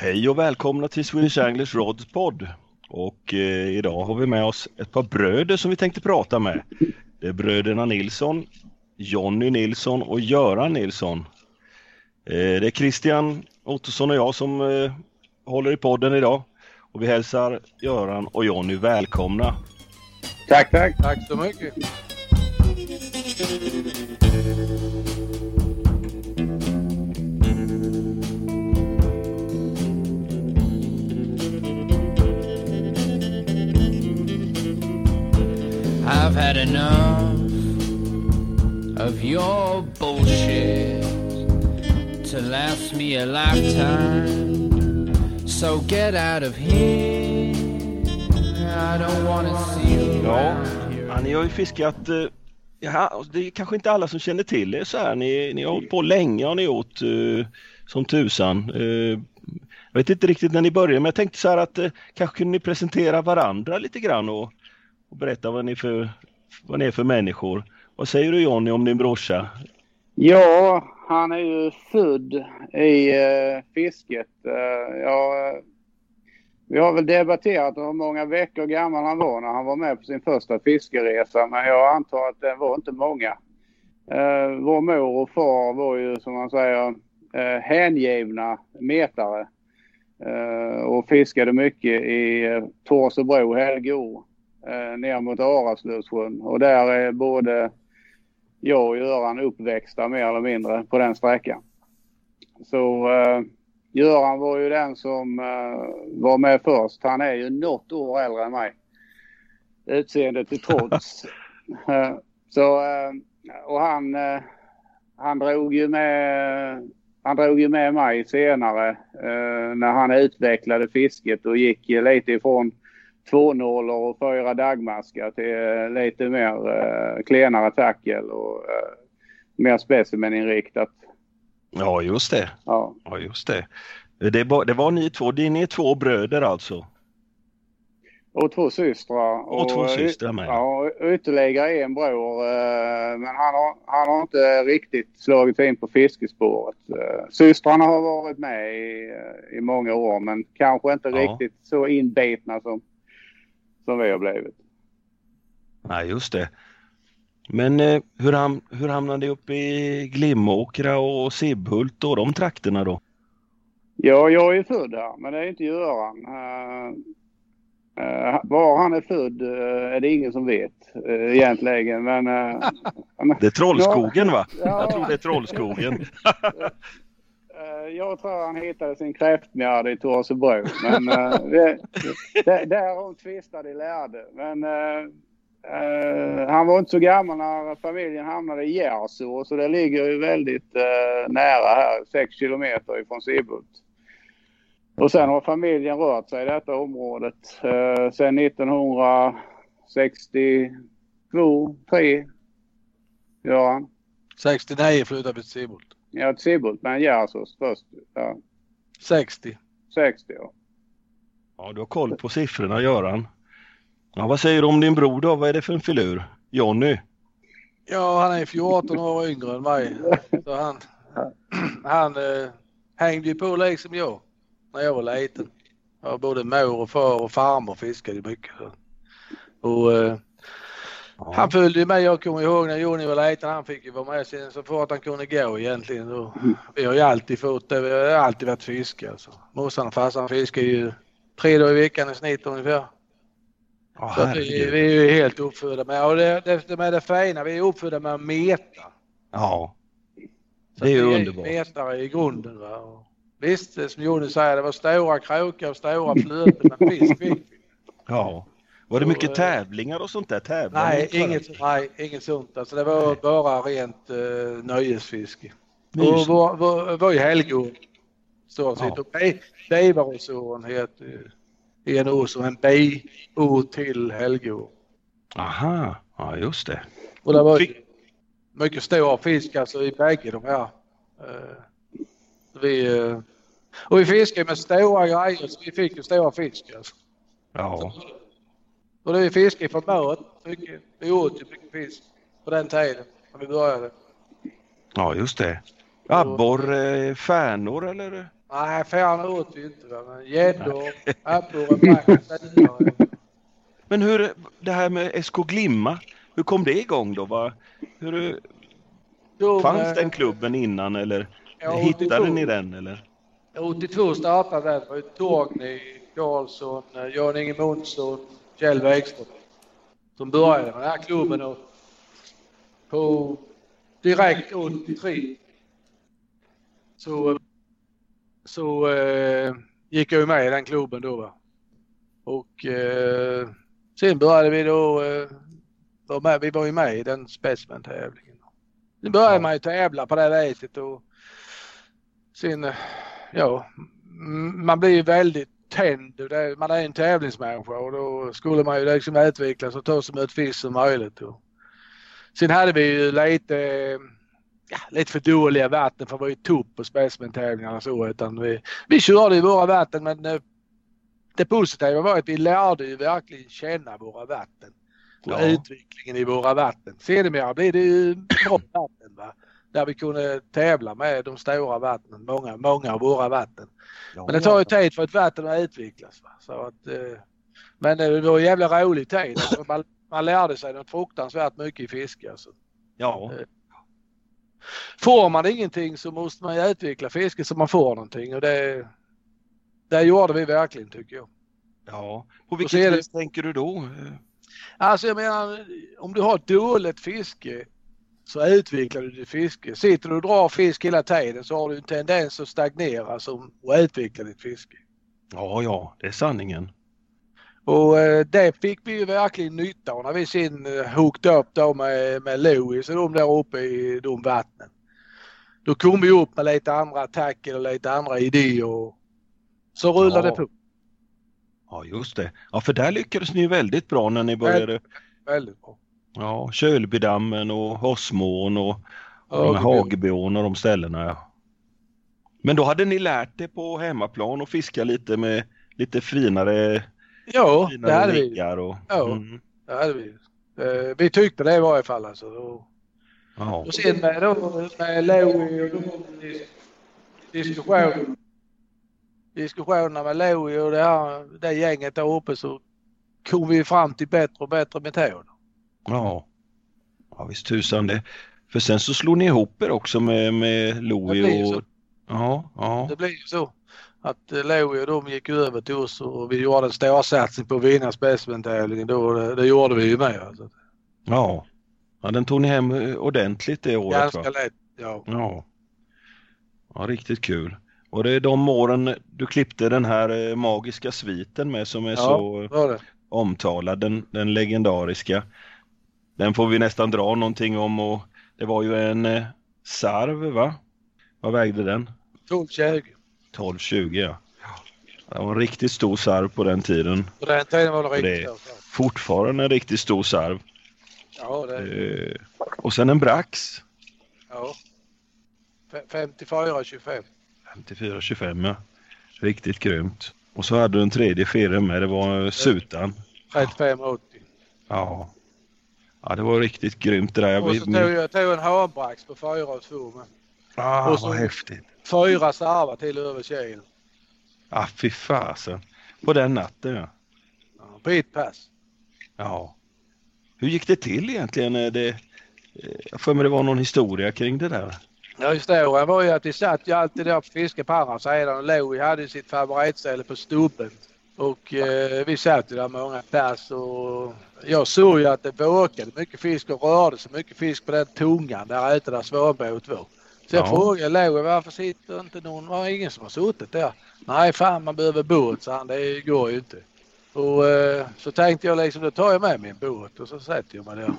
Hej och välkomna till Swedish Anglers Rods podd. Och eh, idag har vi med oss ett par bröder som vi tänkte prata med. Det är bröderna Nilsson, Jonny Nilsson och Göran Nilsson. Eh, det är Christian Ottosson och jag som eh, håller i podden idag. Och vi hälsar Göran och Jonny välkomna. Tack, tack. Tack så mycket. I've had enough of your bullshit to last me a lifetime. So get out of here. I don't wanna see you Ja, ja, ni har ju fiskat, eh, ja, det är kanske inte alla som känner till det så här. Ni, ni har hållit på länge har ni gjort eh, som tusan. Eh, jag vet inte riktigt när ni började men jag tänkte så här att kanske kunde ni presentera varandra lite grann och, och berätta vad ni, för, vad ni är för människor. Vad säger du Jonny om din brorsa? Ja, han är ju född i eh, fisket. Eh, ja, eh, vi har väl debatterat hur många veckor gammal han var när han var med på sin första fiskeresa. Men jag antar att det var inte många. Eh, vår mor och far var ju som man säger eh, hängivna metare. Eh, och fiskade mycket i eh, Torsebro, Helgeå, eh, ner mot Araslövssjön. Och där är både jag och Göran uppväxta mer eller mindre på den sträckan. Så eh, Göran var ju den som eh, var med först. Han är ju något år äldre än mig. Utseendet till trots. Eh, så, eh, och han, eh, han drog ju med han drog ju med mig senare eh, när han utvecklade fisket och gick lite ifrån två nollor och fyra dagmaskar till eh, lite mer eh, klenare tackel och eh, mer specimeninriktat. Ja just det, Ja. ja just det. Det, var, det var ni två, ni är två bröder alltså? Och två systrar. Och två eh, systrar med. Ja, och ytterligare en bror. eh, Men han har, han har inte riktigt slagit sig in på fiskespåret. Eh, Systrarna har varit med i, i många år men kanske inte Ja. riktigt så inbitna som, som vi har blivit. Nej just det. Men eh, hur, ham hur hamnade ni uppe i Glimåkra och Sibbhult och de trakterna då? Ja, jag är född här, men det är inte Göran. Uh, uh, var han är född uh, är det ingen som vet uh, egentligen. Men, Det är Trollskogen va? Ja. Jag tror det är Trollskogen. Eh, jag tror han hittade sin kräftmjärd i Torsebro. Men eh, det, det, därom tvistade de lärde. Men uh, han var inte så gammal när familjen hamnade i Järså Så det ligger ju väldigt uh, nära här, sex kilometer ifrån Sibbhult. Och sen har familjen rört sig i detta området eh, sen 1962, 3. Göran. 69 flyttade vi till Sibbhult ja till Sibbhult men Gärsås först. Ja, 60. 60 ja. Ja, du har koll på siffrorna Göran. Ja, vad säger du om din bror då? Vad är det för en filur? Jonny? Ja, han är 14 år yngre än mig. Så han, han eh, hängde ju på liksom jag när jag var liten. Ja, både mor och far och farmor fiskade mycket. Och eh, han följde ju med. Jag kommer ihåg när Jonny var liten. Han fick ju vara med sen så fort han kunde gå egentligen. Och vi har ju alltid fått det. Vi har alltid varit fiske alltså. Morsan och farsan fiskar ju tre dagar i veckan i snitt ungefär. Ja, Så vi, vi är ju helt uppfödda med, och det, det, det med det fina, vi är uppfödda med att meta. Ja, Så Det är ju vi underbart. metare i grunden. Va? Och visst, som Jonny säger, det var stora krokar och stora flöten med fisk. fick vi. ja. Var det mycket eh, tävlingar och sånt där? Tävlar Nej, inget, nej, inget sånt. Alltså, det var bara rent uh, nöjesfiske. Och Mysigt. var, var, var ju helgår. Stort sett. Ja. Och Be- Beivaråsån heter en å som en bei-å till helgår. Aha, ja just det. Och det var mycket stor fisk alltså i bägge de här. Eh, vi, och vi fiskade med stora grejer så vi fick ju stora fisk alltså. Ja, Och det fiskade för mat. Mycket. Vi åt ju mycket fisk på den tiden när vi började. ja just det. Abborre, färnor eller Nej, färna åt vi inte. Men gäddor, abborre. Men hur, det här med SK Glimma, hur kom det igång då? Va? Hur, De, fanns den klubben innan eller ja, hittade 82. ni den eller? 82 startade den. Det var Torgny, Karlsson, eh, Jan-Inge Månsson, Kjell Wikström som började med den här klubben och på direkt 83 så, så eh, gick jag med i den klubben då. Va? Och eh, sen började vi då, eh, var med, vi var ju med i den specimen-tävlingen. Sen började man ju tävla på det viset och sen, ja, man blir ju väldigt tänd. Man är en tävlingsmänniska och då skulle man ju liksom utvecklas och ta så mycket fisk som möjligt. Och sen hade vi ju lite, ja, lite för dåliga vatten för att vara ju topp på specimen-tävlingarna så utan vi, vi körde i våra vatten men eh, det positiva var att vi lärde ju verkligen känna våra vatten och Ja. utvecklingen i våra vatten. Sedermera blev det ju bra vatten va? Där vi kunde tävla med de stora vattnen, många, många av våra vatten. Ja, Men det tar ju tid för ett vatten att utvecklas. Va? Så att, eh, men det var en jävla rolig tid. Alltså, man, man lärde sig något fruktansvärt mycket i fiske. Alltså. Ja, Får man ingenting så måste man ju utveckla fisket så man får någonting och det, det gjorde vi verkligen tycker jag. ja. På vilket det- vis tänker du då? Alltså jag menar om du har ett dåligt fiske så utvecklar du ditt fiske. Sitter du och drar fisk hela tiden så har du en tendens att stagnera som, och utveckla ditt fiske. Ja, ja, det är sanningen. Och eh, det fick vi ju verkligen nytta av när vi sen eh, hooked upp då med, med Louis och de där uppe i de vattnen. Då kom vi upp med lite andra tackle och lite andra idéer och så rullade Ja. det på. Ja, just det. Ja, för där lyckades ni väldigt bra när ni började. Väldigt bra. Ja, Kölbydammen och Hossmån och, och Hageby. Hagebyån och de ställena. Ja. Men då hade ni lärt er på hemmaplan och fiska lite med lite finare, Ja, det finare hade vi. och... Ja. Mm, Det hade vi. Eh, Vi tyckte det i varje fall alltså. Och, ja. och sen med, då, med Louis och de dis- diskussion, diskussionerna med Louis och det, här, det gänget där uppe så kom vi fram till bättre och bättre metoder. Ja. ja, visst tusan det. För sen så slog ni ihop er också med, med Louie och... så. Ja, ja. Det blir ju så att eh, Louis och de gick över till oss och vi gjorde en storsatsning på att vinna specimentävlingen då. Det, det gjorde vi ju med. Alltså. Ja. ja, den tog ni hem eh, ordentligt det året va? Ganska lätt. Ja. Ja. Ja, riktigt kul. Och det är de åren du klippte den här eh, magiska sviten med som är Ja. så omtalad, den, den legendariska. Den får vi nästan dra någonting om och det var ju en eh, sarv va? Vad vägde den? 12-20. 12-20 ja. Det var en riktigt stor sarv på den tiden. På den tiden var det riktigt så. Fortfarande en riktigt stor sarv. Ja, det, Eh, och sen en brax. ja. Fe- 54-25. 54-25 ja. Riktigt grymt. Och så hade du en tredje firre med, det var eh, Sutan. 35-80. Ja. Ja, det var riktigt grymt det där. Jag Och så tog jag tog en hanbrax på 4 och 2 med. Ah, och så- vad häftigt. Fyra sarvar till över kil. Ah, fy fasen. På den natten ja. Ja, på ett pass. Ja. Hur gick det till egentligen? Det, jag får mig det var någon historia kring det där. Ja, historien var ju att vi satt ju alltid där på fiske på andra sidan och Louie hade sitt favoritställe på stubben. Och eh, vi satt ju där många pass och jag såg ju att det våkade mycket fisk och rörde sig mycket fisk på den tungan där ute där svanbåt var. Så jag Ja. frågade Louie varför sitter inte någon, var det ingen som har suttit där? Nej fan man behöver båt sa han, det går ju inte. Och eh, så tänkte jag liksom då tar jag med min båt och så sätter jag mig där.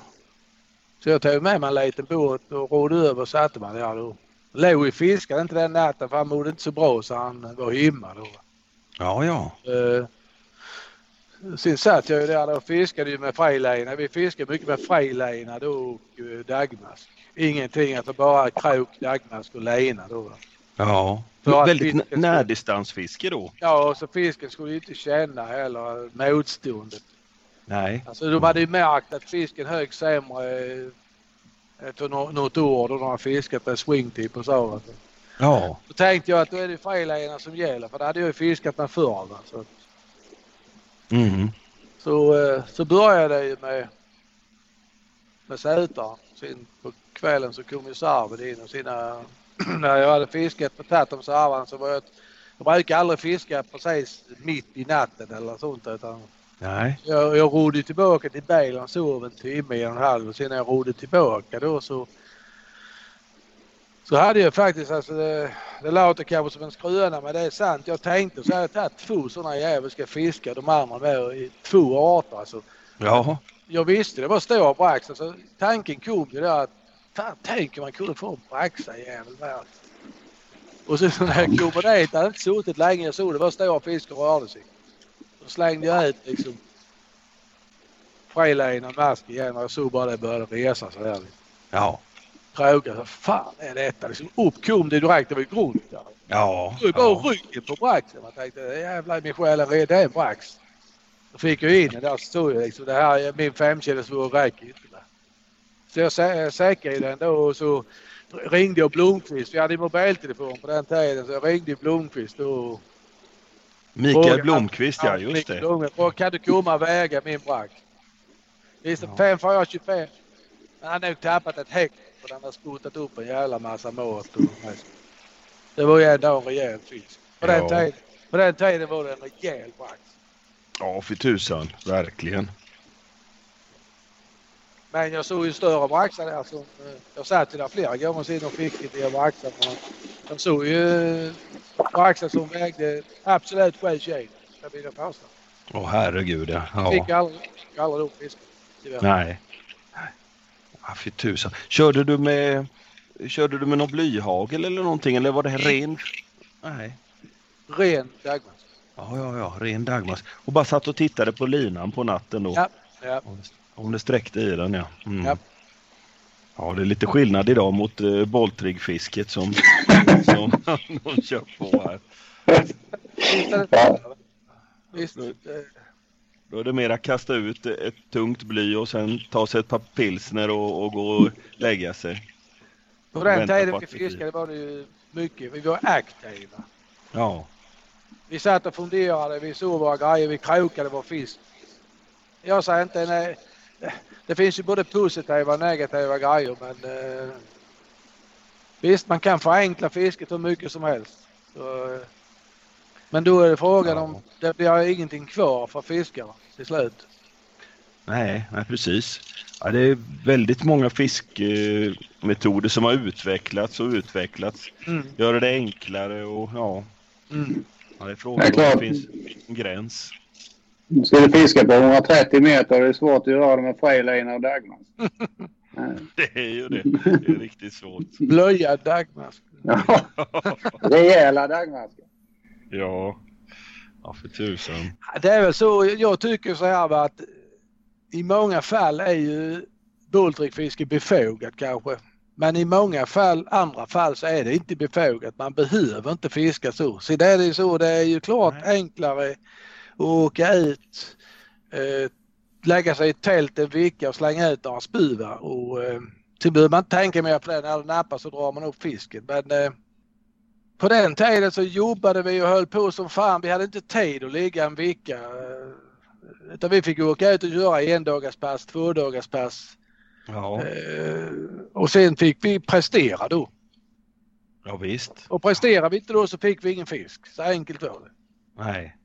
Så jag tog med mig en liten båt och rodde över och satte mig där då. Louie fiskade inte den natten för han mådde inte så bra så han var hemma då. Ja, ja. Eh, sen satt jag ju där och fiskade ju med frilina. Vi fiskade mycket med frilina då och eh, dagmask. Ingenting, alltså bara krok, dagmask och lina då. va. Ja. För Väldigt fisken närdistansfiske då. Ja, och så fisken skulle ju inte känna heller motståndet. Nej. Alltså de hade ju märkt att fisken högg sämre eh, efter nå- något år då de har fiskat med swingtip och så. Alltså. Ja. Då tänkte jag att då är det frilägarna som gäller för det hade jag ju fiskat med förr. Så, Mm. så, eh, så började jag ju med, med sätaren. Sen på kvällen så kom ju sarven in och sina, när jag hade fiskat och tagit de sarvarna så var jag, jag brukar aldrig fiska precis mitt i natten eller sånt utan Nej. jag, jag rodde tillbaka till bilen sov en timme, en och en halv och sen när jag rodde tillbaka då så så hade jag faktiskt, alltså det, det låter kanske som en skröna men det är sant. Jag tänkte så hade jag tagit två sådana djävulska fiskar, de andra med i två arter alltså. Ja. Jag visste det var stora brax. Alltså, tanken kom ju där att fan tänk om man kunde få en braxajävel där. Och så när jag kommer dit, hade inte suttit länge, jag såg det var stora fiskar rörde sig. Då slängde jag ut liksom frilägen mask igen och jag såg bara det började resa så där. Ja. Frågade vad fan är detta? Liksom, upp kom det direkt, det var ju grunt där. Ja. Det var bara ja. ryggen på braxen. Man tänkte jävlar i min själ, det är en brax. Då fick jag in den där så stod jag liksom det här, min femkilos räcker inte. va. Så jag sä- säkrade den då och så ringde jag Blomqvist. Vi hade mobiltelefon på den tiden så jag ringde Blomqvist och Mikael Fråga- Blomqvist, ja just det. Blomqvist, "Vad kan du komma och väga min brax? Visst, Ja. 5 för 25. Men han har nog tappat ett häck för den har spottat upp en jävla massa mat. Och, det var ju ändå en rejäl fisk. På, den Ja. tiden, på den tiden var det en rejäl brax. Ja, för tusan. Verkligen. Men jag såg ju större braxar där. Som, eh, jag satt ju där flera gånger sedan och fick lite braxar. Jag såg ju eh, braxar som vägde absolut 7 kilo. Det vill jag påstå. Åh herregud ja. Fick ja. aldrig, fick aldrig upp fisken. tyvärr. Nej. Ja, för tusan. Körde du med Körde du med någon blyhagel eller någonting eller var det ren? Nej. Ren dagmask. Ja, ja, ja. Ren Dagmars. Och bara satt och tittade på linan på natten då? Ja. Ja. Om det- sträckte i den ja. Mm. Ja. Ja, det är lite skillnad idag mot uh, boltrigfisket som, som någon kör på här. Visst Då är det mer att kasta ut ett tungt bly och sen ta sig ett par pilsner och, och gå och lägga sig. På den tiden vi fiskade var det ju mycket. Vi var aktiva. Ja, Vi satt och funderade, vi såg våra grejer, vi krokade vår fisk. Jag säger inte nej. Det finns ju både positiva och negativa grejer men eh, visst man kan förenkla fisket hur mycket som helst. Så, eh, men då är det frågan Ja. om det blir ingenting kvar för fiskare till slut. nej, nej precis. Ja, det är väldigt många fiskmetoder som har utvecklats och utvecklats. Mm. Göra det enklare och ja, Mm. ja det är Det är frågan om det finns en gräns. Ska du fiska på 130 meter det är svårt att göra det med freiliner och dagmask. Det är ju det. Det är riktigt svårt. Blöjad dagmask. Ja, rejäla dagmaskar. Ja, ja för tusan. Det är väl så, jag tycker så här att i många fall är ju bultrikfiske befogat kanske. Men i många fall, andra fall så är det inte befogat. Man behöver inte fiska så. Så det är det så, det är ju klart Nej. enklare att åka ut, eh, lägga sig i ett tält en vecka och slänga ut några spuvor. Och, eh, sen behöver man inte tänka mer på det. När det nappar så drar man upp fisken. Men eh, på den tiden så jobbade vi och höll på som fan. Vi hade inte tid att ligga en vecka. eh, Utan vi fick åka ut och göra endagarspass, tvådagarspass. Ja, Eh, och sen fick vi prestera då. ja visst. Och presterade vi inte då så fick vi ingen fisk. Så enkelt var det. Nej.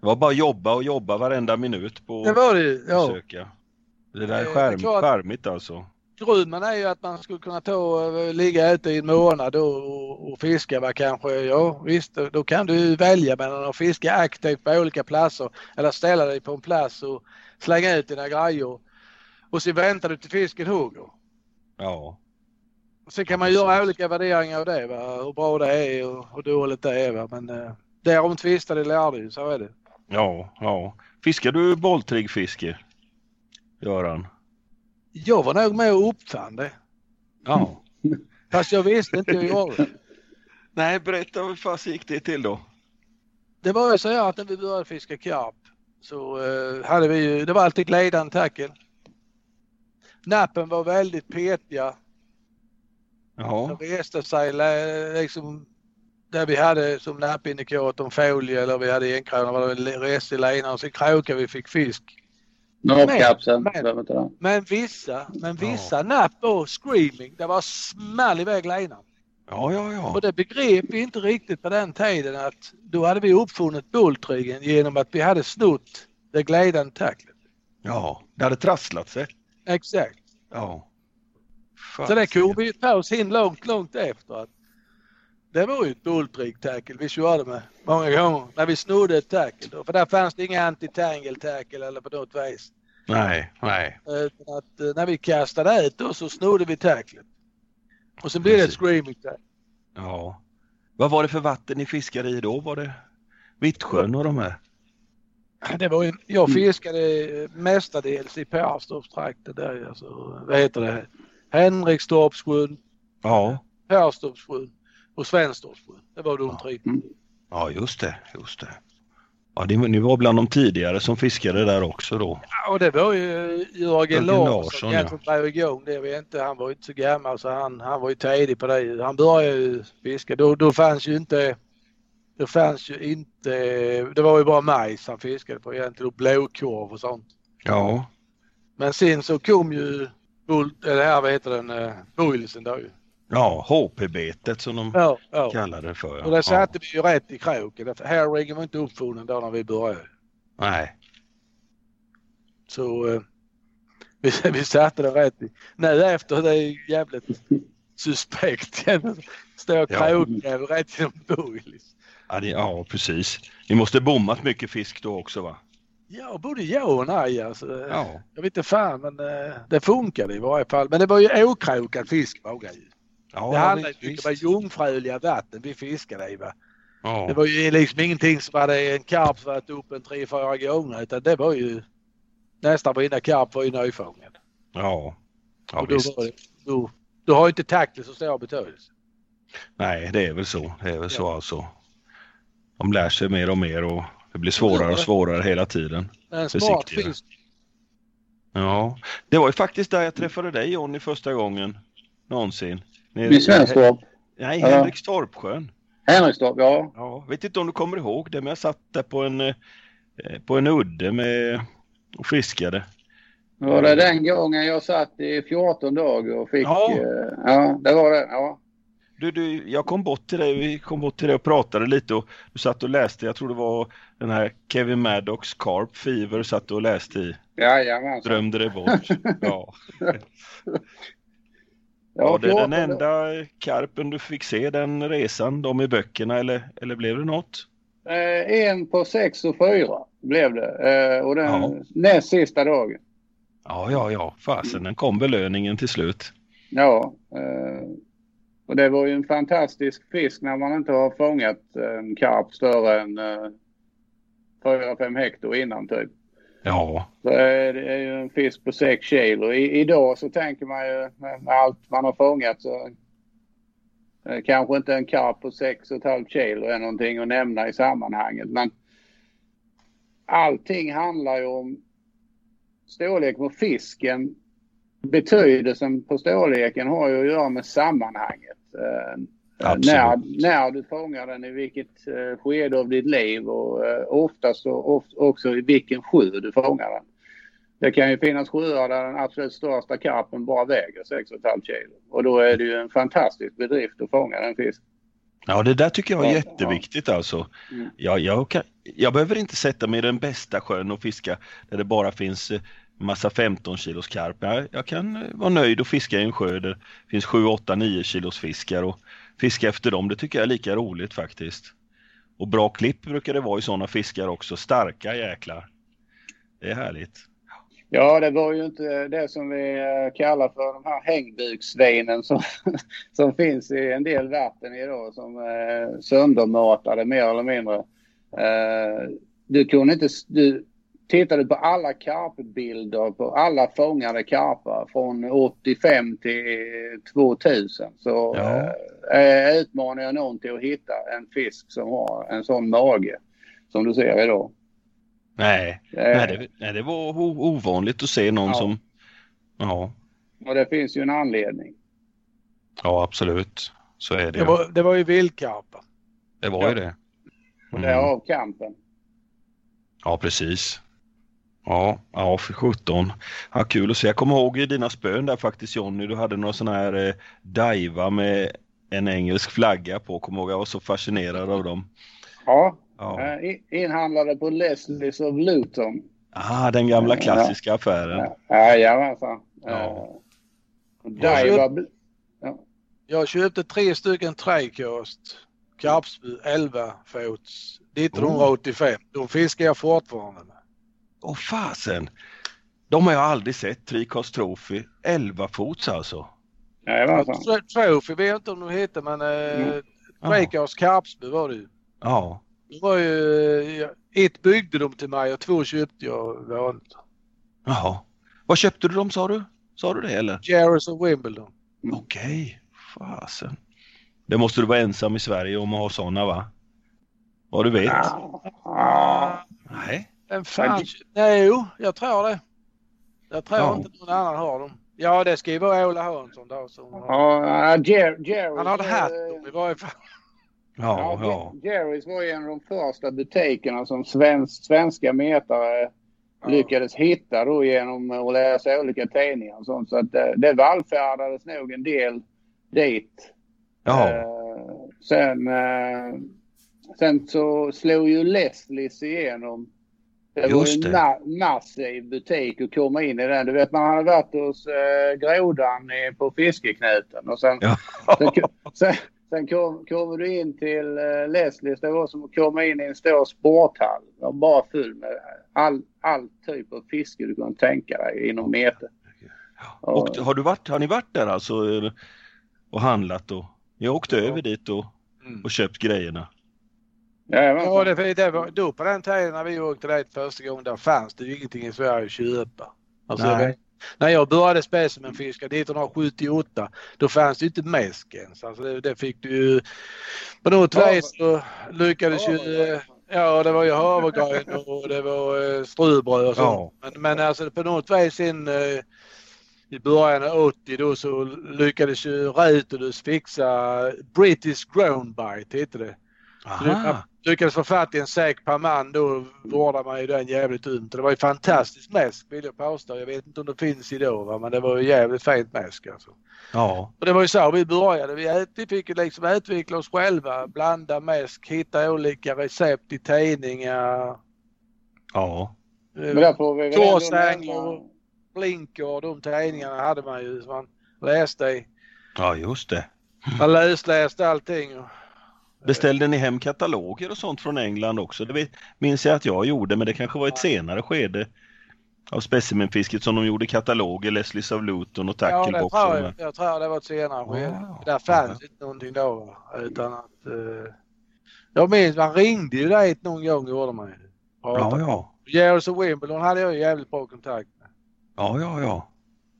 Det var bara att jobba och jobba varenda minut på Det var det ja. försöka. Det där är Eh, det är skärm, klart. skärmigt alltså. Drömmen är ju att man skulle kunna ta, eh, ligga ute i en månad och, och, fiska. Va? Kanske, ja visst, då- kan du välja mellan att fiska aktivt på olika platser eller ställa dig på en plats och slänga ut dina grejer. Och sen väntar du till fisken hugger. Ja, Sen kan man göra olika värderingar av det, va? hur bra det är och hur dåligt det är. Va? Men eh, därom tvistade lärde ju, så är det. ja, ja. Fiskar du bolltriggfiske? Göran? Jag var nog med och uppfann det. Ja. Fast jag visste inte hur jag gjorde det. Nej, berätta hur fast gick det till då? Det var ju så här att när vi började fiska karp så eh, hade vi ju, det var alltid glidande tackel. Nappen var väldigt petiga. Ja, De reste sig liksom där vi hade som nappindikatorn folie eller vi hade enkrona, var det en resig lina och så krokade vi fick fisk. Navkapseln, Men- det. Men vissa, men vissa napp och screaming, det var small iväg linan. Ja, ja, ja. Och det begrep vi inte riktigt på den tiden att då hade vi uppfunnit bulltriggen genom att vi hade snott det glidande tacklet. Ja, det hade trasslat sig. Exakt. Ja. Så det kom vi på oss in långt, långt efter. Att det var ju ett bulltrigg tackle vi körde med många gånger när vi snodde ett tackle. Då. För där fanns det inga anti-tangle tackle eller på något vis. Nej, nej. Utan att eh, när vi kastade ut då så snodde vi tacklet. Och sen blev det ett screaming tackle. Ja. Vad var det för vatten ni fiskade i då? Var det Vittsjön och de här? Det var ju, jag fiskade eh, mestadels i Perstorpstrakten där. Alltså, vad heter det? Henrikstorpssjön, Ja. Perstorpssjön och Svenstorpssjön. Det var de Ja. tre. Ja, just det, just det. Ja, det, ni var bland de tidigare som fiskade där också då. Ja, och det var ju eh, Jörgen Larsson, Larsson ja. drog igång det. Vi inte, han var ju inte så gammal så han, han var ju tidig på det. Han började ju fiska. Då, då fanns ju inte det fanns ju inte, det var ju bara majs han fiskade på egentligen och blåkorv och sånt. Ja, Men sen så kom ju bull, eller här vad heter den, uh, boilsen då ju. Ja HP-betet som de Ja, ja. kallar det för. Ja. Och där satte vi ju rätt i kroken. Därför Herringen var inte uppfunnen då när vi började. Ja. Nej, Så eh, vi, vi satte det rätt i. Nu efter det är jävligt suspekt. Står och Ja. rätt genom boilis. ja, det, ja precis. Ni måste bommat mycket fisk då också va? Ja, både ja och nej alltså. Ja, Jag vet inte fan men eh, det funkade i varje fall. Men det var ju okrokad fisk det ju. Ja det handlade mycket om jungfruliga vatten vi fiskade i va. Ja. Det var ju liksom ingenting som hade en karp varit uppe en tre, fyra gånger utan det var ju nästan varenda karp var ju nyfångad. Ja, ja och då, visst. det, då, då har inte tacklet så stor betydelse. Nej, det är väl så. Det är väl så alltså. De lär sig mer och mer och det blir svårare och svårare hela tiden. En smart fisk. Ja, det var ju faktiskt där jag träffade dig Johnny första gången någonsin. Nere Vid Svenstorp. Nej. Henrikstorpsjön. Henrikstorp, ja. Ja, vet inte om du kommer ihåg det, men jag satt där på en, eh, på en udde med, och fiskade. Var det den gången jag satt i 14 dagar och fick... Ja. eh, ja det var det. Ja. Du, du, jag kom bort till dig, vi kom bort till dig och pratade lite och du satt och läste, jag tror det var den här Kevin Maddox Carp Fever satt och läste i. Jajamensan. Drömde dig bort. Ja. Ja, Var det 14 den enda karpen du fick se den resan, de i böckerna eller, eller blev det något? Eh, en på sex och fyra blev det. Eh, och den Ja. näst sista dagen. Ja, ja, ja, fasen, den kom belöningen till slut. Ja. Eh, och det var ju en fantastisk fisk när man inte har fångat en karp större än eh, 4-5 hektar innan typ. Ja, Så det är ju en fisk på 6 kilo. I, idag så tänker man ju med, allt man har fångat så kanske inte en karp på 6,5 kilo är någonting att nämna i sammanhanget. Men allting handlar ju om storlek på fisken. Betydelsen på storleken har ju att göra med sammanhanget. Eh, Eh, Absolut. när, när du fångar den i vilket eh, skede av ditt liv och eh, oftast och of, också i vilken sjö du fångar den. Det kan ju finnas sjöar där den absolut största karpen bara väger 6,5 kilo. Och då är det ju en fantastisk bedrift att fånga den fisken. ja det där tycker jag är jätteviktigt alltså. Mm. Jag, jag, kan, jag behöver inte sätta mig i den bästa sjön och fiska där det bara finns massa 15 kilos karp. Jag, jag kan vara nöjd och fiska i en sjö där det finns 7, 8, 9 kilos fiskar och fiska efter dem. Det tycker jag är lika roligt faktiskt. Och bra klipp brukar det vara i sådana fiskar också. Starka jäklar. Det är härligt. Ja, det var ju inte det som vi eh, kallar för de här hängbuksvinen som, som finns i en del vatten idag som är söndermatade mer eller mindre. Eh, du kunde inte... Du, tittade på alla karpbilder på alla fångade karpar från 85 till 2000 så Ja. eh, utmanar jag någon till att hitta en fisk som har en sån mage som du ser idag. Nej, Eh, nej, det, nej det var ovanligt att se någon Ja. som... Ja, Och det finns ju en anledning. ja absolut. Så är det Det var, det var ju vildkarpar. Det var ju det. Och Mm. därav kampen. Ja, precis. Ja, ja för 17. Ja, kul att se. Jag kommer ihåg i dina spön där faktiskt Jonny, du hade någon sån här eh, diva med en engelsk flagga på. Kommer ihåg, jag var så fascinerad av dem. Ja, Ja. eh, in- inhandlade på Leslies of Luton. Ah, den gamla klassiska affären. Ja, Jajamensan. Ja. Eh, Diva... köpt- Jag köpte tre stycken Tricast Karpsby 11 fots 1985. De fiskar jag fortfarande med. Åh fasen! De har jag aldrig sett, Trikast Trophy. 11 fots alltså. Jajamensan. Tro- Trophy vet jag inte om de heter men eh, Mm. Tricast Karpsby var det ju. Ja. Det var ju eh, ett byggde de till mig och två köpte jag vanligt. Jaha. Vad köpte du dem sa du? Sa du det eller? Jerrys och Wimbledon. Mm. Okej, fasen. Det måste du vara ensam i Sverige om att ha sådana va? Vad du vet? Nej. Vem fan? Men- Nej, jo, jag tror det. Jag tror Ja. inte någon annan har dem. Ja, det ska ju vara Ola Hansson då som har. Ja, Jer- Jerry. Han hade eh, haft dem i varje fall. Ja, ja. Jerrys var ju en av de första butikerna som svensk, svenska metare Ja. lyckades hitta då genom att läsa olika tidningar och sånt. Så att det, det vallfärdades nog en del dit. Ja, Eh, sen, eh, sen så slog ju Leslies igenom. Det var Just ju det. en ma- massiv butik att komma in i den. Du vet man hade varit hos eh, Grodan på Fiskeknuten och sen, Ja. sen, sen, sen kom, kommer du in till eh, Leslies. Det var som att komma in i en stor sporthall. Det var bara full med all, all typ av fiske du kunde tänka dig inom meter. och har, du varit, har ni varit där alltså eh, och handlat och ni har åkt Ja. över dit och, Mm. och köpt grejerna? Jajamensan. Ja, det, det var, då på den tiden när vi åkte dit första gången, där fanns det ju ingenting i Sverige att köpa. Alltså, Nej. jag när jag började specimenfiska 1978, då fanns det ju inte mäsk ens. Alltså det, det fick du ju... På något Ja, vis så lyckades ju... eh, Ja, det var ju havregryn och det var eh, ströbröd och sånt. Men, men alltså på något vis in eh, i början av 80 då så lyckades ju Rutulus fixa British Ground Bite, hette det. Aha. Lyckades få fatt i en säck per man då vårdade man ju den jävligt ömt. Det var ju fantastiskt mäsk vill jag påstå. Jag vet inte om det finns idag va? men det var ju jävligt fint mäsk alltså. Ja, Och det var ju så vi började. Vi, ät- vi fick ju liksom utveckla oss själva, blanda mäsk, hitta olika recept i tidningar. ja. Eh, och Blinker och de tidningarna hade man ju som man läste i. ja, just det. Man lösläste allting. Och, Beställde ni hem kataloger och sånt från England också? Det minns jag att jag gjorde, men det kanske var ett senare skede av specimenfisket som de gjorde kataloger, Leslies of Luton och ja, det Tacklebox. tror jag, jag tror det var ett senare skede. Wow. Där fanns inte någonting då. Utan att... Eh, jag minns man ringde ju dit någon gång gjorde man ju. Ja, ja. Jerrys och Wimbledon hade jag ju jävligt bra kontakt med. Ja, ja, ja.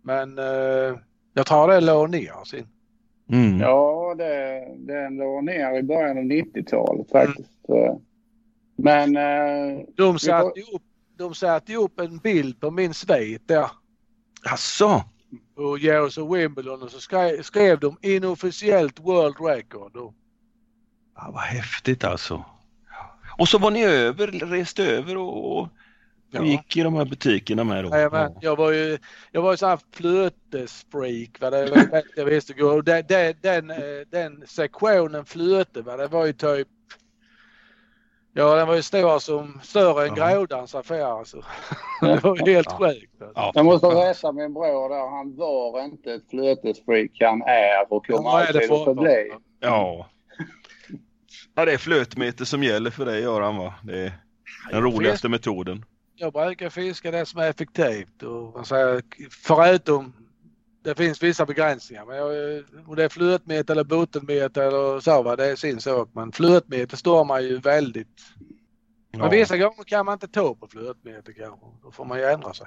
Men eh, jag tror det låg ner sin. Mm. Ja, det, den låg ner i början av 90-talet faktiskt. Eh, Men eh, De satte ju upp, de satte ju upp en bild på min svit där. Asså? På Jerrys och Wimbledon och så skrev, skrev de inofficiellt World Record. Då. Ja, vad häftigt alltså. Och så var ni över, reste över och, och Ja. gick i de här butikerna med då? Jajamän. Jag var ju, jag var ju sån här flötesfreak. Va? Det var bäst jag visste. Och Den, den, den, eh, den sektionen flöte, va? det var ju typ Ja, den var ju stor som större än Ja. Grådans affär alltså. Det var ju helt Ja. sjukt. Alltså. Ja, jag måste rätta min bror där. Han var inte ett flötesfreak. Han är och kommer Ja, det alltid att för- förbli. Ja. ja, det är flötmeter som gäller för dig Göran va? Det är den roligaste metoden. Jag brukar fiska det som är effektivt och man säger, förutom det finns vissa begränsningar. Men jag, om det är flötmeter eller bottenmeter eller så, va, det är sin sak. Men flötmeter står man ju väldigt... Men Ja, vissa gånger kan man inte ta på flötmeter kanske. Då får man ju ändra sig.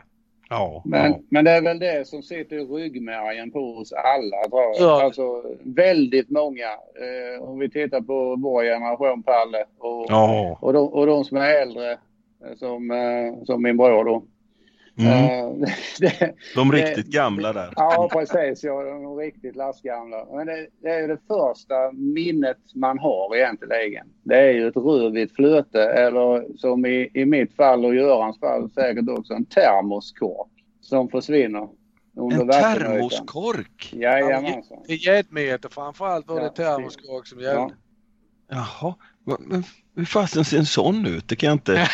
ja, Men, ja. men det är väl det som sitter i ryggmärgen på oss alla tror jag. Ja. Alltså väldigt många. Eh, om vi tittar på vår generation Palle och, ja. och, de, och de som är äldre som, eh, som min bror då. Mm. Eh, det, De det- riktigt gamla där. Ja, precis. Ja, de riktigt lastgamla. Men det, det är ju det första minnet man har egentligen. Det är ju ett rödvitt flöte eller som i, i mitt fall och Görans fall säkert också en termoskork som försvinner under En termoskork? Jajamensan. I getmeter framförallt var det termoskork som gällde. Ja. Jaha, men hur fasen ser en sån ut? Det kan jag inte...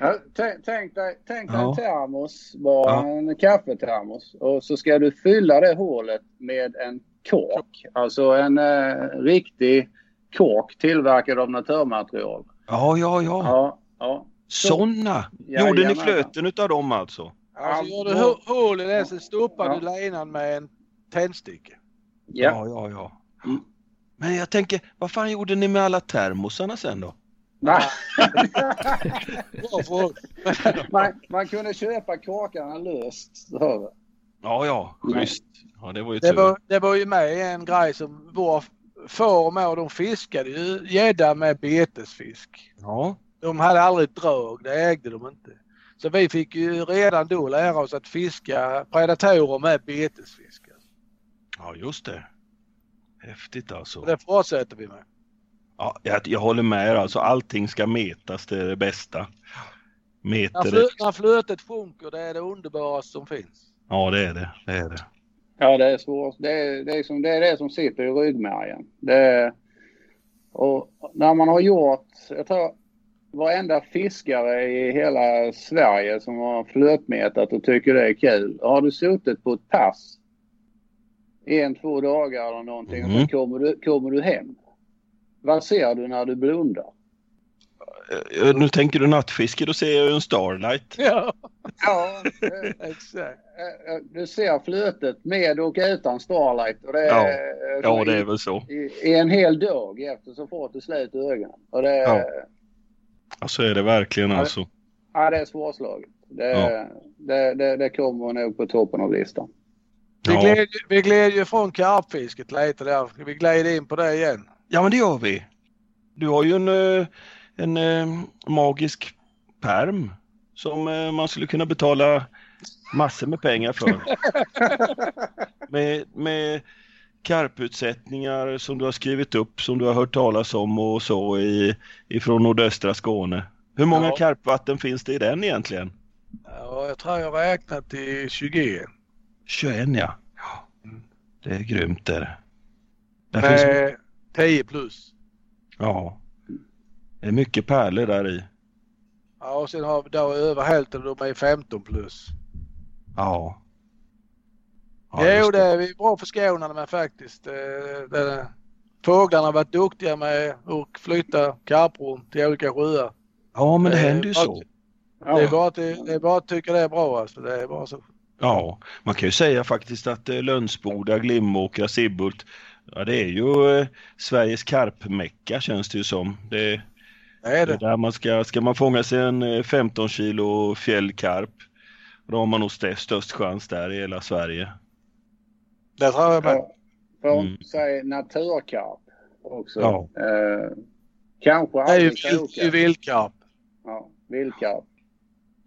Ja, tänk, dig, tänk dig Ja. en termos, bara Ja. en kaffetermos. Och så ska du fylla det hålet med en kork. Alltså en eh, riktig kork tillverkad av naturmaterial. Ja, ja, ja. Ja, ja. Såna! Ja, Gjorde ni flöten utav dem alltså? Alltså Ja, gör du hå- hål i det så stoppar Ja. du linan med en tändstick. ja. ja, ja. ja. Mm. Men jag tänker, vad fan gjorde ni med alla termosarna sen då? Nej, man, man kunde köpa korkarna löst. Så. Ja, ja, schysst. Ja, det var ju Det var, det var ju med en grej som vår mor de fiskade ju gädda med betesfisk. Ja, De hade aldrig ett drag, det ägde de inte. Så vi fick ju redan då lära oss att fiska predatorer med betesfisk. ja, just det. Häftigt alltså. Och det fortsätter vi med. Ja, jag, jag håller med er alltså. Allting ska metas, det är det bästa. När, Meter, flö, när flötet sjunker det är det underbaraste som finns. ja det är det. Det är det. Ja, det är svårt. Det är det, är som, det är det som sitter i ryggmärgen. Det är, och när man har gjort, jag tror varenda fiskare i hela Sverige som har flötmetat och tycker det är kul. Har du suttit på ett pass en, två dagar eller någonting och Mhm. så kommer du, kommer du hem. Vad ser du när du blundar? Eh, Nu tänker du nattfiske, då ser jag ju en Starlight. Ja, Ja, eh, exakt. eh, du ser flötet med och utan Starlight. Och det Ja. är, Ja, det är väl så. i, i en hel dag efter så fort du slut i ögonen. Och det, Ja. ja. Så är det verkligen Ja, det- alltså. det är svårslaget. Det, Ja. det, det, det kommer nog på toppen av listan. Vi Ja. gled, vi gled ju från karpfisket lite där. Vi gled in på det igen. Ja, men det gör vi. Du har ju en, eh, en eh, magisk perm som eh, man skulle kunna betala massor med pengar för. med, med karputsättningar som du har skrivit upp, som du har hört talas om och så i, ifrån nordöstra Skåne. Hur många Ja. karpvatten finns det i den egentligen? Ja, jag tror jag räknat till 21. 21 ja. ja. Det är grymt det. är det. Där finns, Med 10 plus. ja. Det är mycket pärlor där i. Ja, och sen har vi då över hälften de är 15 plus. Ja. ja jo, det är vi bra förskånade med faktiskt. Eh, det, fåglarna har varit duktiga med att flytta karpron till olika sjöar. Ja, men det Eh, händer ju så. Ja. Det är bara att det, det är bara att tycka det är bra alltså. Det är bara så. Ja, man kan ju säga faktiskt att eh, Lönsboda, Glimåkra, Sibbhult, ja det är ju eh, Sveriges karpmecka känns det ju som. Det, Det är det är det. där man ska, ska man fånga sig en eh, 15 kilo fjällkarp, då har man nog st- störst chans där i hela Sverige. Det tror jag med. Ja. Får Mm. inte säga naturkarp också. Ja. Eh, kanske Det är ju aldrig vild- det är krokar. vildkarp. Ja, vildkarp.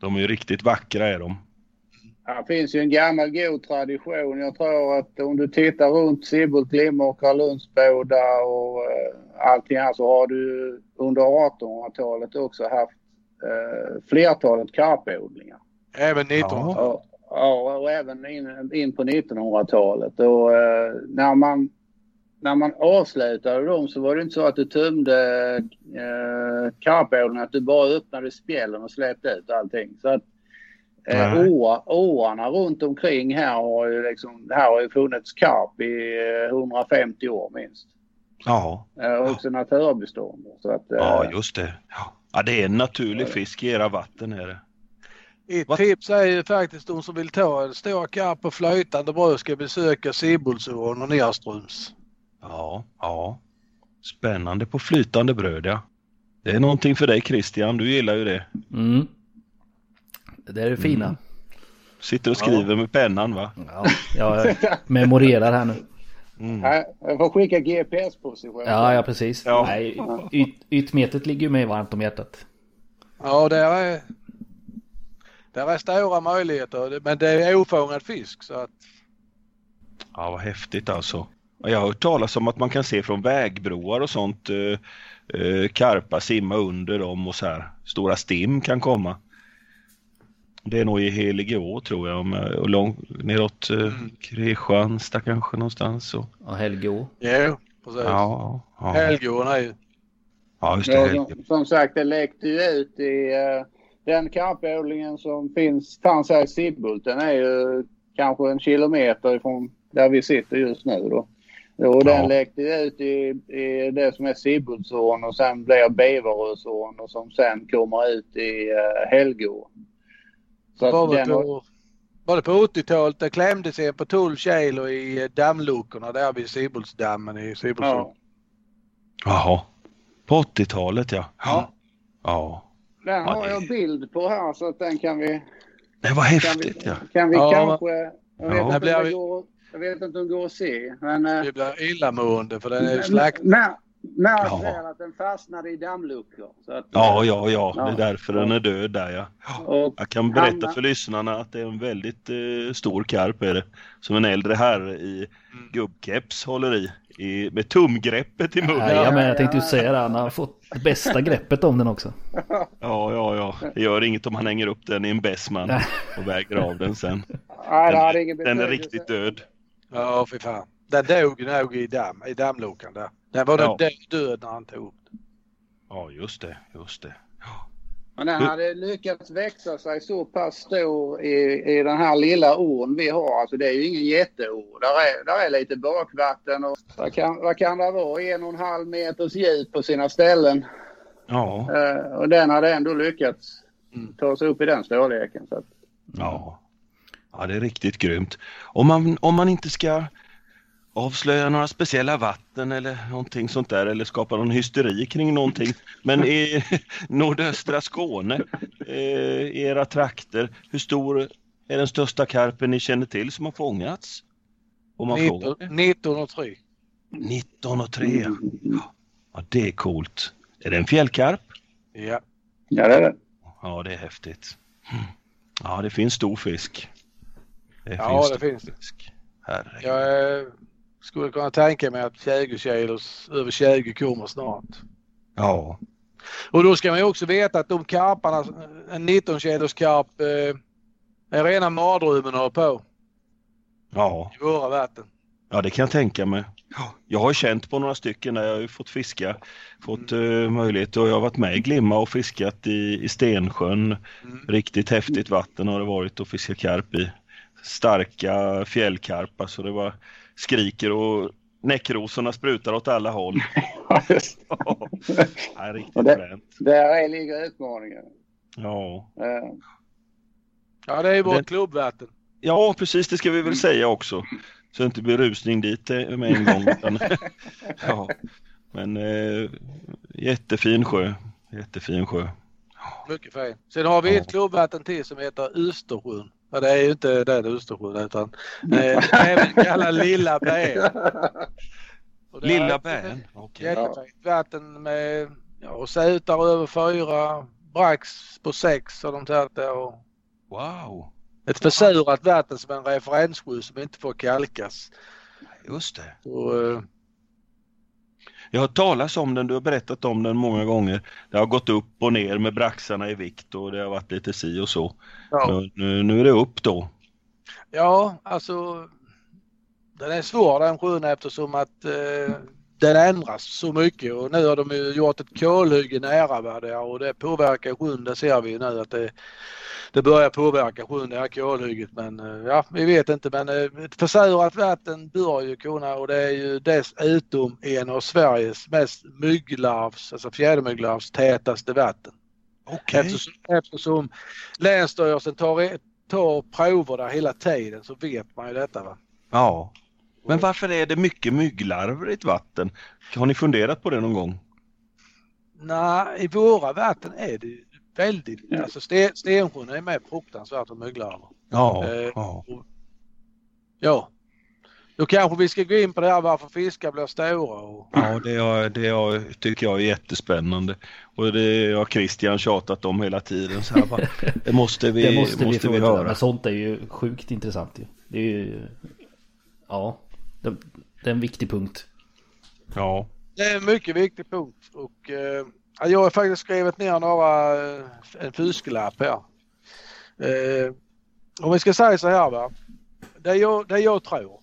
De är ju riktigt vackra är de. Här finns ju en gammal god tradition. Jag tror att om du tittar runt Sibbhult, Glimåkra, Lundsboda och eh, allting här så har du under 1800-talet också haft eh, flertalet karpodlingar. Även 19. Ja. Ja, och även in, in på 1900-talet. Och, eh, när, man, när man avslutade dem så var det inte så att du tömde eh, karpodlingen, att du bara öppnade spjällen och släppte ut allting. Så att eh, åarna runt omkring här har ju liksom, här har ju funnits karp i eh, 150 år minst. Ja, Eh, också naturbestånd. Så att, eh, ja just det. Ja. ja, det är en naturlig fisk i era vatten är det. Ett Vad- tips är ju faktiskt de som vill ta en stor karp på flytande bröd ska besöka Sibbhultsån och nerströms. Ja, ja. Spännande på flytande bröd ja. Det är någonting för dig Christian, du gillar ju det. Mm. Det är det fina. Mm. Sitter och skriver med pennan va? Ja, jag memorerar här nu. Mm. jag får skicka GPS-position. Ja, ja precis. Ja. Nej, yt, ytmetet ligger ju mig varmt om hjärtat. Ja, det är... Där är stora möjligheter men det är ofångad fisk så att Ja, vad häftigt alltså. Ja, Jag har hört talas om att man kan se från vägbroar och sånt eh, eh, karpa simma under dem och så här. Stora stim kan komma. Det är nog i Heligå tror jag, om jag- och lång, neråt eh, Mm. Kristianstad kanske någonstans. Och, Ja, Helgå. jo, precis. ja, ja, Helgården är ju ja, just det. Ja, som, som sagt, det läckte ju ut i uh, den karpodlingen som finns, fanns här i Sibbhult. Den är ju kanske en kilometer ifrån där vi sitter just nu då. Och den Ja. läckte ut i, i det som är Sibbhultsån och sen blir Beverösån och som sen kommer ut i uh, Helgå. Så det på, var det på 80-talet det klämde sig på 12 kilo i eh, dammluckorna där vid Sibbhultsdammen i Sibbhultsån. ja, Jaha. På 80-talet ja. Ja. Ja. den har jag bild på här så att den kan vi, Det var kan vi, häftigt ja. kan vi Ja, kanske... Jag vet, Ja. inte vi- går, jag vet inte om det går att se. Men, eh, Det blir illamående för den är ju slakt. Mär- Märk Ja. väl att den fastnade i dammluckor. Så att, Ja, ja, ja. Det Ja. är därför den är död där ja. Och, Jag kan berätta Hamna- för lyssnarna att det är en väldigt eh, stor karp är det. Som en äldre herre i Mm. gubbkeps håller i, i med tumgreppet i munnen. Ja, Ja, men jag tänkte ju säga det. Han har fått det bästa greppet om den också. ja, ja. Det gör inget om han hänger upp den i en Bessman Nej. och väger av den sen. det Den, den är riktigt död. Ja, fy fan. Den dog nog i damm, i dammluckan där. Den var Ja. nog död, när han tog upp den. Ja, just det, just det. Men den hade lyckats växa sig så pass stor i, i den här lilla ån vi har. Alltså det är ju ingen jätteå. Där är, där är lite bakvatten och vad kan, vad kan det vara? En och en halv meters djup på sina ställen. Ja, Eh, och den hade ändå lyckats Mm. ta sig upp i den storleken. Så att, ja. Ja, det är riktigt grymt. Om man, om man inte ska avslöja några speciella vatten eller någonting sånt där eller skapa någon hysteri kring någonting. Men i nordöstra Skåne, eh, i era trakter, hur stor är den största karpen ni känner till som har fångats? Om man frågar. 19, 19 och 3. 19 och 3. Ja, det är coolt. Är det en fjällkarp? Ja. ja, det är det. Ja, det är häftigt. Ja, det finns stor fisk. Det Ja, det stor finns det. fisk. Herregud. Jag eh, skulle kunna tänka mig att 20 kilos, över 20 kommer snart. Ja, Och då ska man ju också veta att de karparna, en 19 kilos karp, eh, är rena mardrömmen att ha på ja. i våra vatten. Ja, det kan jag tänka mig. Jag har känt på några stycken där jag har ju fått fiska, fått eh, möjlighet och jag har varit med i Glimma och fiskat i, i Stensjön. Mm. Riktigt häftigt vatten har det varit att fiska karp i. Starka fjällkarp, alltså det var skriker och näckrosorna sprutar åt alla håll. Ja, det. ja, riktigt Och det- fränt. Där är ligger utmaningen. Ja. Eh, Ja, det är vårt Den- klubbvatten. ja, precis det ska vi väl säga också. Så det inte blir rusning dit eh, med en gång. Utan, ja. Men eh, jättefin sjö. Jättefin sjö. Mycket fint. Sen har vi Ja. ett klubbvatten till som heter Östersjön. Ja, det är ju inte den Östersjön utan eh, även kallad Lilla Bän. Och det Lilla är bän. Okej. Jättefint vatten med ja, sätar över fyra, brax på sex har de tagit där. Och Wow. ett försurat vatten som en referenssjö som inte får kalkas. Just det. Så, eh, Jag har talas om den, du har berättat om den många gånger. Det har gått upp och ner med braxarna i vikt och det har varit lite si och så. ja. Nu, nu är det upp då. ja, alltså den är svår den sjön eftersom att eh, den ändras så mycket och nu har de ju gjort ett kolhygge nära där och det påverkar sjön. Det ser vi ju nu att det, det börjar påverka sjön det här kolhygget men eh, ja, vi vet inte men eh, ett försurat vatten bör ju kunna och det är ju dessutom en av Sveriges mest mygglarvs, alltså fjädermygglarvs tätaste vatten. Okej. Eftersom, eftersom Länsstyrelsen tar, tar prover där hela tiden så vet man ju detta va. Ja. Men varför är det mycket mygglarver i ett vatten? Har ni funderat på det någon gång? Nej, i våra vatten är det väldigt, Ja. alltså sten, Stensjön är med fruktansvärt med mygglarver. Ja. Eh, ja. Ja. Då kanske vi ska gå in på det här varför fiskar blir stora. Och... Ja, det, är, det är, tycker jag är jättespännande. Och det har Christian tjatat om hela tiden. Så här, bara, det måste vi, det måste, måste vi, vi höra. höra. Men sånt är ju sjukt intressant ju. Det är ju... Ja, det, det är en viktig punkt. Ja. Det är en mycket viktig punkt och eh, jag har faktiskt skrivit ner några, eh, en fuskelapp här. Eh, om vi ska säga så här va. Det jag, det jag tror.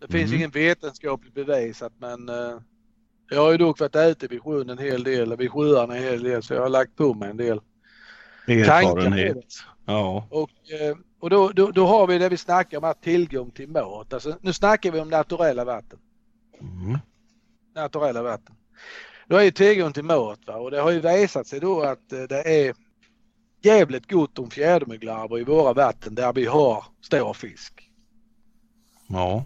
Det finns Mm. ingen vetenskapligt bevisat men eh, jag har ju dock varit ute vid sjön en hel del, vid sjöarna en hel del så jag har lagt på mig en del Erfarenhet. det. Ja. Och, eh, och då, då, då har vi det vi snackar om att tillgång till mat. Alltså, nu snackar vi om naturella vatten. Mm. naturella vatten. Då är ju tillgång till mat va? och det har ju visat sig då att eh, det är jävligt gott om fjädermyglarver i våra vatten där vi har stor fisk. Ja.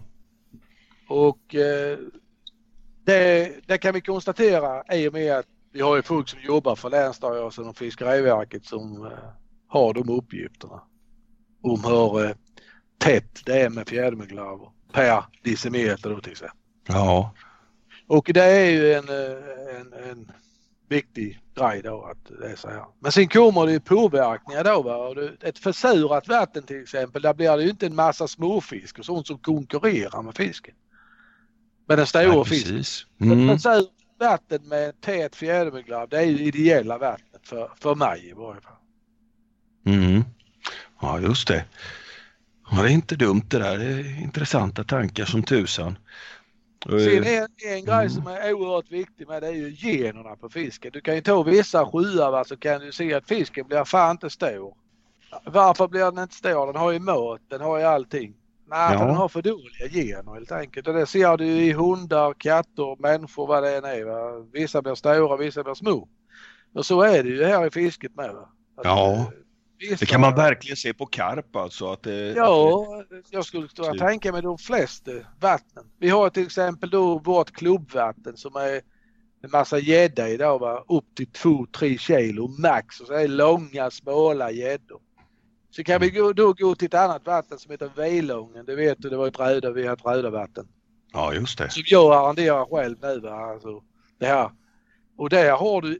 Och eh, det, det kan vi konstatera i och med att vi har ju folk som jobbar för Länsstyrelsen och Fiskeriverket som eh, har de uppgifterna. Om hur eh, tätt det är med fjädermyglarver per decimeter då till exempel. Ja. Och det är ju en, eh, en, en viktig grej då att det är så här. Men sen kommer det ju påverkningar då. Va? Ett försurat vatten till exempel, där blir det ju inte en massa småfisk och sånt som konkurrerar med fisken. Med den stora ja fisken. precis. Ett Mm. försurat vatten med tät fjädermyglarv, det är ju ideella vattnet för, för mig i varje fall. Mm. Ja, just det. Ja, det är inte dumt det där. Det är intressanta tankar som tusan. Sen en, en grej som är oerhört viktig med det är ju generna på fisken. Du kan ju ta vissa sjöar va, så kan du se att fisken blir fan inte stor. Varför blir den inte stor? Den har ju mat, den har ju allting. Nej, Ja. för den har för dåliga gener helt enkelt. Och det ser du i hundar, katter, människor, vad det än är. Va? Vissa blir stora, vissa blir små. Och så är det ju här i fisket med. Va? Att, Ja. Det kan man verkligen se på karp alltså. Att det, Ja, jag skulle kunna Typ. tänka mig de flesta vattnen. Vi har till exempel då vårt klubbvatten som är en massa gädda idag va? upp till 2-3 kilo max och så är det långa smala gäddor. Så kan vi gå, då gå till ett annat vatten som heter Vilången. Det vet du, det var ett röda, vi har ett röda vatten. ja, just det. Som jag arrenderar själv nu va. Alltså, det här. Och där har du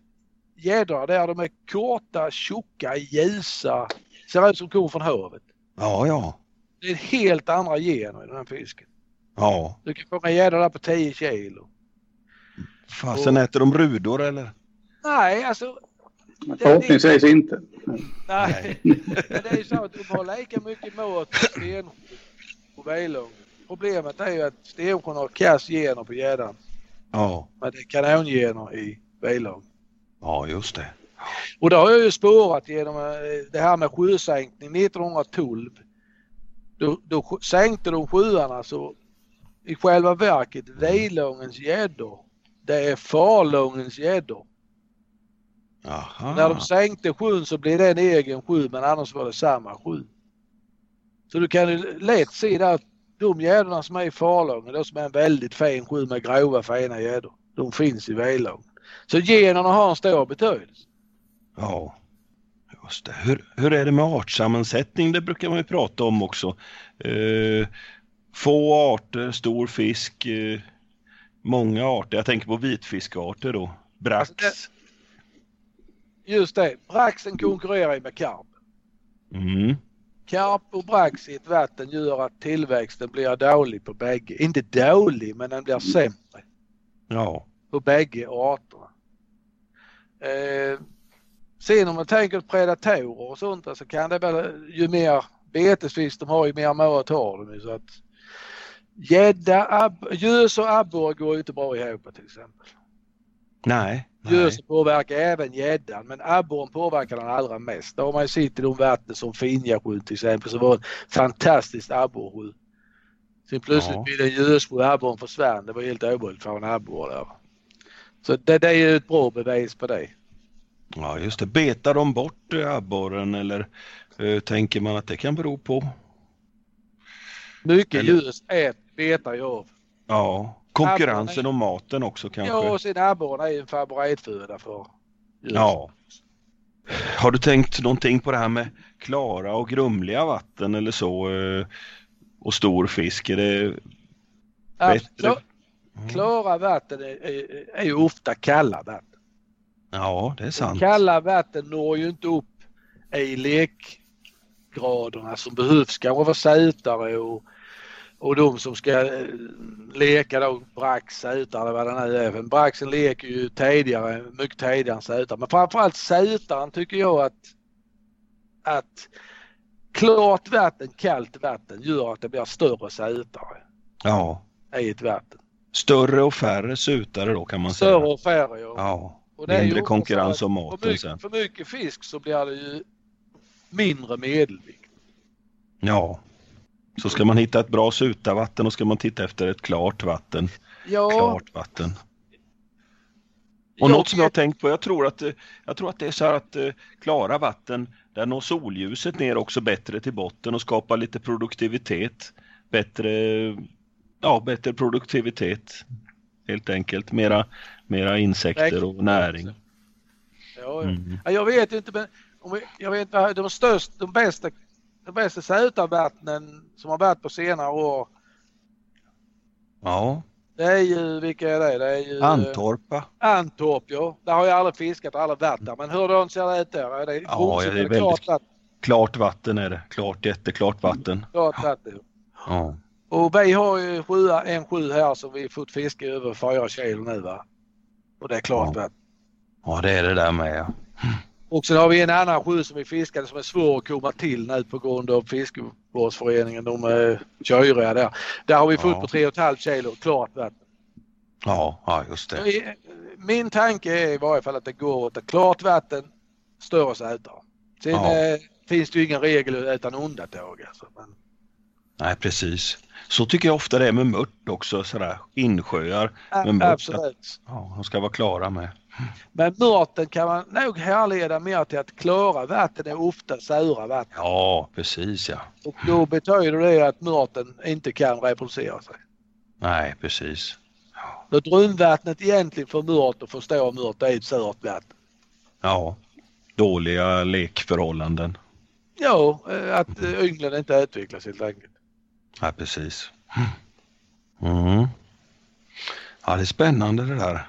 gäddor där de är korta, tjocka, ljusa. Ser ut som kommer från havet. Ja, ja. Det är helt andra gener i den här fisken. Ja. Du kan fånga gäddor där på 10 kilo. Fasen äter de rudor eller? Nej, alltså. Förhoppningsvis inte. Nej. Men det är ju så att de har lika mycket mat på stensjö och vejlång. Problemet är ju att stensjön har kass gener på gäddan. Ja. Men det är kanongener i vejlång. Ja, just det. Och det har jag ju spårat genom eh, det här med sjösänkning 1912. Då, då sänkte de sjöarna så i själva verket Vejlångens gäddor det är Falångens gäddor. När de sänkte sjön så blev det en egen sjö men annars var det samma sjö. Så du kan ju lätt se där att de gäddorna som är i Falången, de som är en väldigt fin sjö med grova fina gäddor, de finns i Vejlången. Så generna har en stor betydelse. Ja. Just det. Hur, hur är det med artsammansättning? Det brukar man ju prata om också. Eh, få arter, stor fisk, eh, många arter. Jag tänker på vitfiskarter då. Brax. Alltså Just det, braxen konkurrerar ju med karp. Mm. Karp och brax i ett vatten gör att tillväxten blir dålig på bägge. Inte dålig men den blir sämre Ja. På bägge arterna. Eh, sen om man tänker på predatorer och sånt så kan det väl ju mer betesfisk de har ju mer mat har de så att gädda, gös och abborre går ju inte bra ihop till exempel. Nej. Gösen påverkar även gäddan men abborren påverkar den allra mest. Det har man ju sett i de vatten som Finjasjön till exempel som var en fantastisk abborrsjö. Sen plötsligt Ja. blev det en gössjö och abborren försvann. Det var helt omöjligt för en abborre där. Så det, det är ju ett bra bevis på det. Ja, just det. Betar de bort eh, abborren eller eh, tänker man att det kan bero på? Mycket Eller- gös ät, betar ju av. Ja. Konkurrensen om maten också kanske? Ja och sen abborren är ju en favoritföda för gös. Ja. Har du tänkt någonting på det här med klara och grumliga vatten eller så? eh, Och stor fisk? Är det, Ja, Kla- Klara vatten är, är, är ju ofta kalla vatten. Ja, det är sant. Kalla vatten når ju inte upp i lekgraderna som behövs kanske för sätare och, och de som ska eh, leka då brax, sätare eller vad det nu är. Braxen leker ju tidigare, mycket tidigare än sätare. Men framförallt sätaren tycker jag att, att klart vatten, kallt vatten gör att det blir större sätare Ja. i ett vatten. Större och färre sutare då kan man Större säga. och färre ja. Ja. Och Mindre konkurrens om för maten mycket, sen. För mycket fisk så blir det ju mindre medelvikt. Ja. Så ska man hitta ett bra sutavatten och ska man titta efter ett klart vatten. Ja, Klart vatten. jag Och något som jag har tänkt på, jag tror att, jag tror att det är så här att eh, klara vatten, där når solljuset ner också bättre till botten och skapar lite produktivitet. Bättre, ja, bättre produktivitet helt enkelt. Mera, mera insekter och näring. Ja, ja. Mm. Ja, jag vet inte men om vi, jag vet vad de största, de bästa, de bästa sötavattnen som har varit på senare år. Ja, Det är ju, vilka är det? Det är ju eh, Antorpa. Antorp ja. Där har jag aldrig fiskat aldrig varit där. Men hur ser det ut där? Är det Ja, ja, det är eller klart väldigt- vatten? Klart vatten är det. Klart, jätteklart vatten. Klart vatten. Ja. Och vi har ju sjua, en sju här som vi fått fiska över fyra kilo nu va. Och det är klart Ja. ja, det är det där med ja. Och sen har vi en annan sjö som vi fiskade som är svår att komma till nu på grund av fiskevårdsföreningen. De är köriga där. Där har vi fått Ja. på 3,5 kilo klart vatten. Ja, ja just det. Min tanke är i varje fall att det går åt ett klart vatten, större sätare. Sen Ja. eh, finns det ju ingen regel utan undantag. Alltså. Men, Nej, precis. Så tycker jag ofta det är med mört också, sådär insjöar. Men mört, absolut. Ja, de ska vara klara med. Men mörten kan man nog härleda mer till att klara vatten är ofta sura vatten. Ja, precis ja. Och då betyder det att mörten inte kan reproducera sig. Nej, precis. Så grundvattnet egentligen för mört och förstå mört är ett surt vatten. Ja, dåliga lekförhållanden. Ja, eh, att eh, ynglen inte utvecklas helt enkelt. Ja, precis. Mm. Ja, det är spännande det där.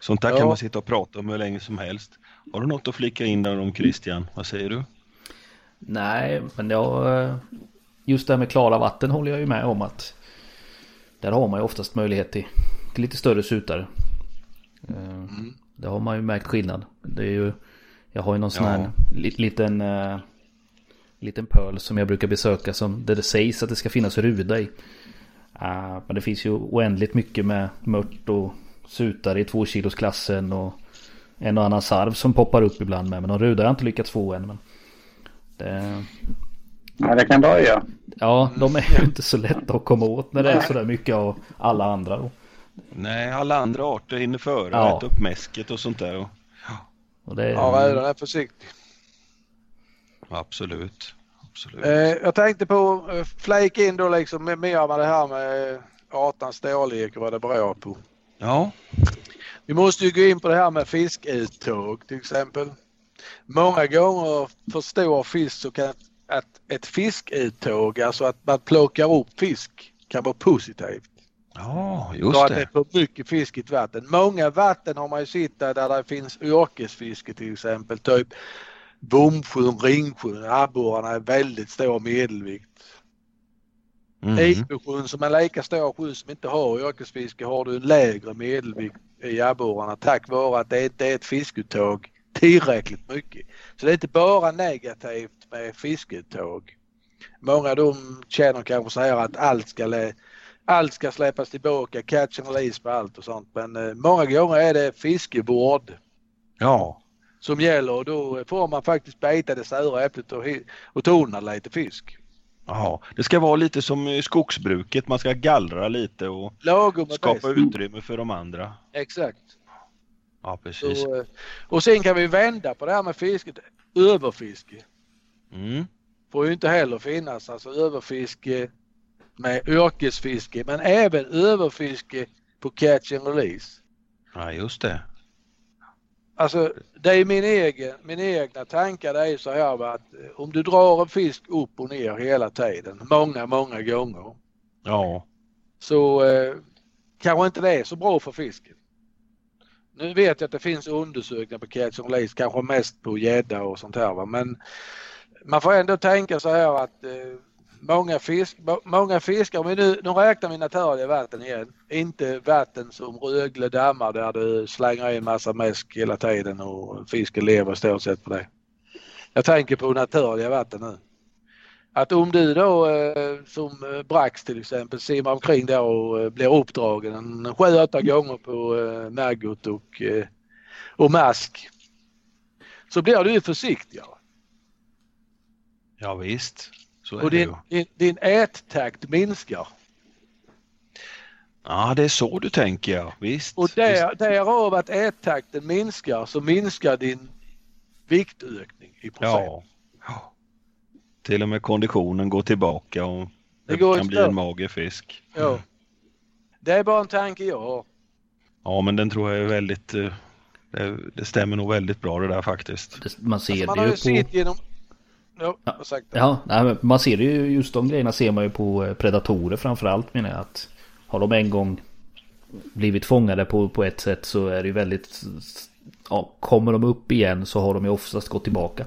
Sånt där Ja. kan man sitta och prata om hur länge som helst. Har du något att flika in där om Christian? Vad säger du? Nej, men jag... eh, Just det här med klara vatten håller jag ju med om att... Där har man ju oftast möjlighet till, till lite större sutare. Eh, Det har man ju märkt skillnad. Det är ju... Jag har ju någon sån här li, liten... Uh, liten pöl som jag brukar besöka som där det sägs att det ska finnas ruda i. Eh, men det finns ju oändligt mycket med mört och sutare i tvåkilosklassen och en och annan sarv som poppar upp ibland med. Men de ruda har jag inte lyckats få än. Men det, Ja, det kan dröja. Ja, de är ju inte så lätta att komma åt när det är sådär mycket av alla andra. Då. Nej, alla andra arter hinner före och Ja. äta upp mäsket och sånt där. Och, Och det är, Ja, räven är försiktig. Absolut. absolut. Eh, jag tänkte på eh, flake in då liksom med, mer med det här med eh, artans storlek och vad det beror på. Ja, Vi måste ju gå in på det här med fiskuttag till exempel. Många gånger förstår fisk så kan att ett fiskuttag, alltså att man plockar upp fisk, kan vara positivt. ja För just att det är det. för mycket fisk i ett vatten. Många vatten har man ju sett där, där det finns yrkesfiske till exempel. Typ Bomsjön, Ringsjön, abborrarna är väldigt stor medelvikt. Mm. Idbosjön som är lika stor sjö som inte har yrkesfiske har du en lägre medelvikt i abborrarna tack vare att det inte är ett fiskuttag tillräckligt mycket. Så det är inte bara negativt med fiskuttag. Många dem känner kanske så här att allt ska, allt ska släppas tillbaka, catch and release på allt och sånt. Men eh, många gånger är det fiskevård Ja, som gäller och då får man faktiskt bita det sura äpplet och, och tona lite fisk. Jaha. Det ska vara lite som i skogsbruket, man ska gallra lite och Lagom skapa bäst. utrymme för de andra. Exakt. Ja, precis. Så, eh, och sen kan vi vända på det här med fisket. Överfiske Mm. får ju inte heller finnas. Alltså överfiske med yrkesfiske men även överfiske på catch and release. Ja, just det. Alltså det är min egen, min egna tankar det är så här va, att eh, om du drar en fisk upp och ner hela tiden, många, många gånger. Ja, så eh, kanske inte det är så bra för fisken. Nu vet jag att det finns undersökningar på catch and release, kanske mest på gädda och sånt här va? men man får ändå tänka så här att eh, många, fisk, många fiskar, om vi nu, nu räknar vi naturliga vatten igen, inte vatten som Rögle dammar där du slänger in massa mäsk hela tiden och fisken lever stort sett på det. Jag tänker på naturliga vatten nu. Att om du då eh, som eh, Brax till exempel simmar omkring där och eh, blir uppdragen en sju, åtta gånger på maggot och, och mask så blir du ju försiktigare. Ja, visst. Så är Och din, din, din ättakt minskar. Ja, det är så du tänker ja. Visst. Och visst. där, därav att ättakten minskar så minskar din viktökning i procent. Ja. Till och med konditionen går tillbaka och Det det, går kan bli en mager fisk. Ja. Det är bara en tanke jag har. Ja, men den tror jag är väldigt... eh, Det, det stämmer nog väldigt bra det där faktiskt. Det, man ser Alltså, man det har ju ju på... sett genom... Ja, vad sagt det? Ja, nej, man ser ju, just de grejerna ser man ju på eh, predatorer framförallt menar jag att har de en gång blivit fångade på, på ett sätt så är det ju väldigt ja, kommer de upp igen så har de ju oftast gått tillbaka.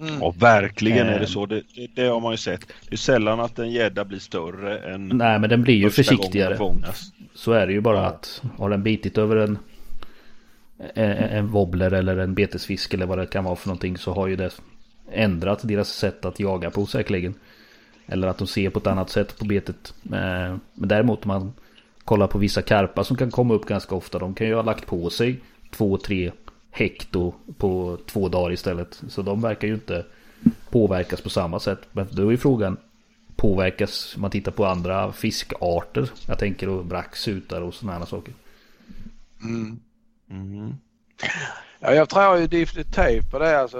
Mm. Ja, verkligen är Eh. det så. Det, det, det har man ju sett. Det är sällan att en gädda blir större än Nej men den blir ju försiktigare. Så är det ju bara att har den bitit över en en, en wobbler eller en betesfisk eller vad det kan vara för någonting så har ju det ändrat deras sätt att jaga på säkerligen. Eller att de ser på ett annat sätt på betet. Eh, Men däremot om man kollar på vissa karpar som kan komma upp ganska ofta. De kan ju ha lagt på sig två, tre hekto på två dagar istället. Så de verkar ju inte påverkas på samma sätt. Men då är ju frågan påverkas man tittar på andra fiskarter. Jag tänker då brax, sutar och sådana här saker. Mm. Mm. Ja, jag tror ju definitivt på det. Alltså,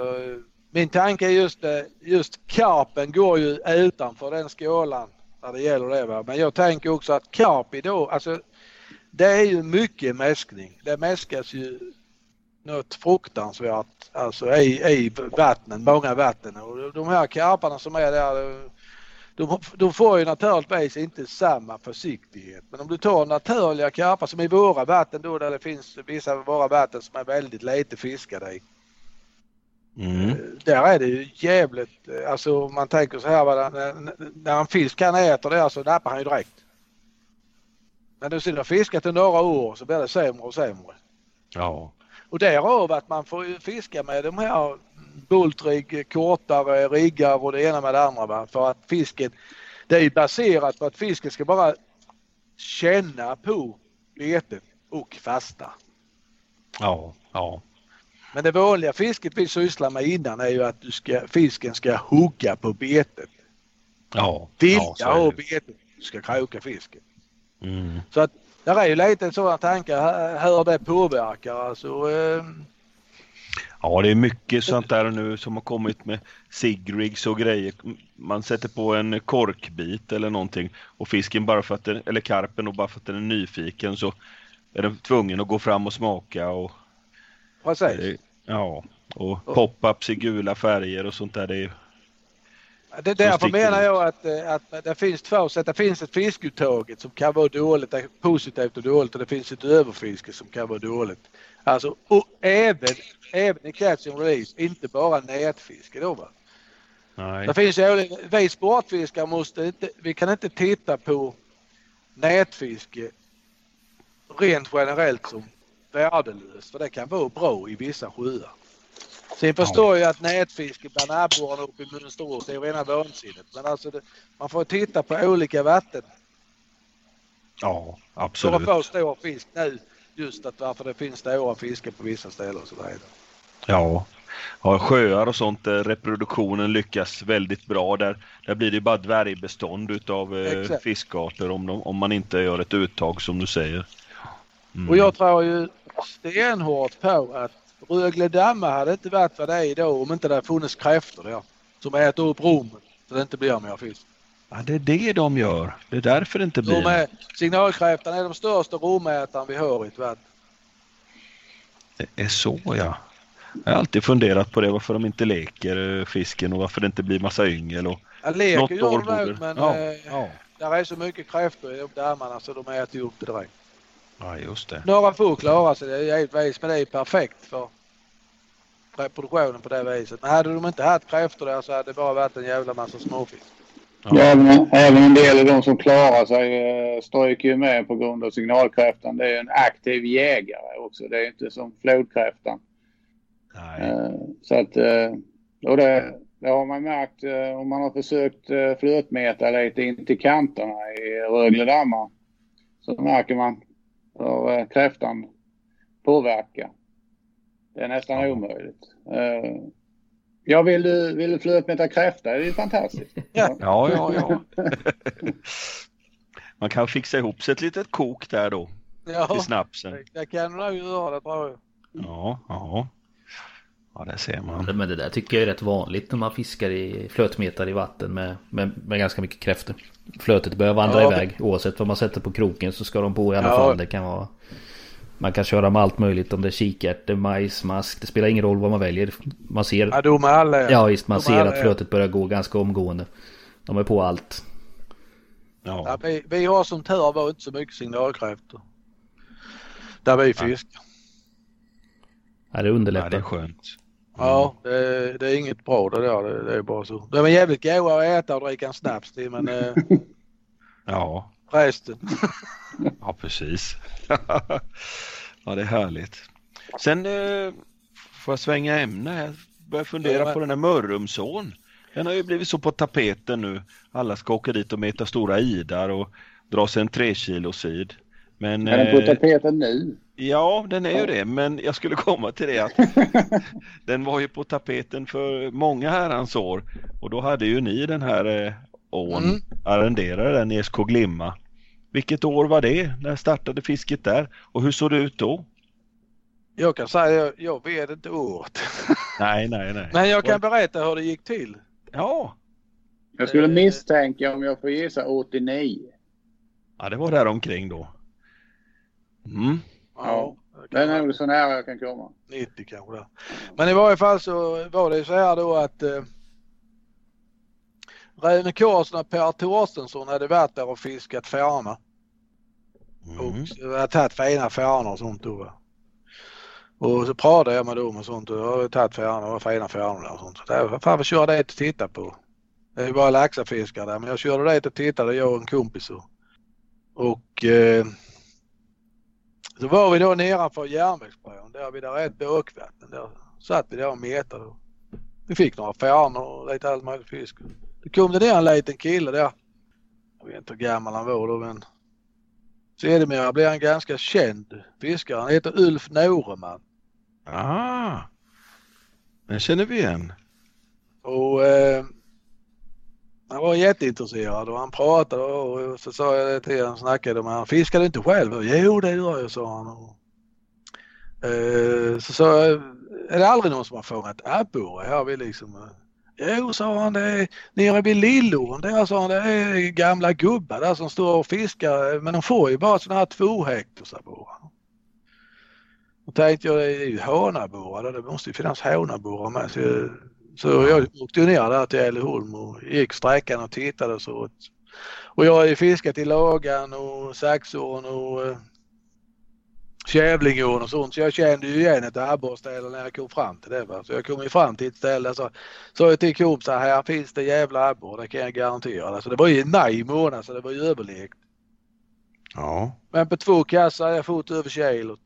min tanke är just det, just karpen går ju utanför den skålan när det gäller det. Va? Men jag tänker också att karp idag, alltså det är ju mycket mäskning. Det mäskas ju något fruktansvärt alltså i, i vattnen, många vatten. Och de här karparna som är där, de, de får ju naturligtvis inte samma försiktighet. Men om du tar naturliga karpar som i våra vatten då där det finns vissa av våra vatten som är väldigt lite fiskade i. Mm. Där är det ju jävligt, eh, alltså om man tänker så här, va, när, när en fisk kan äta det så nappar han ju direkt. Men du sedan fiskat i några år så blir det sämre och sämre. Ja. Och därav att man får ju fiska med de här bultrigg, kortare riggar och det ena med det andra. Va? För att fisken, det är baserat på att fisken ska bara känna på betet och fasta. Ja. Ja. Men det vanliga fisket vi sysslar med innan är ju att du ska, fisken ska hugga på betet. Ja. Vilja ja, ha betet du ska kroka fisken. Mm. Så att där är ju lite sådana tankar här- hur det påverkar. Alltså, eh, Ja, det är mycket sånt där nu som har kommit med sigrigs och grejer. Man sätter på en korkbit eller någonting och fisken bara för att den, eller karpen och bara för att den är nyfiken så är den tvungen att gå fram och smaka och precis. Ja, och pop-ups i gula färger och sånt där. Det är, Det, därför menar jag att, eh, att det finns två sätt. Det finns ett fiskuttaget som kan vara dåligt, positivt och dåligt och det finns ett överfiske som kan vara dåligt. Alltså och även, även i catch and release, inte bara nätfiske då va. nej. Det finns ju vi sportfiskare måste inte, vi kan inte titta på nätfiske rent generellt som värdelöst för det kan vara bra i vissa sjöar. Sen förstår jag att nätfiske bland abborrarna uppe i Mönsterås är rena vansinnet. Men alltså det, man får titta på olika vatten Ja, för att absolut. få stor fisk nu. Just att varför det finns stora fiskar på vissa ställen och så vidare. Ja. ja, sjöar och sånt där reproduktionen lyckas väldigt bra. Där, där blir det bara dvärgbestånd utav eh, fiskarter om, de, om man inte gör ett uttag som du säger. Mm. Och jag tror ju stenhårt på att Rögle dammar hade inte varit vad det är idag om inte det hade funnits kräftor där. Som äter upp rommen så det inte blir mer fisk. Ja, det är det de gör. Det är därför det inte blir. De är, signalkräftan är de största romätaren vi har i ett vatten. Det är så ja. Jag har alltid funderat på det, varför de inte leker eh, fisken och varför det inte blir massa yngel. Och Jag leker gör de men ja, eh, ja. där är så mycket kräftor i de dammarna så de äter upp det direkt. Ja, just det. Några få klarar sig det givetvis men det är perfekt för reproduktionen på det viset. Men hade de inte haft kräftor där så hade det bara varit en jävla massa småfisk. Ja. Även, även en del av de som klarar sig eh, stryker ju med på grund av signalkräftan. Det är en aktiv jägare också. Det är inte som flodkräftan. Nej. Eh, så att, eh, och det, det har man märkt om man har försökt flötmäta lite in till kanterna i Rögle dammar. Så märker man hur eh, kräftan påverkar. Det är nästan Ja. omöjligt. Eh, Ja, vill du, vill du flötmäta kräfta? Det är ju fantastiskt. Ja. Ja, ja, ja. Man kan fixa ihop sig ett litet kok där då till Ja, snapsen. det, kan du nog göra det tror jag. Ja, ja. Ja, det ser man. Men det där tycker jag är rätt vanligt när man fiskar i flötmetare i vatten med, med, med ganska mycket kräftor. Flötet börjar vandra Ja. iväg. Oavsett vad man sätter på kroken så ska de på i alla Ja. fall. Det kan vara... Man kan köra med allt möjligt. Om det är kikärtor, majs, mask. Det spelar ingen roll vad man väljer. Man ser... Ja, de är alla. Ja visst, man De ser alla att flötet börjar gå ganska omgående. De är på allt. Ja, Ja, vi, vi har som tur var inte så mycket signalkräftor. Där vi fiskar. Ja, det ja, underlättar. det är skönt. Ja, det, det är inget bra det där. Det, det är bara så. De är jävligt goda att äta och dricka en snaps till men eh, Ja, resten. ja precis. ja, det är härligt. Sen eh, får jag svänga ämne här. Börjar fundera Ja, men- på den här Mörrumsån. Den har ju blivit så på tapeten nu. Alla ska åka dit och meta stora idar och dra sig en tre kilo sid. Men, Är den på eh, tapeten nu? Ja, den är ju det, men jag skulle komma till det att den var ju på tapeten för många herrans år och då hade ju ni den här eh, ån, Mm. arrenderade den i SK Glimma. Vilket år var det? När startade fisket där? Och hur såg det ut då? Jag kan säga jag, jag vet inte året. Nej, nej, nej. Men jag kan berätta hur det gick till. Ja, Jag skulle Eh. misstänka om jag får gissa 89. ja det var där omkring då. Mm. Ja, det är nog så nära jag kan komma. 90 kanske där. Men i varje fall så var det ju så här då att eh, Rune Karlsson och Per Torstensson hade varit där och fiskat färna. Mm. Och jag hade tagit fina färnor och sånt då. Och så pratade jag med dem och sånt och jag har tagit färnor och fina färnor där och sånt. Så där, fan vi kör dit och titta på. Det är ju bara laxafiskare där men jag körde dit och tittade jag och en kompis. Och, och eh, så var vi då nedanför järnvägsbron där vid där är ett båkvatten. Där satt vi där och metade. Vi fick några färnor och lite allt möjligt fisk. Då kom det ner en liten kille där. Jag vet inte hur gammal han var då men Sedermera blev han ganska känd fiskare. Han heter Ulf Noreman. Ah, den känner vi igen. Och eh, han var jätteintresserad och han pratade och så sa jag det till honom, snackade med honom. Fiskar du inte själv? Jo det gör jag, sa han. Och, eh, så sa jag, är det aldrig någon som har fångat abborre här Vi liksom? Eh, jo, sa han, det är nere vid Lillån där, sa han, det är gamla gubbar där som står och fiskar eh, men de får ju bara sådana här tvåhektarsabborrar. Då tänkte jag, det är ju hanaborrar, det måste ju finnas hanaborrar med. Så jag, så jag åkte ner där till Älleholm och gick sträckan och tittade och så. Och jag har ju fiskat i Lagan och Saxån och eh, Kävlingån och sånt så jag kände ju igen ett abborrställe när jag kom fram till det. Va? Så jag kom ju fram till ett ställe så sa jag till kompisar här finns det jävla abborre, det kan jag garantera. Alltså det var ju i maj månad så det var ju överlekt. Ja, Men på två kassar har jag fått över kilot.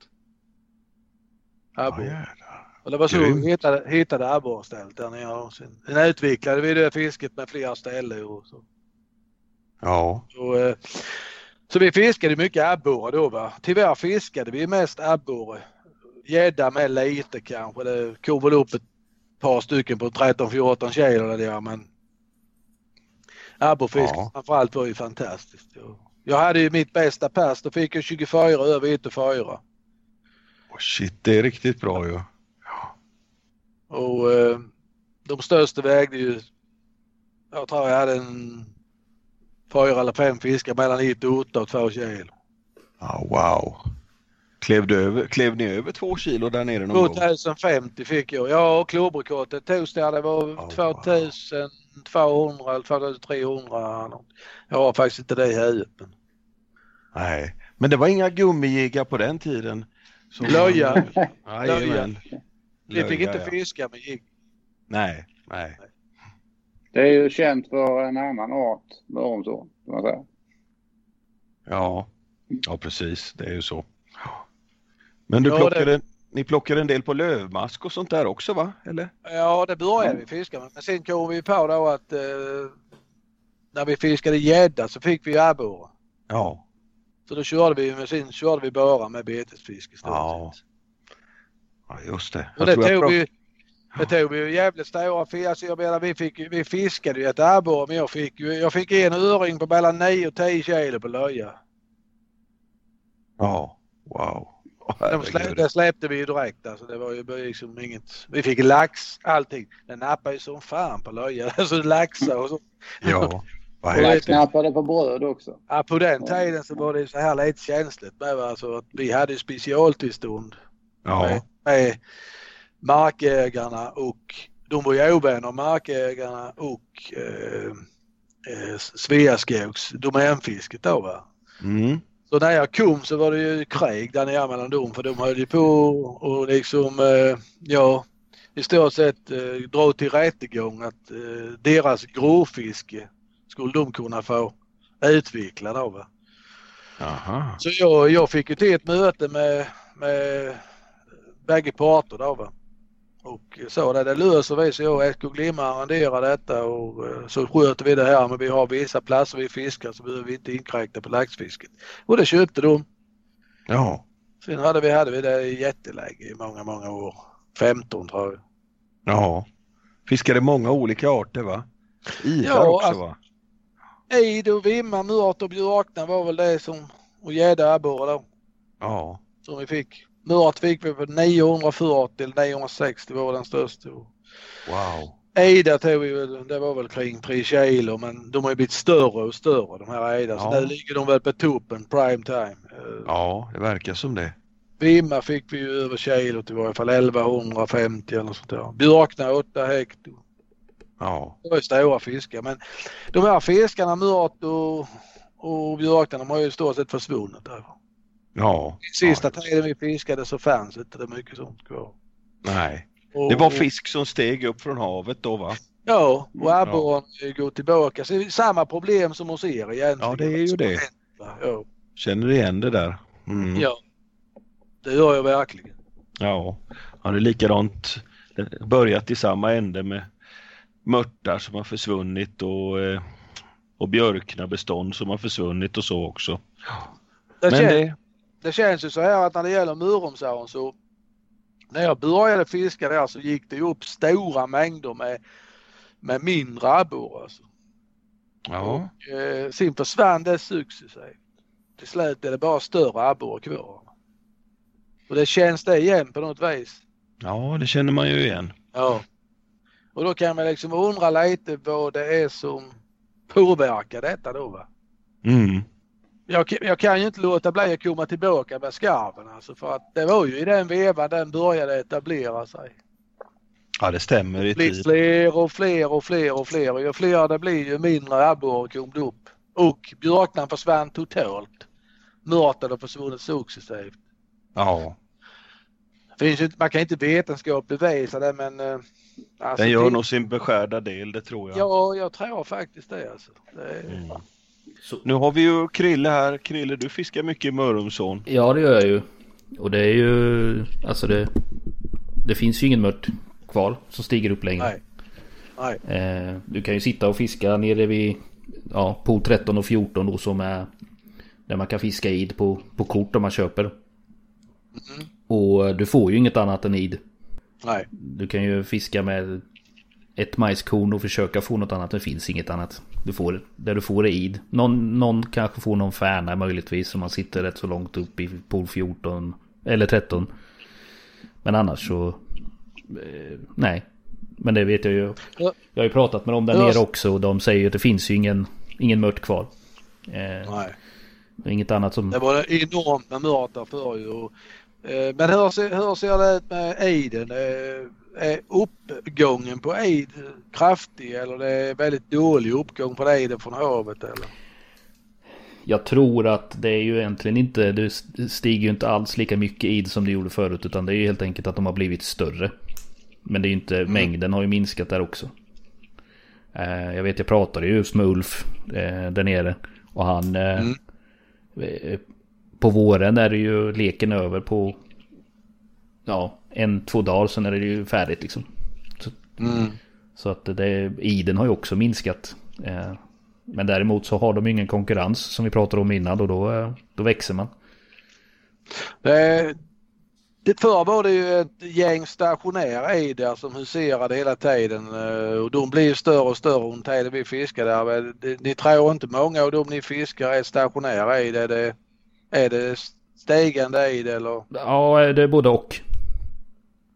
ja Abborre. jädrar. Och det var så vi hittade, hittade abborrstället där nere. Och sen, sen utvecklade vi det fisket med flera ställen. Och så. Ja, Och, eh, så vi fiskade mycket abborre då va. Tyvärr fiskade vi mest abborre. Gädda med lite kanske. Det kom väl upp ett par stycken på 13-14 kilo där men abborrfisk Ja. framförallt var ju fantastiskt. Jag, jag hade ju mitt bästa pass. Då fick jag 24 över 1,4. oh, shit det är riktigt bra ju. Och eh, de största vägde ju, jag tror jag hade en fyra eller fem fiskar mellan 1 och 8 och 2 kilo. Ja, wow. Klev, du över, klev ni över två kilo där nere någon gång? 2050 fick jag. Ja, och klubrekordet togs där. Det var Oh, 2200 eller 2300. Jag har faktiskt inte det i huvudet. men- Nej, men det var inga gummijiggar på den tiden. Som- Löja. Jajamän. Vi fick inte ja. fiska med jigg. Nej, nej. Det är ju känt för en annan art, Mörrumsån, kan man säga. Ja, ja precis. Det är ju så. Men du Ja, plockade, ni plockade en del på lövmask och sånt där också va? Eller? Ja, det började vi fiska med. Men sen kom vi på då att eh, när vi fiskade gädda så fick vi abborre. Ja. Så då körde vi, men sen körde vi bara med betesfisk istället. Ja. Ja just det. Och det tror jag tog pro- vi, det tog vi ju jävligt stora fisk. Alltså jag menar vi, fick, vi fiskade ju ett abborre men jag fick, jag fick en öring på mellan 9 och 10 kilo på löja. Ja, wow. De det släppte vi ju direkt alltså. Det var ju liksom inget. Vi fick lax, allting. Den nappade ju som fan på löja. Alltså laxar och så. Ja, vad Och häftigt. Knappade på bröd också. Ja, på den tiden så var det så här lite känsligt med alltså att vi hade ju specialtillstånd Ja, med, med markägarna och de var ju ovänner markägarna och eh, eh, Sveaskogs domänfisket då va. mm. Så när jag kom så var det ju krig där nere mellan dem för de höll ju på och liksom eh, ja i stort sett eh, dra till rättegång att eh, deras gråfiske skulle de kunna få utveckla då va. Aha. Så jag, jag fick ju till ett möte med, med bägge parter då va. Och sa det, det löser vi så jag och SK Glimma arrenderar detta och eh, så sköter vi det här men vi har vissa platser vi fiskar så behöver vi inte inkräkta på laxfisket. Och det köpte de. Ja, Sen hade vi, hade vi det i jätteläge i många, många år. 15 tror jag. ja. Fiskade många olika arter va? Idar Ja, också alltså- va? Eid och vimma, mört och björkna var väl det som, och gädda, abborre då, Ja, som vi fick. Mört fick vi på 940 eller 960 var den största. Wow. Eida tog vi väl, det var väl kring 3 kilo men de har ju blivit större och större de här Eida. Så Ja. nu ligger de väl på toppen prime time. Ja, det verkar som det. Vimma fick vi ju över kilot i varje fall 1150 eller sånt där. Björkna 8 hekto. Ja, Det var ju stora fiskar men de här fiskarna mört och, och björkna de har ju i stort sett försvunnit. Där. Ja. Sista ja, tiden vi fiskade så fanns inte det mycket sånt kvar. Nej, Och, det var fisk som steg upp från havet då va? Ja, och abborren går tillbaka. Så samma problem som hos er egentligen. Ja, det är ju det. Ja, Känner igen det där. Mm. ja. det gör jag verkligen. Ja, ja det är likadant. Det har Börjat i samma ände med mörtar som har försvunnit och, eh, och björkna bestånd som har försvunnit och så också. Det, Men det, det känns ju så här att när det gäller Murumsån så när jag började fiska där så gick det upp stora mängder med, med mindre abborre. Alltså. ja, Och, eh, sen försvann det successivt. Till slut är det bara större abborre kvar. Och det känns det igen på något vis. ja, det känner man ju igen. Ja. Och då kan man liksom undra lite vad det är som påverkar detta då va. Mm. Jag, jag kan ju inte låta bli att komma tillbaka med skarven alltså för att det var ju i den vevan den började etablera sig. Ja, det stämmer Det blir fler och fler och fler och fler och ju fler det blir ju mindre abborre kom det upp. Och björknan försvann totalt. Mörten har försvunnit successivt. Ja, Finns ju, man kan inte vetenskapligt bevisa det men... eh, Alltså, den gör det- nog sin beskärda del, det tror jag. Ja, jag tror faktiskt det alltså. Det är, Mm. Så, Nu har vi ju Krille här. Krille, du fiskar mycket i Mörrumsån. ja det gör jag ju. Och det är ju alltså det. Det finns ju ingen mört kvar som stiger upp längre. Nej. Nej. Eh, du kan ju sitta och fiska nere vid ja, pool 13 och 14 då som är där man kan fiska id på, på kort om man köper. Mhm. Och du får ju inget annat än id. Nej. Du kan ju fiska med ett majskorn och försöka få något annat. Det finns inget annat. Du får, där du får är id. Någon, någon kanske får någon färna möjligtvis om man sitter rätt så långt upp i pool 14 eller 13. Men annars så... Eh, nej. Men det vet jag ju. Ja. Jag har ju pratat med dem där Ja. nere också och de säger ju att det finns ju ingen, ingen mört kvar. Eh, Nej. Inget annat som... Det var enormt med mört där förr ju. Eh, Men hur ser, hur ser det ut med Eiden? Eh, Är uppgången på Eid kraftig eller det är väldigt dålig uppgång på Eiden från havet eller? Jag tror att det är ju egentligen inte, det stiger ju inte alls lika mycket id som det gjorde förut utan det är ju helt enkelt att de har blivit större. Men det är ju inte, mm. mängden har ju minskat där också. Eh, jag vet jag pratade just med Ulf eh, där nere och han eh, mm. På våren är det ju leken över på Ja en, två dagar sen är det ju färdigt liksom. Så, mm. så att det, iden har ju också minskat. Men däremot så har de ingen konkurrens som vi pratade om innan och då, då växer man. Det, det förr var det ju ett gäng stationära i där som huserade hela tiden eh, och de blir större och större under tiden vi fiskar där. Ni tror inte många av dem ni fiskar är stationära i det? det är det stigande i det eller? Ja, det är både och.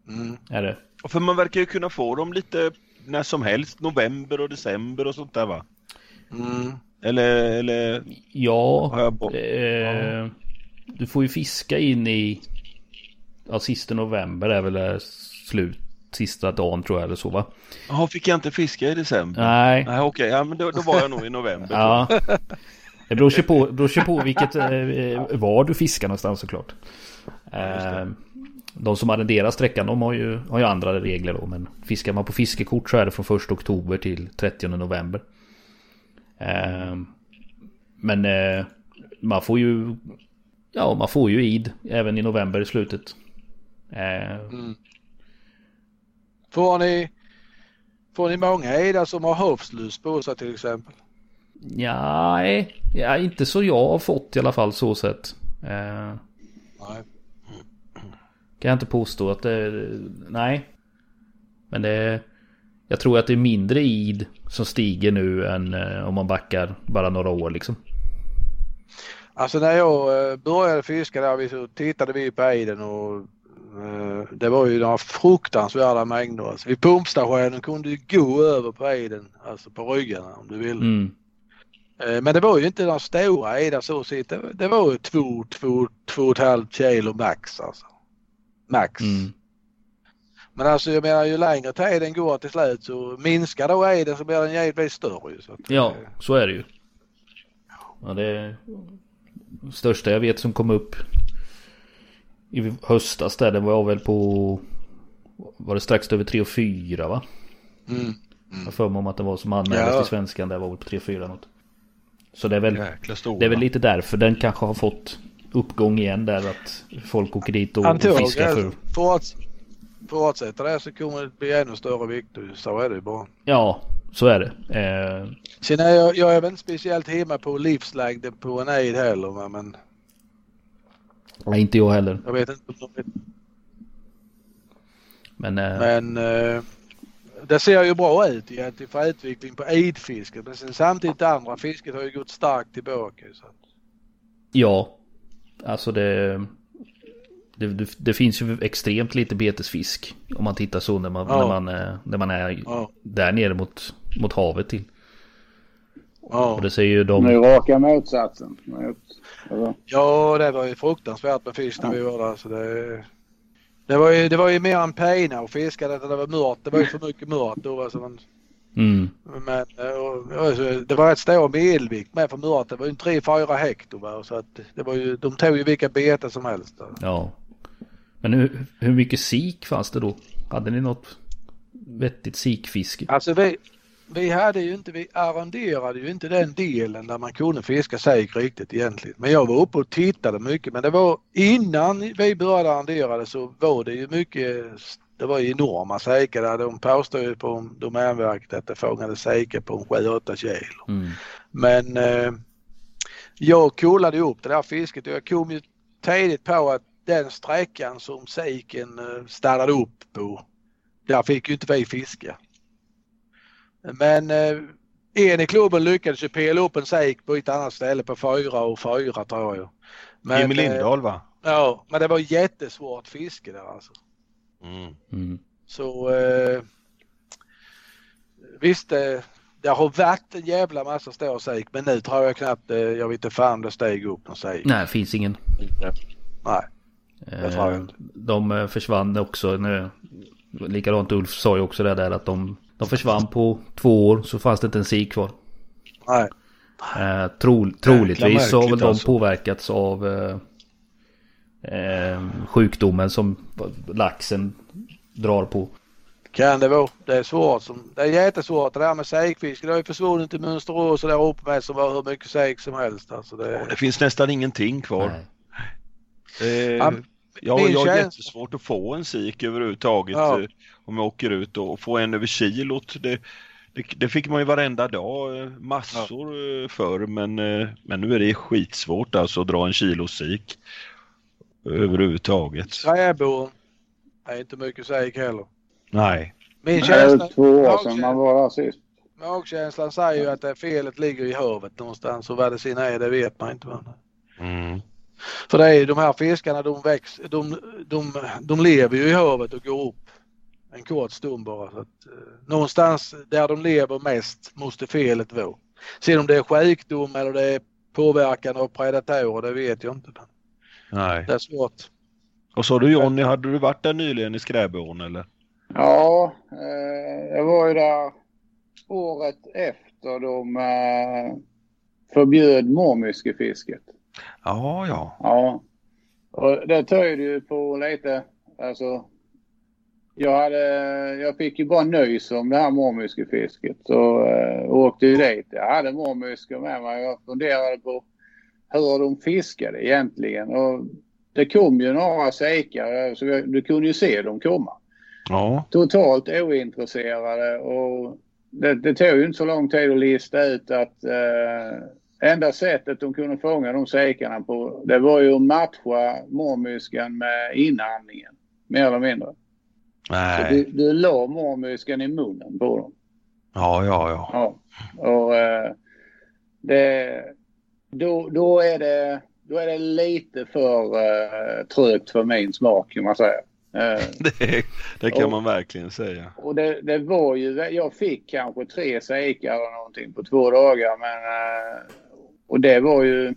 Mm. Är det. För man verkar ju kunna få dem lite när som helst, november och december och sånt där va? Mm. Eller, eller? Ja, eh, ja, du får ju fiska in i Ja, sista november är väl eh, slut. Sista dagen tror jag eller så va? Jaha, fick jag inte fiska i december? Nej. Nej okej, ja, men då, då, var jag nog i november. ja. Det beror sig på, beror sig på vilket, eh, var du fiskar någonstans såklart. Eh, de som arrenderar sträckan de har ju, har ju andra regler då. Men fiskar man på fiskekort så är det från 1 oktober till 30 november. Eh, men eh, man får ju Ja, man får ju id även i november i slutet. Eh. Mm. Får ni Får ni många Ida som har hovslus på sig till exempel? Nej, ja, inte så jag har fått i alla fall så sett. Eh. Kan jag inte påstå att det, nej. Men det, jag tror att det är mindre id som stiger nu än eh, om man backar bara några år liksom. Alltså när jag eh, började fiska där så tittade vi på ejden och Eh, det var ju några fruktansvärda mängder. Alltså, vid pumpstationen kunde du gå över på ejden, alltså på ryggarna om du ville. Mm. Men det var ju inte de stora ejdar så sett. Det var ju två, två, två och ett halvt kilo max alltså. Max. Mm. Men alltså jag menar ju längre tiden går till slut så minskar då ejden så blir den givetvis större. Så att, ja, så är det ju. Ja, det är största jag vet som kom upp i höstas där, det var väl på... Var det strax över 3 och 4 va? Mm. Mm. Jag för mig om att det var som anmäldes ja. till svenskan, det var väl på 3 och 4 något. Så det är väl... Det är väl lite därför den kanske har fått uppgång igen där att folk åker dit och, och fiskar för... Forts fortsätter det så kommer det bli ännu större vikter. Så är det bara. Ja, så är det. Eh... Sen är jag, jag är väl inte speciellt hemma på livslängden på en ejd heller men Nej, inte jag heller. Jag vet inte. Men, äh... Men äh, det ser ju bra ut egentligen för utveckling på eidfisket. Men sen samtidigt det andra fisket har ju gått starkt tillbaka. Så. Ja, alltså det, det, det, det, finns ju extremt lite betesfisk om man tittar så när man, ja. när man, eh, när man är ja. där nere mot, mot havet till. Ja. Och det säger ju de... Nu raka motsatsen. Ja, det var ju fruktansvärt med fisk när vi var där. Så det, det, var ju, det var ju mer en pina att fiska det, det var mört. Det var ju för mycket mört då. Alltså man, mm. Men och, det var rätt stor medelvikt med för mört. Det var ju 3-4 hekto. Så att det var ju, de tog ju vilka bete som helst. Ja. Men hur, hur mycket sik fanns det då? Hade ni något vettigt sikfiske? Alltså vi, vi hade ju inte, vi arrenderade ju inte den delen där man kunde fiska sik riktigt egentligen. Men jag var uppe och tittade mycket men det var innan vi började arrendera det så var det ju mycket, det var enorma sikar där. De påstod ju på Domänverket att det fångade sikar på 7-8 kilo. Mm. Men eh, jag kollade upp det där fisket och jag kom ju tidigt på att den sträckan som siken eh, stannade upp på, där fick ju inte vi fiska. Men eh, en i klubben lyckades ju pela upp en sejk på ett annat ställe på fyra och fyra tror jag. Men, Jimmy eh, Lindahl va? Ja, men det var jättesvårt fiske där alltså. Mm. Mm. Så eh, visst, det, det har varit en jävla massa stor sik men nu tror jag knappt, eh, jag vet inte fan det steg upp någon sik. Nej, finns ingen. Nej. Det tror jag Eh, inte. De eh, försvann också nu. Likadant Ulf sa ju också det där att de, de försvann på två år så fanns det inte en sik kvar. Nej. Eh, tro, troligtvis så har väl de alltså. påverkats av eh, eh, sjukdomen som laxen drar på. Kan det vara. Det är svårt. Som, det är jättesvårt det där med sikfisk. Det har ju försvunnit i Mönsterås och där uppe med som var hur mycket sik som helst. Alltså det, Och det finns nästan ingenting kvar. Eh, Ja, jag, har känsla- jättesvårt att få en sik överhuvudtaget Ja. eh, om jag åker ut och få en över kilot. Det, det, det fick man ju varenda dag, eh, massor ja. förr men, eh, men nu är det skitsvårt alltså att dra en kilo sik överhuvudtaget. Träbor är inte mycket sik heller. Nej. Min Det är känsla, två år sedan man var där sist. magkänslan säger ju att det felet ligger i havet någonstans och vad det sen är det vet man inte. Mm. För det är ju de här fiskarna de väx, de, de, de lever ju i havet och går upp en kort stund bara. Så att, eh, någonstans där de lever mest måste felet vara. Sen om det är sjukdom eller det är påverkan av predatorer det vet jag inte. Men Nej. det är svårt. Och så du Jonny, hade du varit där nyligen i Skräbån eller? Ja, eh, jag var ju där året efter de eh, förbjöd mormyskefisket. Ja, ja. Ja. Och det tyder ju på lite, alltså. Jag hade, jag fick ju bara nöjs om det här mormyskefisket. Så eh, åkte ju dit. Jag hade mormyskor med mig. Jag funderade på hur de fiskade egentligen. Och det kom ju några sikar så du kunde ju se dem komma. Ja, Totalt ointresserade och det, det tog ju inte så lång tid att lista ut att eh, enda sättet de kunde fånga de sikarna på det var ju att matcha mormyskan med inandningen. Mer eller mindre. Så nej. du, du la mormyskan i munnen på dem. Ja, ja, ja. Ja. Och eh, det, då, då, är det, då är det lite för eh, trögt för min smak kan man säga. Eh, Det, det kan Och- man verkligen säga. Och det, det var ju, jag fick kanske tre sikar eller någonting på två dagar men eh, och det var ju,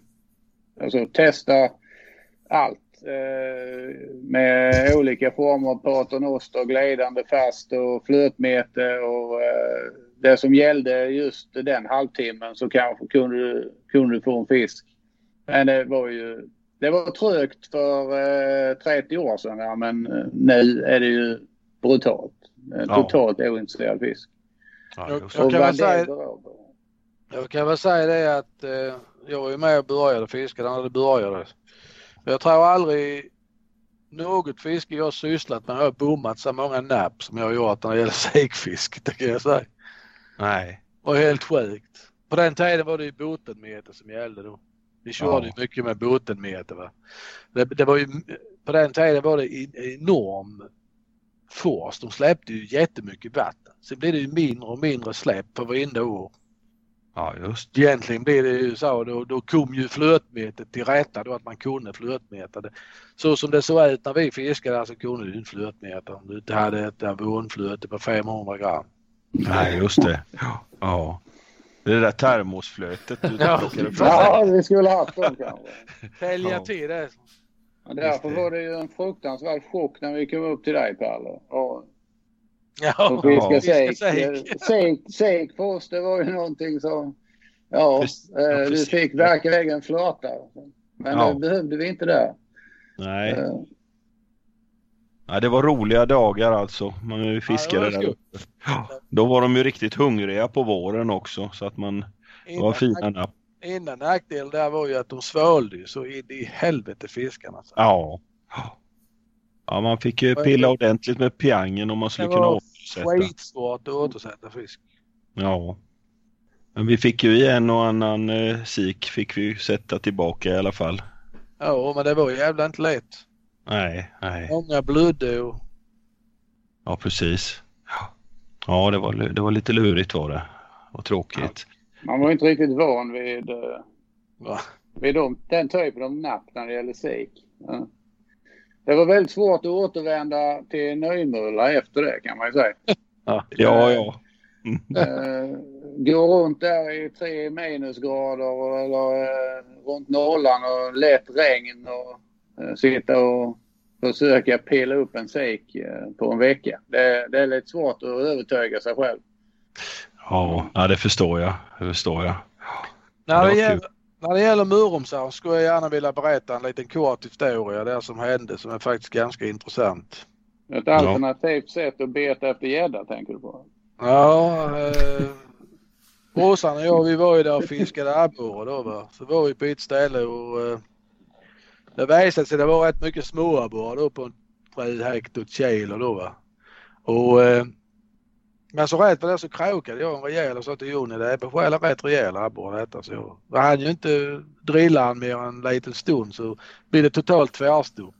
alltså testa allt med olika former av paternoster, glidande fast och flötmete och eh, det som gällde just den halvtimmen så kanske kunde du, kunde du få en fisk. Men det var ju, det var trögt för eh, 30 år sedan ja, men eh, nu är det ju brutalt. Eh, Ja. Totalt ointresserad fisk. Ja, Jag- jag kan säga-. Jag kan väl säga det att eh, jag var ju med och började fiska när det började. Jag tror aldrig något fiske jag sysslat med har bommat så många napp som jag har gjort när det gäller sikfisk. Det kan jag säga. Nej. Och helt sjukt. På den tiden var det ju bottenmeter som gällde då. Vi körde Ja. mycket med bottenmeter. Va? Det, det var ju, på den tiden var det en enorm force. De släppte ju jättemycket vatten. Sen blev det ju mindre och mindre släpp på varenda år. Ja, just Egentligen blev det ju så då, då kom ju flötmetet till rätta då att man kunde flötmäta det. Så som det såg ut när vi fiskade så kunde du inte flötmäta om du inte hade ett avonflöte på 500 gram. Nej, just det. Ja. Det är det där termosflötet du Ja. plockade fram. Ja, vi skulle haft dem kanske. Tälja Ja. till det. Därför var det ju en fruktansvärd chock när vi kom upp till dig Palle. Och Ja, och fiska sik. sik. Sik, för oss det var ju någonting som, ja, Precis. eh, Ja, du precis. fick verkligen flöta. Men Ja. det behövde vi inte där. Nej. Eh, Nej, det var roliga dagar alltså. Man fiskade Ja, det var där uppe. Ja, Då var de ju riktigt hungriga på våren också så att man, det var fina napp. Enda nackdelen där var ju att de svalde så in i helvete fiskarna. Så. Ja. Ja, man fick ju pilla ordentligt med piangen om man skulle Det kunna var återsätta. skitsvårt att återsätta fisk. Ja. Men vi fick ju i en och annan eh, sik fick vi sätta tillbaka i alla fall. Ja, men det var jävla inte lätt. Nej, nej. Många blödde och Ja, precis. Ja. Ja, det var, det var lite lurigt var det. Och tråkigt. man var ju inte riktigt van vid, eh, va? vid dem, den typen av napp när det gäller sik. Ja. Det var väldigt svårt att återvända till Nymölla efter det kan man ju säga. Ja, ja. Eh, gå runt där i tre minusgrader eller eh, runt nollan och lätt regn och eh, sitta och försöka pilla upp en sik eh, på en vecka. Det, det är lite svårt att övertyga sig själv. Ja, ja det förstår jag. Det förstår jag. När det gäller, när det gäller Murumsar skulle jag gärna vilja berätta en liten kort historia där som hände som är faktiskt ganska intressant. Ett alternativt sätt att beta efter gädda tänker du på? Ja, eh, brorsan och jag vi var ju där och fiskade abborre då va. Så var vi på ett ställe och eh, det visade sig det var rätt mycket småabborrar då på en sju hektar kilo då va. Och eh, men så rätt för det så krokade jag en rejäl och sa till Jonny det är på själ rätt rejäl abborre detta. Så jag, hann ju inte drilla han mer än en liten stund så blir det totalt tvärstopp.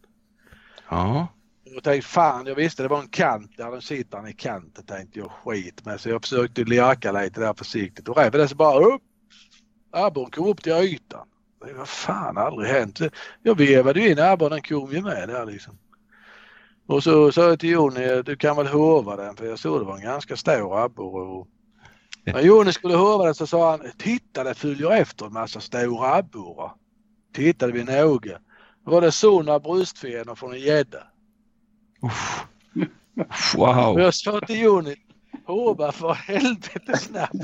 Ja. Jag tänkte fan, jag visste det var en kant där, den sitter han i kanten tänkte jag skit med. Så jag försökte lirka lite där försiktigt och rätt för det så bara upp. Abborren kom upp till ytan. Det var fan aldrig hänt. Jag vevade ju in abborren, kom ju med där liksom. Och så sa jag till Jonny, du kan väl hova den för jag såg det var en ganska stor abborre. Och... När Jonny skulle hova den så sa han, titta det följer efter en massa stora abborrar. Tittade vi noga. Då var det sådana bröstfenor från en gädda. Och Wow. jag sa till Jonny, hova för helvete snabbt.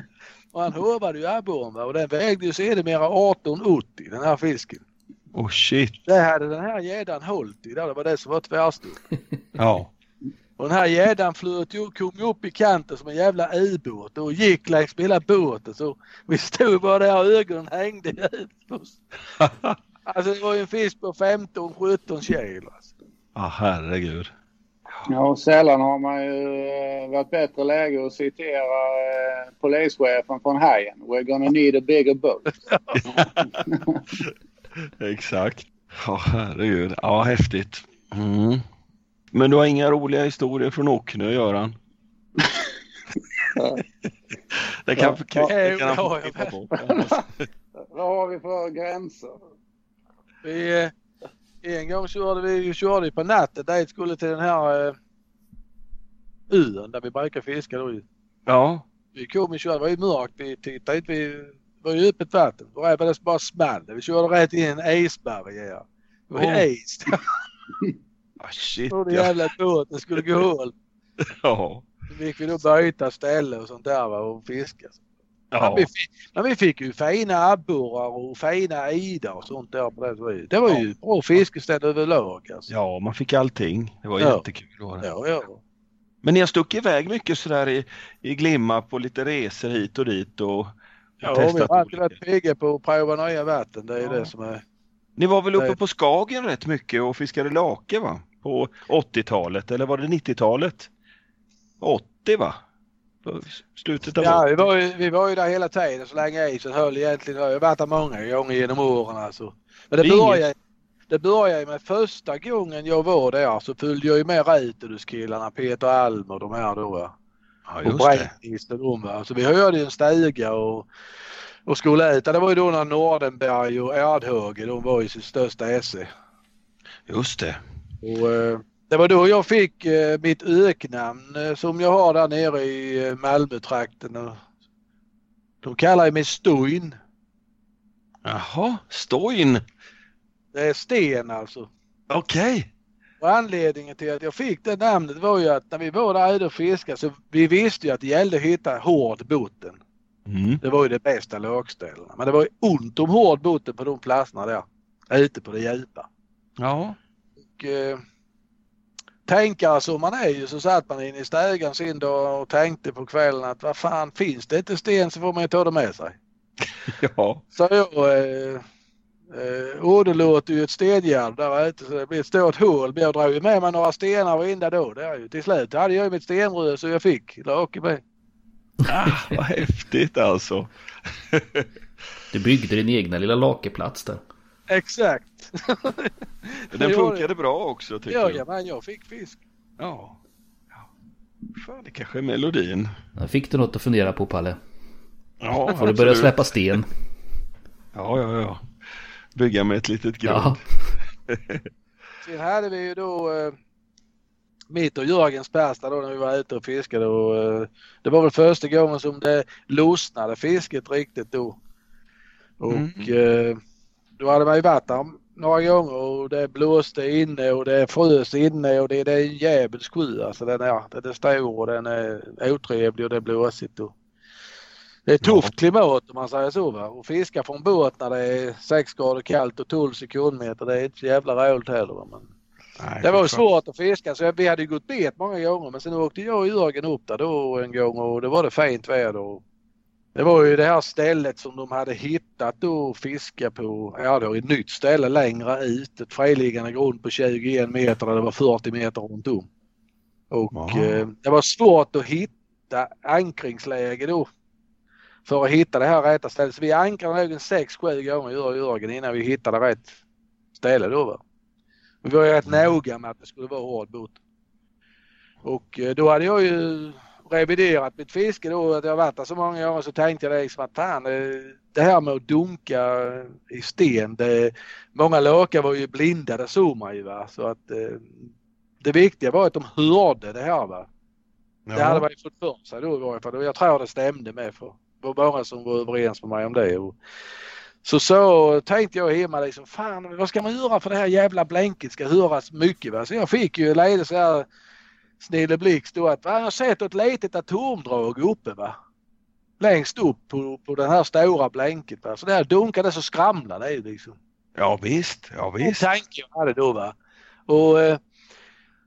Och han hovade ju abborren och den vägde ju sedermera 1880 den här fisken. Oh shit. Det hade den här gäddan hållit i där, det var det som var tvärstopp. Ja. Och den här gäddan flöt ju, kom ju upp i kanten som en jävla ubåt och gick längs med hela båten så vi stod bara där och ögonen hängde ut oss. Alltså det var ju en fisk på 15-17 kilo. Alltså. Ah, herregud. Ja, och sällan har man ju eh, varit bättre läge att citera eh, polischefen från Hajen. We're gonna need a bigger boat. Exakt. Ja, herregud. Ja, häftigt. Mm. Men du har inga roliga historier från Åknö, Göran? det kan, Ja, kan, ja, det kan han få ja. bort. Vad har vi för gränser? Vi, eh, en gång körde vi körde på natten dit skulle till den här eh, ön där vi brukar fiska då. ju. Ja. Vi kom och körde, det var ju mörkt, vi tittade inte, vi, var ju öppet vatten. Det var bara small. Vi körde rätt in i en isbarriär. Det var ju Oh. is. Ah, shit ja. jävla båten skulle gå hål. Ja. Så fick vi då byta ställe och sånt där va, och fiska. Men, vi fick, men vi fick ju fina abborrar och fina ida och sånt där på det viset. Det var ju bra fiskeställe överlag alltså. ja, man fick allting. Det var Ja. jättekul. Det. Ja, ja. Men ni har stuckit iväg mycket sådär i, i Glimma på lite resor hit och dit och Ja, vi har alltid varit pigga på att prova nya vatten. Det är Ja. det som är... Ni var väl uppe Nej. på Skagen rätt mycket och fiskade lake va? På 80-talet eller var det 90-talet? 80 va? Slutet av Ja, 80. vi var, ju, vi var ju där hela tiden så länge isen höll egentligen. Jag har varit där många gånger genom åren alltså. Men det började, det började med första gången jag var där så följde jag ju med Räteruskillarna, Peter Alm och de här då. Ja, just och va. Så vi hörde ju en stuga och, och skulle ut. Det var ju då när Nordenberg och Erdhöge de var i sitt största esse. Just det. Och, eh, det var då jag fick eh, mitt öknamn eh, som jag har där nere i eh, Malmötrakten. Och De kallar mig Stoin. Jaha, Stoin. Det är sten alltså. Okej. Och anledningen till att jag fick det namnet var ju att när vi var där ute och fiskade så vi visste ju att det gällde att hitta hård botten. Mm. Det var ju det bästa lågställena. Men det var ont om hård botten på de platserna där. Ute på det djupa. Ja. Och, eh, tänkare som man är ju så satt man inne i stugan sin dag och tänkte på kvällen att vad fan finns det inte sten så får man ju ta det med sig. Ja. Så jag eh, eh, åderlåter ju ett stengärd där ute så det blir ett stort hål. Men jag drog ju med mig några stenar varenda dag. Det är ju, till slut hade jag ju mitt stenrör så jag fick lake med. Ah, vad häftigt alltså. Du byggde din egna lilla lakeplats där. Exakt. Den funkade bra också tycker Ja, du? ja, men jag fick fisk. Ja. ja. Fan, det kanske är melodin. Där fick du något att fundera på Palle. Ja, Får du börja absolut. släppa sten. Ja, ja, ja. Bygga med ett litet grund. Ja. Sen hade vi ju då eh, mitt och Jörgens Persta då när vi var ute och fiskade och eh, det var väl första gången som det lossnade fisket riktigt då. Och Mm. eh, då hade man ju varit där några gånger och det blåste inne och det frös inne och det, det är en djävulsk sjö alltså den är, den är stor och den är otrevlig och det är blåsigt. Och det är tufft klimat om man säger så va. Och fiska från båt när det är 6 grader kallt och 12 sekundmeter det är inte så jävla roligt heller. Va? Men Nej, det var svårt att fiska så vi hade ju gått bet många gånger men sen åkte jag och Jörgen upp där då en gång och det var det fint väder. Och Det var ju det här stället som de hade hittat då fiska på, ja det var ett nytt ställe längre ut, ett friliggande grund på 21 meter där det var 40 meter runt om. Och eh, det var svårt att hitta ankringsläge då för att hitta det här rätta stället. Så vi ankrade nog en 6-7 gånger och Jörgen innan vi hittade rätt ställe då. Va? Vi var ju rätt noga med att det skulle vara hård båt. Och eh, då hade jag ju reviderat mitt fiske då. Att jag varit där så många gånger så tänkte jag liksom att fan eh, det här med att dunka i sten. Det, många lakar var ju blinda, det såg man ju va. Så att eh, det viktiga var att de hörde det här va. Det hade man ju fått för sig då i varje fall. Jag tror det stämde med för det var många som var överens med mig om det. Och så så tänkte jag hemma liksom, fan vad ska man göra för det här jävla blänket ska höras mycket va. Så jag fick ju lite så här snille blixt då att jag har sett ett litet atomdrag uppe va. Längst upp på, på den här stora blänket va. Så där dunkade så skramlade det liksom. Ja visst, ja visst. tanke jag hade då va. Och eh,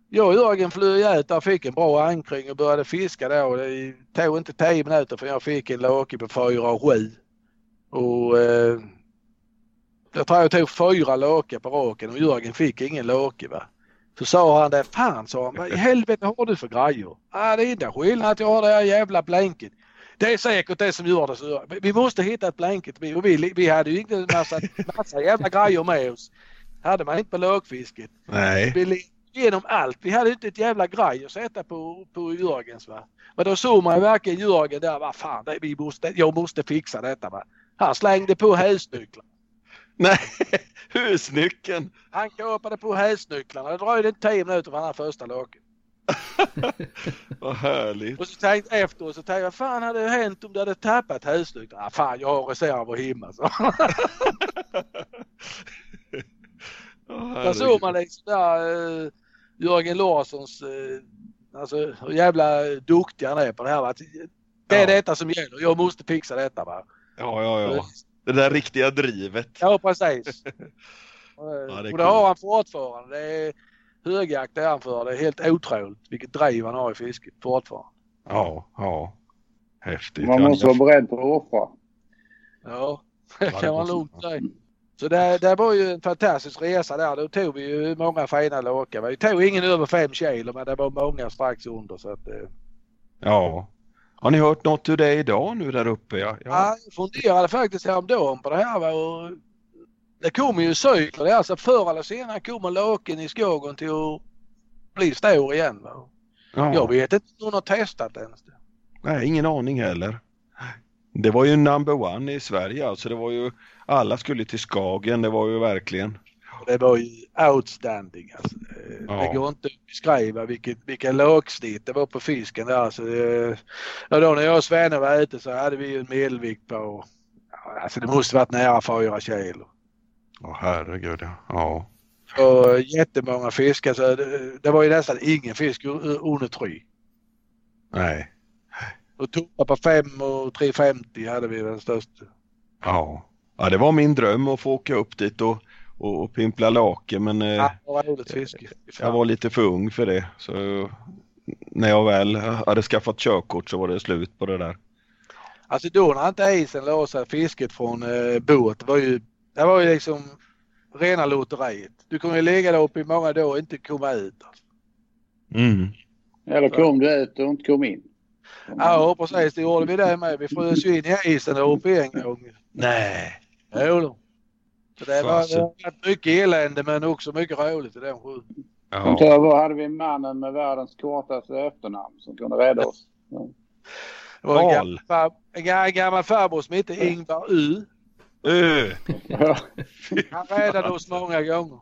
jag och Jörgen flög ut där fick en bra ankring och började fiska där och det tog inte 10 minuter för jag fick en lake på 4 och 7. Och eh, jag tror jag tog fyra lakar på raken och Jörgen fick ingen lake va. Så sa han det, fan sa han, vad i helvete har du för grejer? Ah, det är enda skillnaden att jag har det här jävla blänket. Det är säkert det som gör det så. Vi måste hitta ett blänket. Vi, vi, vi hade ju inte en massa, massa jävla grejer med oss. Hade man inte på lågfisket. Nej. Vi gick igenom allt. Vi hade inte ett jävla grej att sätta på, på Jörgens va. Men då såg man verkligen Jörgen där, vad fan, det, vi måste, jag måste fixa detta va. Han slängde på husnycklar. Nej, husnyckeln. Han kapade på husnycklarna. Det dröjde inte 10 minuter för han första laken. Vad härligt. Och så tänkte jag efteråt så tänkte jag, vad fan hade det hänt om du hade tappat husnycklarna? Ah, fan jag har reserver hemma så. Där såg man liksom där eh, Jörgen Larssons, eh, alltså hur jävla duktig han är på det här. Va? Det är Ja. detta som gäller. Jag måste fixa detta va. Ja, ja, ja. Det där riktiga drivet. Ja precis. Ja, det är och det har han fortfarande. Det är högjakt det han för. Det är helt otroligt vilket driv han har i fisket fortfarande. Ja, ja. Häftigt. Man måste vara beredd på att offra. Ja, det kan man lugnt säga. Så det, det var ju en fantastisk resa där. Då tog vi ju många fina lakar. Vi tog ingen över fem kilo men det var många strax under. Så att, eh, ja. Har ni hört något ur det idag nu där uppe? Ja, ja. Ja, jag funderade faktiskt häromdagen på det här. Va? Och det kommer ju cykler. Det är alltså förr eller senare kommer laken i skogen till att bli stor igen. Va? ja. Jag vet inte om någon har testat ens det. Nej, ingen aning heller. Det var ju number one i Sverige alltså. Det var ju, alla skulle till Skagen. Det var ju verkligen. Och Det var ju outstanding. Alltså. Det, Ja. det går inte att beskriva vilket, vilka lagsnitt det var på fisken där. Alltså, det, ja, då när jag och Svenne var ute så hade vi en medelvikt på, alltså det måste varit nära fyra kilo. Åh herregud ja. ja. Och jättemånga fiskar så det, det var ju nästan ingen fisk under tre. Nej. Och toppar på 5 och 350 hade vi den största. Ja. ja, det var min dröm att få åka upp dit och, och, och pimpla lake men eh, Ja, jag var lite för ung för det. Så när jag väl hade skaffat körkort så var det slut på det där. Alltså då när inte isen sig fisket från eh, båt, det var ju, det var ju liksom rena lotteriet. Du kunde ju ligga där uppe i många dagar och inte komma ut. Mm. Eller kom du ut och inte kom in. Ja precis, det gjorde vi det med. Vi frös ju in i isen där uppe en gång. Nej. Jo då. Så det var, Fasen. varit mycket elände men också mycket roligt i den sjön. Som tur var hade vi mannen med världens kortaste efternamn som kunde rädda oss. Det var en gammal, far, en ga- gammal farbror som hette Ingvar U. Ö. Han räddade oss många gånger.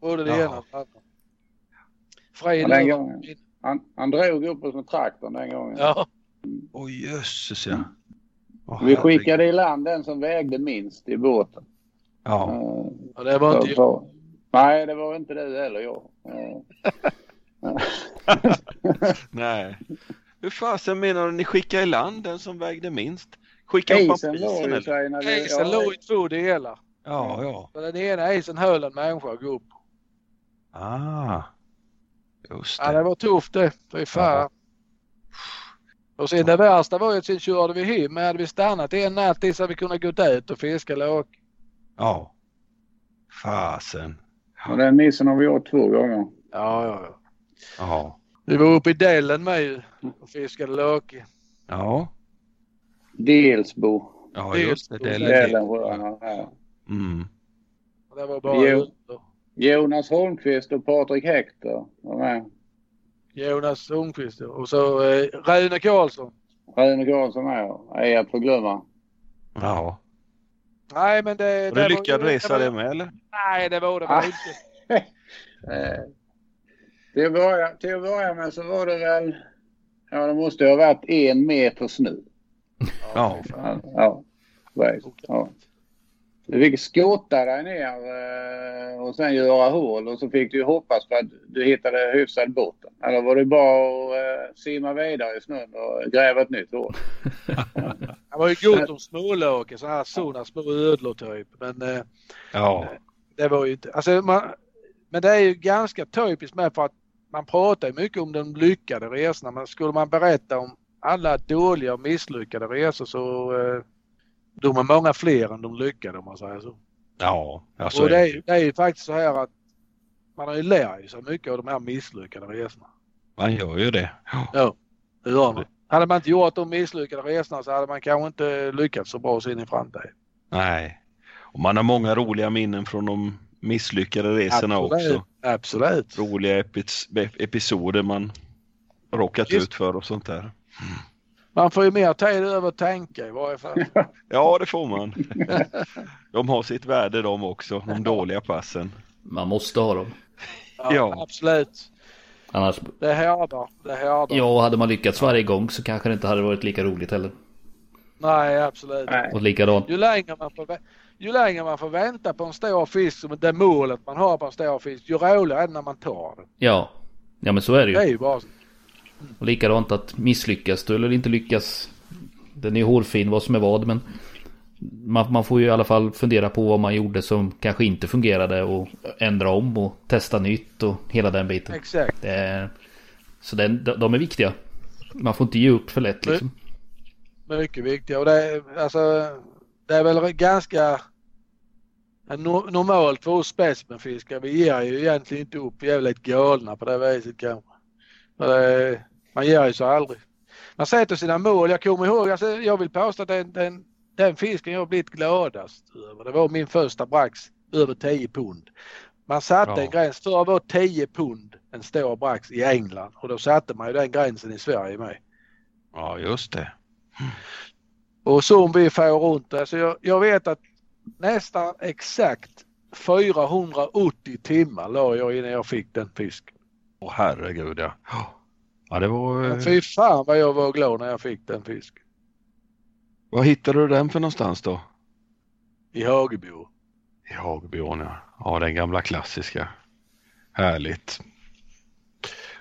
Både det Ja. ena och det andra. Den gången. Han, han drog upp oss med traktorn den gången. Ja, Oj jösses ja. Åh, Vi skickade i land den som vägde minst i båten. Ja. Eh, och det var inte så- jag. Nej, det var inte du heller jag. Eh, Nej. Hur fasen menar du ni skickade i land den som vägde minst? Skicka upp Isen låg isen ju eller? sig när vi... Isen låg i två delar. Ja, ja. Så den ena isen höll en människa att gå upp. Ah. Just Ja, det det. var tufft det. Fy fan. Ja. Och sen det värsta var ju att sen körde vi hem. Men hade vi stannat en natt så hade vi kunnat gå ut och fiska låk. Ja. Fasen. Och den missen har vi gjort två gånger. Ja, ja, ja. Ja. Vi var uppe i Dellen med ju och fiskade låk. Ja. Delsbo. Ja, är just det. Är lite... Dellensjöarna. Ja. Mm. Och det var bara Jo. Jonas Holmqvist och Patrik Hector var med. Jonas Holmqvist och så eh, Rune Karlsson. Rune Karlsson med. Ej att förglömma. Ja. Nej men det... Och du var- lyckades resa var- det med eller? Nej det var det Ah. väl inte. Eh, till, att börja, till att börja med så var det väl... Ja, det måste ha varit en meter snö. Ja. Ja, ja. Ja. Du fick skotta dig ner eh, och sen göra hål och så fick du hoppas på att du hittade hyfsad botten. Eller var det bara att eh, simma vidare i snön och gräva ett nytt hål? Det var ju gott om smålåke, sådana här sådana små ödlor typ. Men eh, Ja. det var ju inte, alltså man, men det är ju ganska typiskt med för att man pratar ju mycket om de lyckade resorna men skulle man berätta om alla dåliga och misslyckade resor så eh, de är många fler än de lyckade om man säger så. Ja. ja så och det är det. är ju faktiskt så här att man har ju lärt sig mycket av de här misslyckade resorna. Man gör ju det. Ja. Ja, det gör man. Hade man inte gjort de misslyckade resorna så hade man kanske inte lyckats så bra sen i framtiden. Nej. Och man har många roliga minnen från de misslyckade resorna Absolut. också. Absolut. Roliga epis- episoder man råkat Just- ut för och sånt där. Man får ju mer tid över att tänka i varje fall. Ja, det får man. De har sitt värde de också, de dåliga passen. Man måste ha dem. Ja, Ja. Absolut. Annars, Det härdar. Det härdar. ja hade man lyckats varje gång så kanske det inte hade varit lika roligt heller. Nej, absolut. Nej. Och likadant. Ju längre, man får, ju längre man får vänta på en stor fisk, som det målet man har på en stor fisk, ju roligare är det när man tar den. Ja. Ja men så är det Det är ju. ju bara så. Och likadant att misslyckas du eller inte lyckas. Den är ju hårfin vad som är vad men. Man, man får ju i alla fall fundera på vad man gjorde som kanske inte fungerade och ändra om och testa nytt och hela den biten. Exakt. Är, så den, de är viktiga. Man får inte ge upp för lätt liksom. Mycket viktigt. Och det, är- alltså, det är väl ganska no- normalt för oss specimenfiskare. Vi ger ju egentligen inte upp. Vi är väl lite galna på det viset kanske. Man ger ju så aldrig. Man sätter sina mål. Jag kommer ihåg, alltså, jag vill påstå att den, den, den fisken jag blivit gladast över, det var min första brax över 10 pund. Man satte Ja. en gräns. Förr var 10 pund en stor brax i England och då satte man ju den gränsen i Sverige med. Ja, just det. Och som vi får runt det. Så jag, jag vet att nästan exakt 480 timmar la jag innan jag fick den fisken. Åh herregud ja. Ja, det var... eh, Fy fan vad jag var glad när jag fick den fisken. Var hittade du den för någonstans då? I Hagebo. I Hagbyån ja. Ja, den gamla klassiska. Härligt.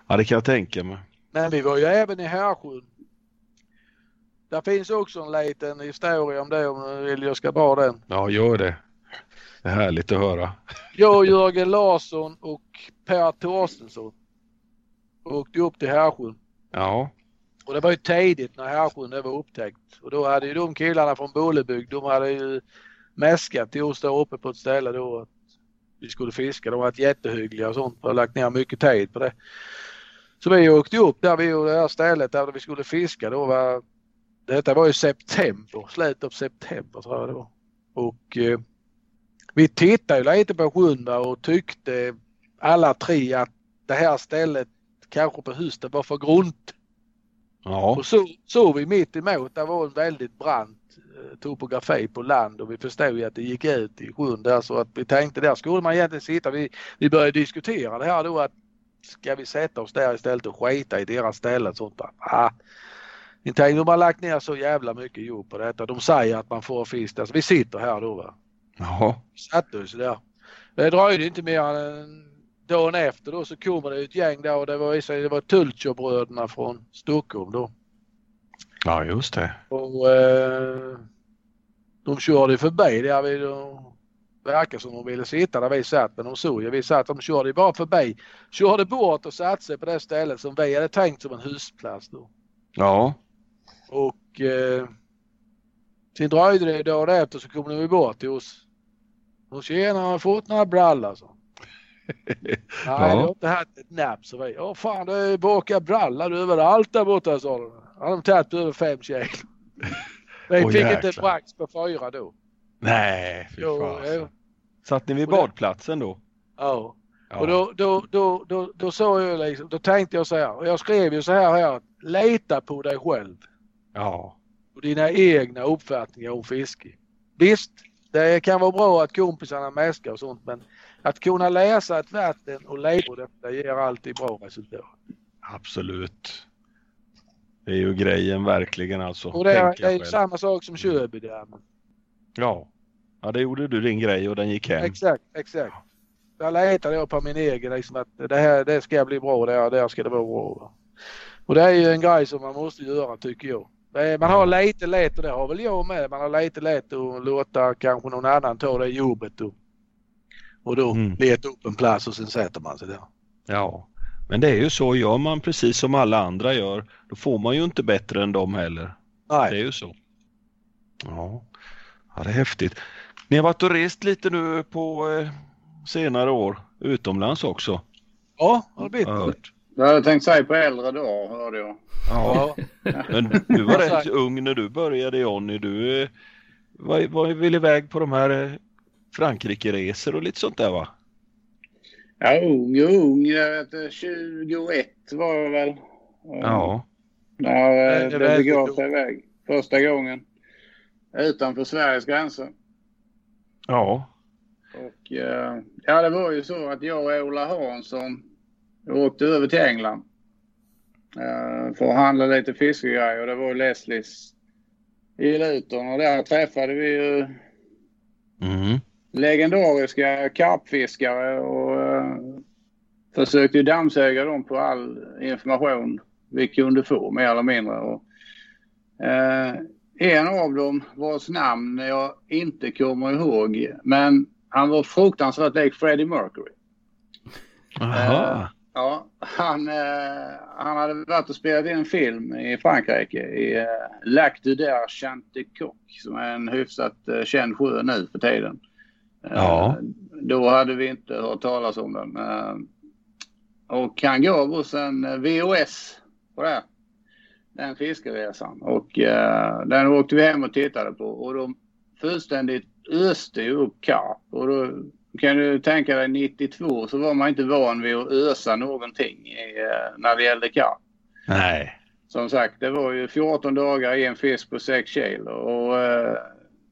Ja, det kan jag tänka mig. Men vi var ju även i Härsjön. Där finns också en liten historia om det om du vill jag ska dra den. Ja, gör det. Det är härligt att höra. Jag, Jörgen Larsson och Per Torstensson åkte upp till Härsjön. Ja, och det var ju tidigt när Härsjön var upptäckt. Och då hade ju de killarna från Bollebygd, de hade ju mäskat till oss där uppe på ett ställe då att vi skulle fiska. De var varit jättehyggliga och sånt och lagt ner mycket tid på det. Så vi åkte upp där vi gjorde det här stället där vi skulle fiska. Då var, detta var i september, slutet av september tror jag det var. Och eh, vi tittade ju lite på sjön och tyckte alla tre att det här stället kanske på hösten var för grunt ja, Och så såg vi mitt emot, det var en väldigt brant eh, topografi på land och vi förstod ju att det gick ut i sjön där så att vi tänkte där skulle man egentligen sitta. Vi, vi började diskutera det här då att ska vi sätta oss där istället och skita i deras ställen? Sånt där. Ah. Inte de har lagt ner så jävla mycket jobb på detta. De säger att man får fisk. Alltså, vi sitter här då va. Jaha. Satte oss där. Det dröjde inte mer än dagen efter då så kommer det ett gäng där och det var, det var Tultjobröderna från Stockholm då. Ja, just det. Och eh, de körde förbi där vid verkar som de ville sitta där vi satt men de såg ju vi satt. De körde bara förbi. Körde bort och satte sig på det stället som vi hade tänkt som en husplats då. Ja. Och eh, sen dröjde det dagen efter så kom de bort till oss. Och tjena, har fått några brallor så. Nej, Ja. jag har inte haft ett napp så vi. Åh fan det är baka brallor överallt där borta sa de. Har de tagit över fem kilo. Vi Åh, fick jäklar. inte ett brax på fyra då. Nej, fy Jo, fasen. jo. Satt ni vid det- badplatsen då? Ja. Ja. Och då, då, då, då, då sa jag liksom, då tänkte jag så här, och jag skrev ju så här, här lita på dig själv Ja. och dina egna uppfattningar om fiske. Visst, det kan vara bra att kompisarna mäskar och sånt men att kunna läsa ett vatten och lita på det, det ger alltid bra resultat. Absolut. Det är ju grejen verkligen alltså. Och det är, det är samma sak som Köbydammen. Ja. Ja, det gjorde du din grej och den gick hem. Exakt, exakt. Där letade jag på min egen liksom att det här det ska bli bra, det här, det här ska det vara bra. Och det är ju en grej som man måste göra tycker jag. Man har lite lätt och det har väl jag med. Man har lite lätt att låta kanske någon annan ta det jobbet då. Och då Mm. leta upp en plats och sen sätter man sig där. Ja. Men det är ju så, gör man precis som alla andra gör, då får man ju inte bättre än dem heller. Det är Nej, ju så. Ja. ja, det är häftigt. Ni har varit och rest lite nu på eh, senare år, utomlands också. ja, har det blivit. har jag hört. Det hade jag tänkt säga på äldre dagar hörde jag. Ja. Ja. Men du var rätt ung när du började Jonny. Du var, var väl iväg på de här eh, Frankrike-resor och lite sånt där va? Ja, ung och ung. Jag vet, inte, 21 var jag väl. Ja. När Det begav sig iväg. Första gången. Utanför Sveriges gränser. Ja. Och eh, ja, det var ju så att jag och Ola Hansson åkte över till England. Eh, för att handla lite fiskegrejer. Och det var Leslies i Luton. Och där träffade vi ju Mm. Legendariska karpfiskare och eh, försökte dammsuga dem på all information vi kunde få mer eller mindre. Och, eh, en av dem vars namn jag inte kommer ihåg men han var fruktansvärt lik Freddie Mercury. Aha. Ja, han, eh, han hade varit och spelat in en film i Frankrike i eh, Lac du Der Chantecoq som är en hyfsat eh, känd sjö nu för tiden. Eh, Ja. Då hade vi inte hört talas om den. Eh, och han gav oss en eh, VOS på det. Den fiskeresan. Och eh, den åkte vi hem och tittade på och de fullständigt öste ju upp karp. Och då kan du tänka dig 92 så var man inte van vid att ösa någonting i, eh, när det gällde karp. Nej. Som sagt, det var ju 14 dagar en fisk på 6 kilo och eh,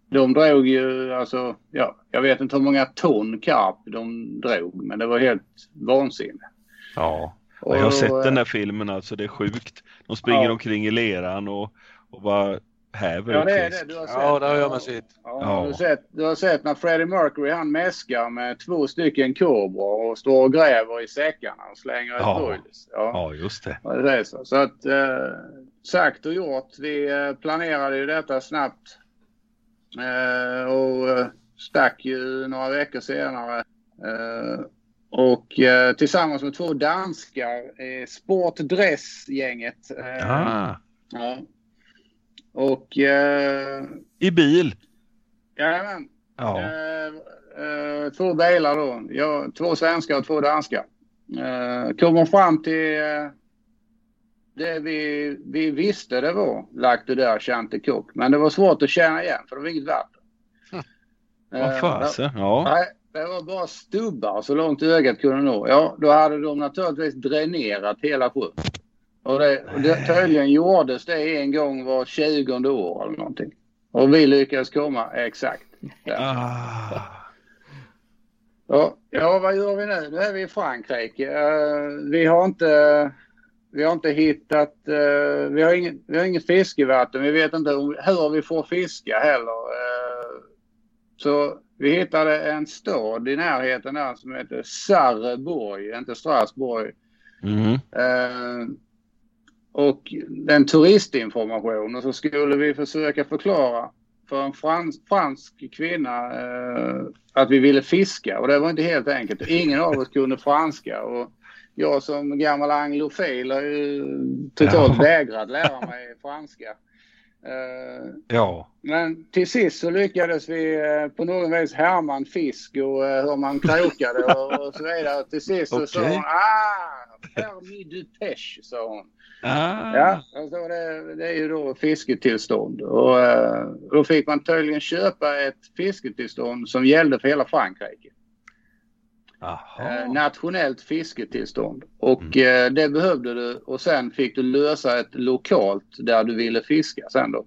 de drog ju alltså, ja, jag vet inte hur många ton karp de drog men det var helt vansinne. Ja. Och jag har sett eh, den där filmen alltså, det är sjukt. De springer Ja. omkring i leran och, och bara häver Ja det är det du har sett. Ja, det har jag med sett. Ja, Ja. Du, har sett, du har sett när Freddie Mercury han mäskar med två stycken kobra och står och gräver i säckarna och slänger ett Ja. broilers. Ja. Ja, just det. Ja, det är så. Så att eh, sagt och gjort. Vi eh, planerade ju detta snabbt. Eh, och eh, stack ju några veckor senare. Eh, och tillsammans med två danskar, eh, Sportdress-gänget. Ah. ja. Och I bil. jajamän, Ja. Två bilar då. Ja, två svenskar och två danskar. Kommer fram till det vi, vi visste det var lagt det där Chantecoq. Men det var svårt att känna igen för det var inget vatten. Vad Eh, fasen. Ja. Nej, det var bara stubbar så långt ögat kunde nå. Ja, då hade de naturligtvis dränerat hela sjön. Och det, det tydligen gjordes det en gång var 20 år eller någonting. Och vi lyckades komma exakt. där. Ah. Ja, ja, vad gör vi nu? Nu är vi i Frankrike. Uh, vi har inte vi har inte hittat, uh, vi, har ingen, vi har inget fiskevatten. Vi vet inte hur vi får fiska heller. Uh, så vi hittade en stad i närheten där som heter Sarreborg, inte Strasbourg. Mm. Uh, och den turistinformation och så skulle vi försöka förklara för en frans, fransk kvinna att vi ville fiska och det var inte helt enkelt. Ingen av oss kunde franska. Och, jag som gammal anglofil har ju totalt ja. vägrat lära mig franska. Uh, ja. Men till sist så lyckades vi uh, på något vis härma en fisk och uh, hur man krokade och, och så vidare. Till sist så okay. sa hon ah, permis du pêche sa hon. Ah. Ja, alltså det, det, är ju då fisketillstånd och då fick man tydligen köpa ett fisketillstånd som gällde för hela Frankrike eh, nationellt fisketillstånd. Och mm. eh, det behövde du och sen fick du lösa ett lokalt där du ville fiska sen då.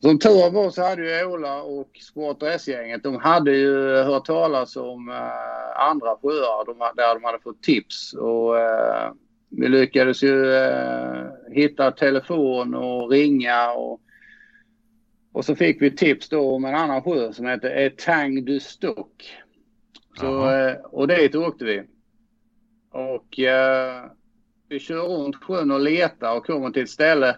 Som tur var så hade ju Ola och Sport gänget de hade ju hört talas om eh, andra sjöar de, där de hade fått tips. Och eh, vi lyckades ju hitta telefon och ringa och och så fick vi tips då om en annan sjö som heter Etang du Stock. Så, eh, och dit åkte vi. Och eh, vi kör runt sjön och letar och kommer till ett ställe.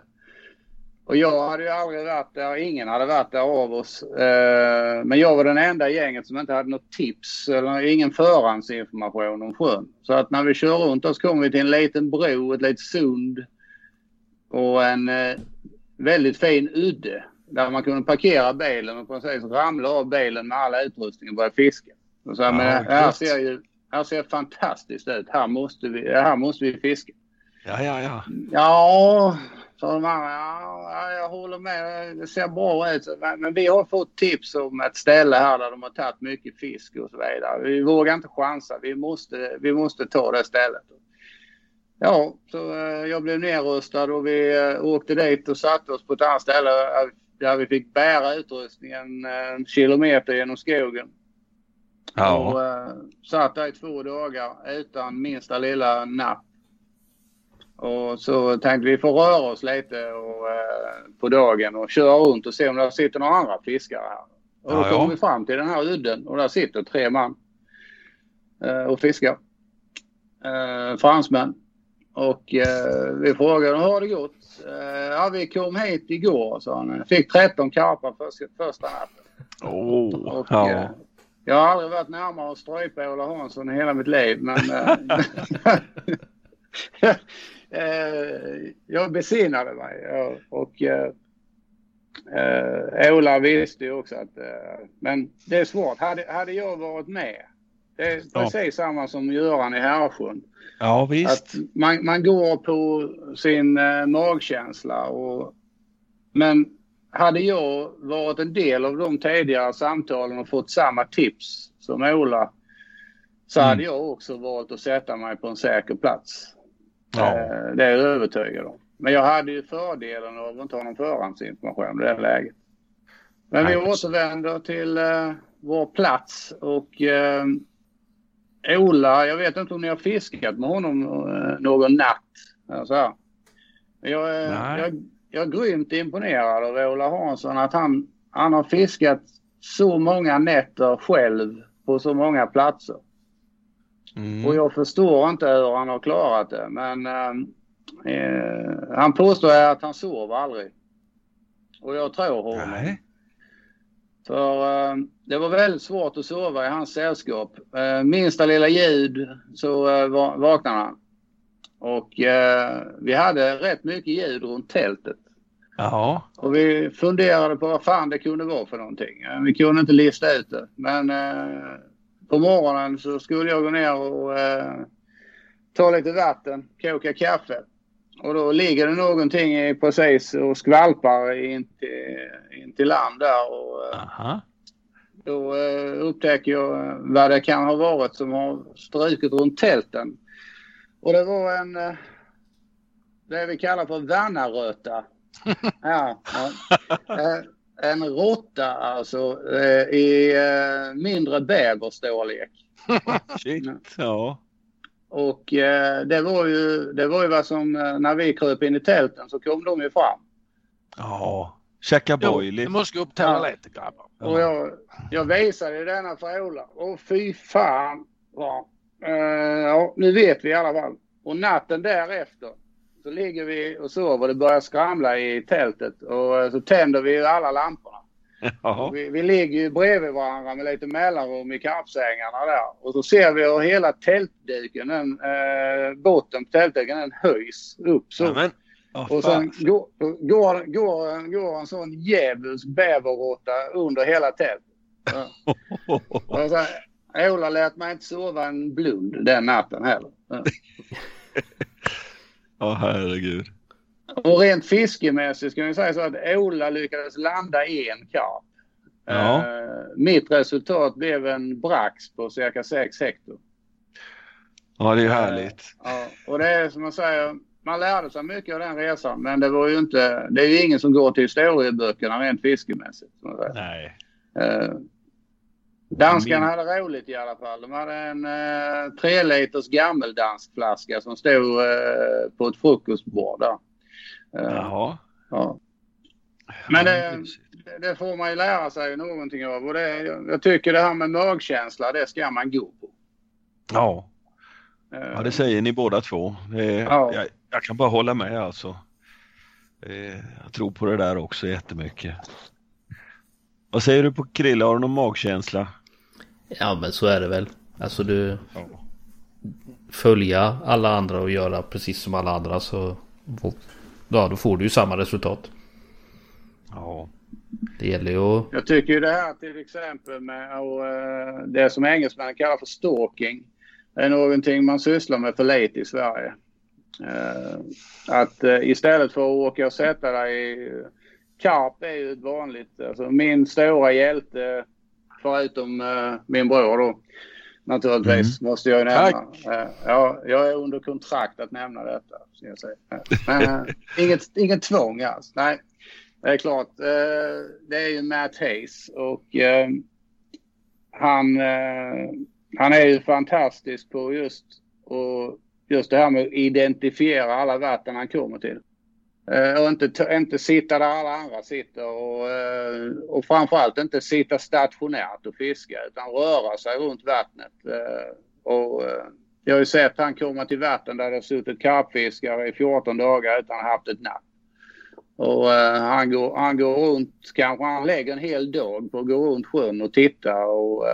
Och jag hade ju aldrig varit där, ingen hade varit där av oss. Eh, men jag var den enda i gänget som inte hade något tips eller ingen förhandsinformation om sjön. Så att när vi kör runt så kommer vi till en liten bro, ett litet sund och en eh, väldigt fin udde där man kunde parkera bilen och precis ramla av bilen med all utrustning och börja fiska. Så, ja, men här ser ju här ser fantastiskt ut. Här måste vi, här måste vi fiska. Ja, ja, ja. Ja, sa de andra. Ja, jag håller med. Det ser bra ut. Men, vi har fått tips om ett ställe här där de har tagit mycket fisk och så vidare. Vi vågar inte chansa. Vi måste, vi måste ta det stället. Ja, så eh, jag blev nerröstad och vi eh, åkte dit och satte oss på ett annat ställe där vi fick bära utrustningen en kilometer genom skogen. Ja. Och uh, satt där i två dagar utan minsta lilla napp. Och så tänkte vi får röra oss lite och, uh, på dagen och köra runt och se om det sitter några andra fiskare här. Och då ja, kom ja. vi fram till den här udden och där sitter tre man uh, och fiskar. Uh, fransmän. Och uh, vi frågade hur har det gått? ja, vi kom hit igår, sa han. Fick 13 karpar för, första natten. Oh, och, ja. Jag har aldrig varit närmare att strypa Ola Hansson i hela mitt liv men eh, eh, jag besinnade mig och eh, eh, Ola visste ju också att eh, men det är svårt. Hade, hade jag varit med det är precis ja. samma som Göran i Härsjön. Ja visst. Man, man går på sin eh, magkänsla och men hade jag varit en del av de tidigare samtalen och fått samma tips som Ola så mm. hade jag också valt att sätta mig på en säker plats. Ja. Eh, det är jag övertygad om. Men jag hade ju fördelen av att inte ha någon förhandsinformation i det läget. Men vi återvänder till uh, vår plats och uh, Ola, jag vet inte om ni har fiskat med honom uh, någon natt. Alltså. Jag, jag, jag är grymt imponerad av Ola Hansson att han, han har fiskat så många nätter själv på så många platser. Mm. Och jag förstår inte hur han har klarat det men eh, han påstår att han sover aldrig. Och jag tror honom. Nej. För eh, det var väldigt svårt att sova i hans sällskap. Eh, minsta lilla ljud så eh, vaknade han. Och eh, vi hade rätt mycket ljud runt tältet. Jaha. Och vi funderade på vad fan det kunde vara för någonting. Eh, vi kunde inte lista ut det. Men eh, på morgonen så skulle jag gå ner och eh, ta lite vatten, koka kaffe. Och då ligger det någonting precis och skvalpar in till, in till land där. Och, eh, Aha. Då eh, upptäcker jag vad det kan ha varit som har strukit runt tälten. Och det var en, eh, det vi kallar för vannaröta. Ja, ja. Eh, en råtta alltså eh, i eh, mindre bäverstorlek. Shit, ja. Och det var ju det var ju vad som när vi kröp in i tälten så kom de ju fram. Ja. Käka Jo, boilie. du måste gå upp toaletten grabbar. Och jag, jag visade denna för Ola. Och fy fan. Ja. Ja, nu vet vi i alla fall. Och natten därefter så ligger vi och sover det börjar skramla i tältet. Och eh, så tänder vi alla lamporna. Vi, vi ligger ju bredvid varandra med lite mellanrum i kappsängarna där. Och så ser vi hur hela tältduken, den, eh, botten på tältduken, den höjs upp så. Nämen. Ja, Och sen går, går, går, går en sån djävulsk bäverråtta under hela tältet. Ja. Och sen, Ola lät mig inte sova en blund den natten heller. Ja. Ja, herregud. Och rent fiskemässigt ska vi säga så att Ola lyckades landa en karp. Ja. Eh, mitt resultat blev en brax på cirka 6 hektar. Ja, det är härligt. Ja, och det är som man säger, man lärde sig mycket av den resan men det var ju inte, det är ju ingen som går till historieböckerna rent fiskemässigt. Nej. Eh, danskarna Min- hade roligt i alla fall. De hade en eh, tre liters gammeldanskflaska som stod eh, på ett frukostbord där. Eh, Jaha. ja. Men det, det- får man ju lära sig någonting av. Och det, jag, tycker det här med magkänsla, det ska man gå på. Ja. Eh, ja, det säger ni båda två. Det Ja. jag, jag kan bara hålla med alltså. Eh, Jag tror på det där också jättemycket. Vad säger du på Krille? Har du någon magkänsla? Ja men så är det väl. Alltså du Ja. följa alla andra och göra precis som alla andra så Ja då får du ju samma resultat. Ja. Det gäller ju att Jag tycker ju det här till exempel med och, eh, det som engelsmännen kallar för stalking. är någonting man sysslar med för lite i Sverige. Eh, att eh, istället för att åka och sätta dig i... Karp är ju ett vanligt, alltså min stora hjälte förutom eh, min bror då. Naturligtvis måste jag ju nämna. Eh, ja, jag är under kontrakt att nämna detta. Ska jag säga. Men eh, inget, inget tvång alls. Nej, det är klart. Det är ju Matt Hayes och han, han är ju fantastisk på just, och just det här med att identifiera alla vatten han kommer till. Eh, och inte, inte sitta där alla andra sitter och, eh, och framförallt inte sitta stationärt och fiska utan röra sig runt vattnet. Eh, och, jag har ju sett han komma till vatten där det har suttit karpfiskare i 14 dagar utan att ha haft ett napp. Och han, går, han går runt, kanske han lägger en hel dag på att gå runt sjön och titta och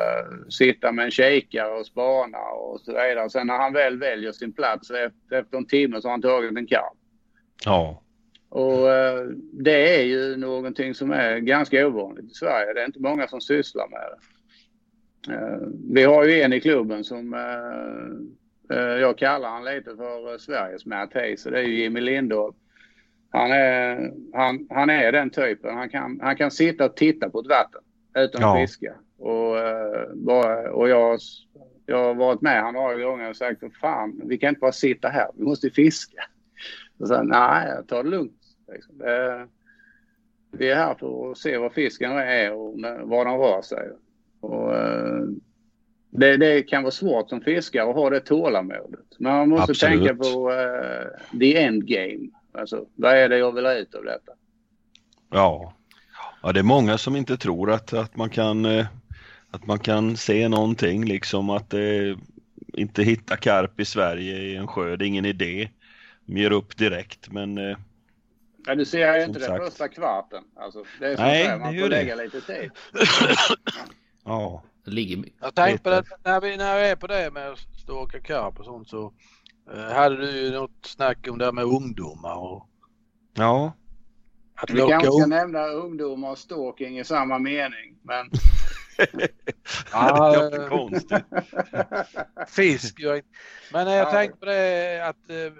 sitta med en kikare och spana och så vidare. Sen när han väl väljer sin plats efter, efter en timme så har han tagit en karp. Ja. Och eh, det är ju någonting som är ganska ovanligt i Sverige. Det är inte många som sysslar med det. Eh, vi har ju en i klubben som eh, jag kallar han lite för Sveriges Matt Hayes och det är ju Jimmy Lindahl. Han är, han, han är den typen. Han kan, han kan sitta och titta på ett vatten utan att Ja. fiska. Och, och jag, jag har varit med han några gånger och sagt fan vi kan inte bara sitta här, vi måste fiska. Och sen, nej, ta det lugnt. Liksom. Det, vi är här för att se vad fisken är och var den rör sig. Och, eh, det, det kan vara svårt som fiskare att ha det tålamodet. Men man måste Absolut. tänka på eh, the end game. Alltså, vad är det jag vill ha ut av detta? Ja. Ja, det är många som inte tror att, att man kan eh, att man kan se någonting liksom att eh, inte hitta karp i Sverige i en sjö, det är ingen idé. De ger upp direkt men eh, Ja, du ser ju inte den sagt. första kvarten. Alltså, det är Nej, det man får det. lägga lite tid. ja. det ligger Jag tänkte på det, när vi, när vi är på det med att stå och åka karp och sånt så eh, hade du ju något snack om det här med ungdomar och Ja, att Vi kanske ska nämna ungdomar och stalking i samma mening. Men Ja, det låter konstigt. fisk. inte- Men jag Ja. tänkte på det att eh,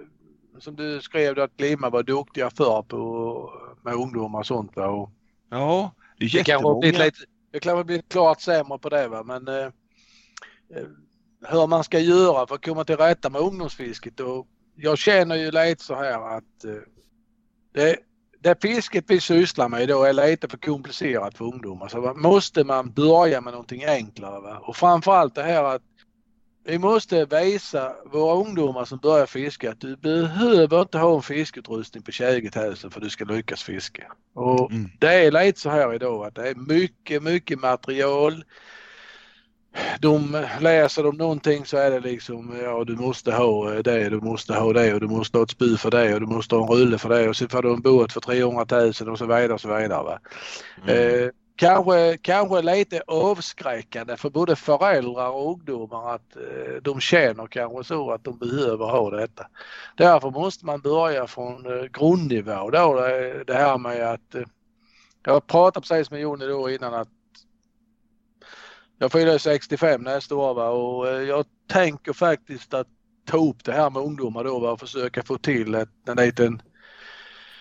som du skrev att Glimma var duktiga förr på med ungdomar och sånt. Va? Och Ja, det är det kanske har blivit jättemånga. lite, det har blivit klart sämre på det va men eh, eh, hur man ska göra för att komma till rätta med ungdomsfisket och jag känner ju lite så här att eh, det, det fisket vi sysslar med idag är lite för komplicerat för ungdomar. Så måste man börja med någonting enklare. Va? Och framförallt det här att vi måste visa våra ungdomar som börjar fiska att du behöver inte ha en fiskeutrustning på 20 000 för att du ska lyckas fiska. Och mm. Det är lite så här idag att det är mycket, mycket material de läser de någonting så är det liksom ja du måste ha det, du måste ha det och du måste ha ett spy för det och du måste ha en rulle för det och så får du en båt för 300 000 och så vidare och så vidare. Va? Mm. Eh, kanske, kanske lite avskräckande för både föräldrar och ungdomar att eh, de känner kanske så att de behöver ha detta. Därför måste man börja från eh, grundnivå då det, här med att eh, jag pratade precis med Jonny då innan att jag fyller 65 nästa år va? och jag tänker faktiskt att ta upp det här med ungdomar då va? och försöka få till ett, en liten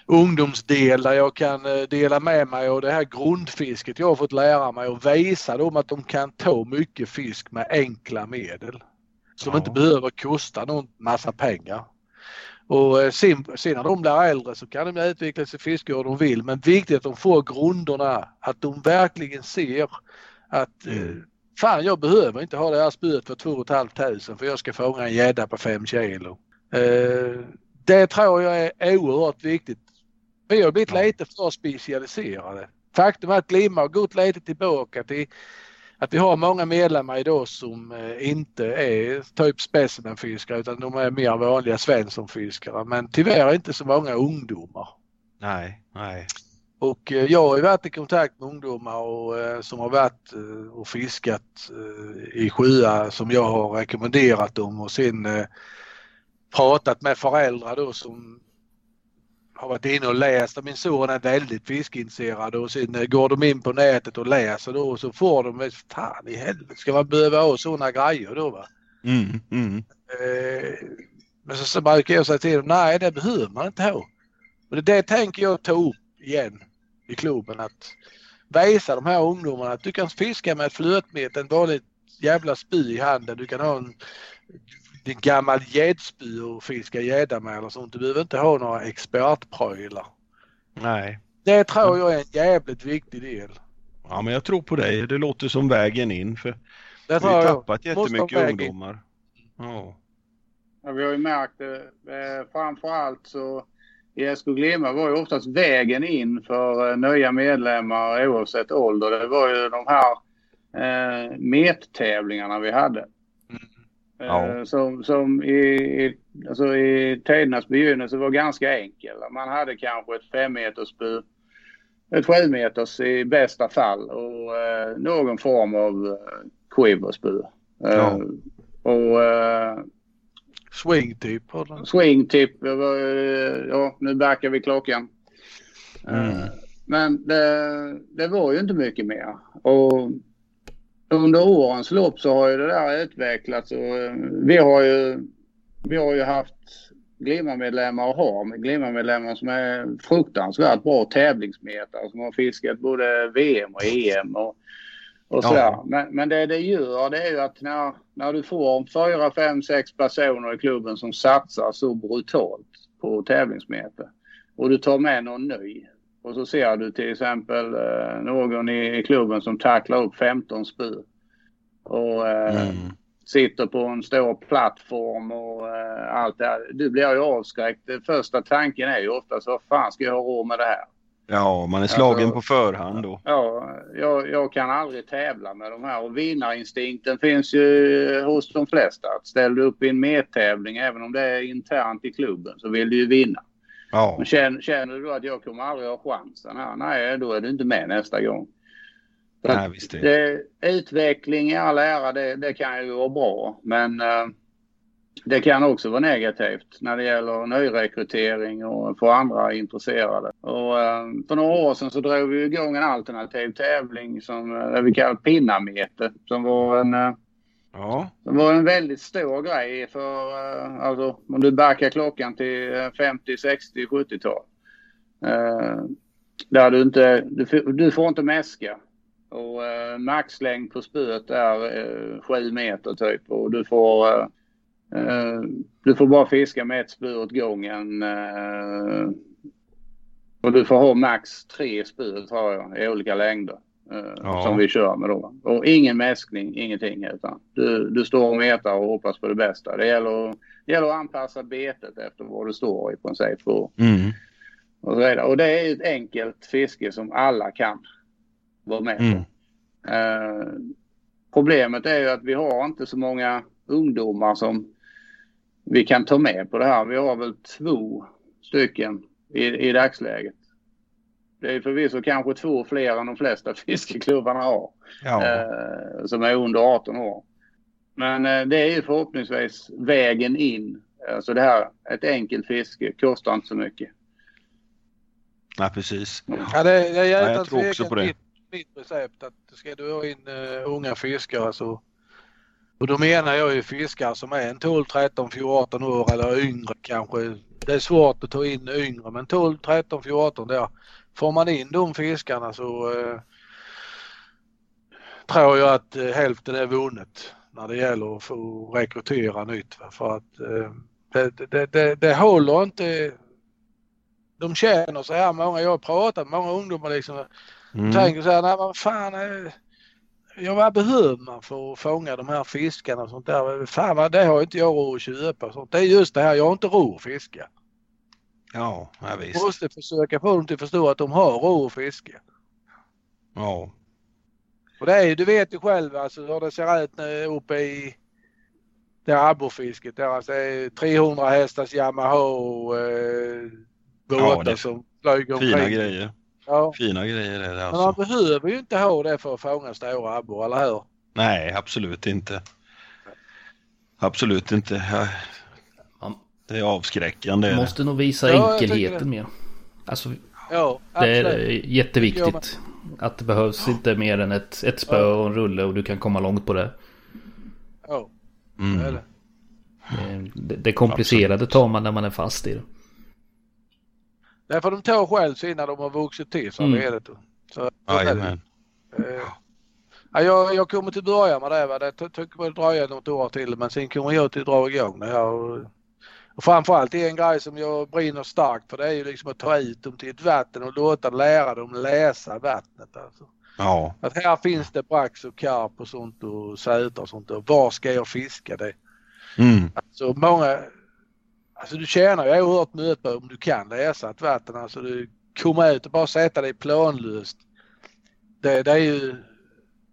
ungdomsdel där jag kan eh, dela med mig av det här grundfisket jag har fått lära mig och visa dem att de kan ta mycket fisk med enkla medel. Som ja. inte behöver kosta någon massa pengar. Och eh, sen, sen när de blir äldre så kan de utveckla sig fiske hur de vill men viktigt att de får grunderna, att de verkligen ser att mm. Fan jag behöver inte ha det här spöet för 2 500 för jag ska fånga en gädda på 5 kilo. Eh, det tror jag är oerhört viktigt. Vi har blivit lite för specialiserade. Faktum är att Glimma har gått lite tillbaka till att vi har många medlemmar idag som eh, inte är typ specimenfiskare utan de är mer vanliga svenssonfiskare men tyvärr inte så många ungdomar. Nej, nej. Och eh, jag har varit i kontakt med ungdomar och, eh, som har varit och fiskat i sjöar som jag har rekommenderat dem och sen pratat med föräldrar då som har varit inne och läst. Min son är väldigt fiskeintresserad och sen går de in på nätet och läser då och så får de, fan i helvete ska man behöva ha sådana grejer då va? Mm, mm. Men så, så brukar jag säga till dem, nej det behöver man inte ha. Och det, det tänker jag ta upp igen i klubben att visa de här ungdomarna att du kan fiska med ett flötmet, en vanlig jävla spy i handen. Du kan ha en, en gammal gäddspy och fiska gädda med eller sånt. Du behöver inte ha några expertprylar. Nej. Det tror jag är en jävligt viktig del. Ja men jag tror på dig. Det låter som vägen in för det vi har tappat jag. jättemycket ungdomar. Ja. ja. Vi har ju märkt det. Eh, framförallt så i SK Glimma var ju oftast vägen in för eh, nya medlemmar oavsett ålder. Det var ju de här eh, mettävlingarna vi hade. Ja. Eh, som, som i, alltså i tidernas begynnelse var ganska enkel. Man hade kanske ett fem meters spö, ett sju meters i bästa fall och eh, någon form av eh, quiverspö. Eh, ja. Och eh, Swingtip? Swingtip. Ja, nu backar vi klockan. Mm. Eh, men det, det, var ju inte mycket mer. Och under årens lopp så har ju det där utvecklats och eh, vi har ju, vi har ju haft Glimma-medlemmar och har Glimma-medlemmar som är fruktansvärt bra tävlingsmetare som har fiskat både VM och EM och och Ja. Men, men det det gör det är ju att när, när du får fyra, fem, sex personer i klubben som satsar så brutalt på tävlingsmeter och du tar med någon ny och så ser du till exempel eh, någon i, klubben som tacklar upp 15 spö och eh, mm. sitter på en stor plattform och eh, allt det här. Du blir ju avskräckt. Den första tanken är ju ofta så, vad fan ska jag ha råd med det här? Ja, man är slagen alltså, på förhand då. Ja, jag, jag, kan aldrig tävla med de här och vinnarinstinkten finns ju hos de flesta. Att ställer du upp i en medtävling, även om det är internt i klubben, så vill du ju vinna. Ja. Men känner, känner du att jag kommer aldrig ha chansen här, nej då är du inte med nästa gång. nej, visst det. det. Utveckling i all ära, det, det kan ju vara bra, men uh, det kan också vara negativt när det gäller nyrekrytering och få andra intresserade. Och, eh, för några år sedan så drog vi igång en alternativ tävling som eh, vi kallar Pinnamete. Som var en, eh, ja. Det var en väldigt stor grej för, eh, alltså om du backar klockan till 50, 60, 70-tal. Eh, där du inte, du, du får inte mäska. Och eh, maxlängd på spöet är eh, 7 meter typ och du får eh, Eh, du får bara fiska med ett spö åt gången. Eh, Och du får ha max tre spö tror jag i olika längder. Ja. Som vi kör med då. Och ingen mäskning, ingenting. Utan du, du står och metar och hoppas på det bästa. Det gäller, det gäller att anpassa betet efter vad du står i princip. Och, Mm. och, så vidare. och det är ett enkelt fiske som alla kan vara med på. Mm. Eh, problemet är ju att vi har inte så många ungdomar som vi kan ta med på det här. Vi har väl två stycken i, i dagsläget. Det är förvisso kanske två fler än de flesta fiskeklubbarna har. Ja. Eh, som är under 18 år. Men eh, det är ju förhoppningsvis vägen in. Alltså det här, ett enkelt fiske kostar inte så mycket. Nej, precis. Ja, det, det är Ja, jag tror också på det. mitt, mitt recept att ska du ha in uh, unga fiskare så och då menar jag ju fiskare som är en 12, 13, 14 år eller yngre kanske. Det är svårt att ta in yngre men 12, 13, 14 där. Får man in de fiskarna så eh, tror jag att eh, hälften är vunnet när det gäller att få rekrytera nytt. Va? För att eh, det, det, det, det håller inte. De känner så här många, jag har pratat med många ungdomar liksom. Mm. Tänker så här, nej vad fan. eh, Ja, vad behöver man för att fånga de här fiskarna och sånt där? Fan vad, det har inte jag råd att köpa sånt. Det är just det här, jag har inte råd att fiska. Ja, ja visst. måste försöka få dem till att förstå att de har råd att fiska. Ja. Och det är ju, du vet ju själv alltså hur det ser ut nu uppe i det här abborrfisket. Där alltså är 300 hästars Yamaha eh, båtar Ja, som flyger omkring. Fina grejer. Ja. Fina grejer är det Men man alltså. behöver ju inte ha det för att fånga stora abborre, eller hur? Nej, absolut inte. Absolut inte. Det är avskräckande. Måste nog visa Ja, jag enkelheten mer. Alltså Ja, det är absolut. jätteviktigt. Att det behövs inte mer än ett, ett spö och en rulle och du kan komma långt på det. Ja, det är Mm. det. Det, det, det komplicerade tar man när man är fast i det. Får de ta själv sen när de har vuxit till så Mm. är det. Så. Jajamän. Eh, Ja, jag, jag kommer till börja med det. Va? Det ty- tycker väl dröja något år till men sen kommer jag till att dra igång det här. Och, framförallt det är en grej som jag brinner starkt för det är ju liksom att ta ut dem till ett vatten och låta lära dem läsa vattnet. Alltså. Ja. Att här finns det brax och karp och sånt och säter och sånt och var ska jag fiska det? Mm. Alltså många, alltså du tjänar ju oerhört mycket på om du kan läsa ett vatten. Alltså du kommer ut och bara sätta dig planlöst. Det, det är ju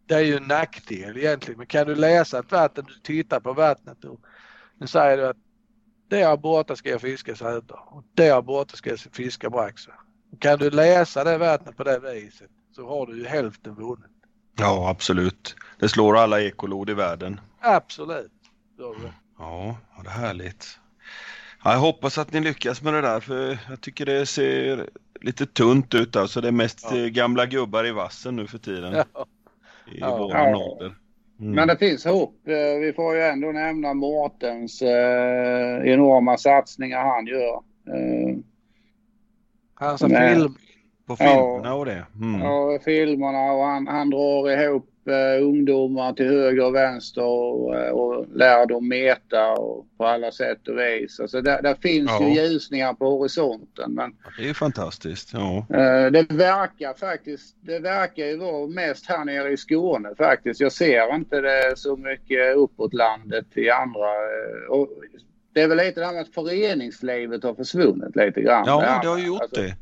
det är ju en nackdel egentligen. Men kan du läsa ett vatten, du tittar på vattnet och nu säger du att där borta ska jag fiska säter och där borta ska jag fiska brax. Och Kan du läsa det vattnet på det viset så har du ju hälften vunnet. ja, absolut. Det slår alla ekolod i världen. Absolut. Ja, det är härligt. Ja, jag hoppas att ni lyckas med det där för jag tycker det ser lite tunt ut alltså. Det är mest Ja. gamla gubbar i vassen nu för tiden. Ja. I Ja. Ja. ålder. Mm. Men det finns hopp. Eh, Vi får ju ändå nämna Mårtens eh, enorma satsningar han gör. Eh, Hans film Nej. På Ja. filmerna och det. Mm. Ja, filmerna och han, han drar ihop ungdomar till höger och vänster och, eh, och lär dem meta och på alla sätt och vis. Alltså där, där finns Ja. ju ljusningar på horisonten men Det är fantastiskt. Ja. eh, det verkar faktiskt, det verkar ju vara mest här nere i Skåne faktiskt. Jag ser inte det så mycket uppåt landet i andra. eh, och det är väl lite det här med att föreningslivet har försvunnit lite grann. ja, här det har ju gjort alltså, det.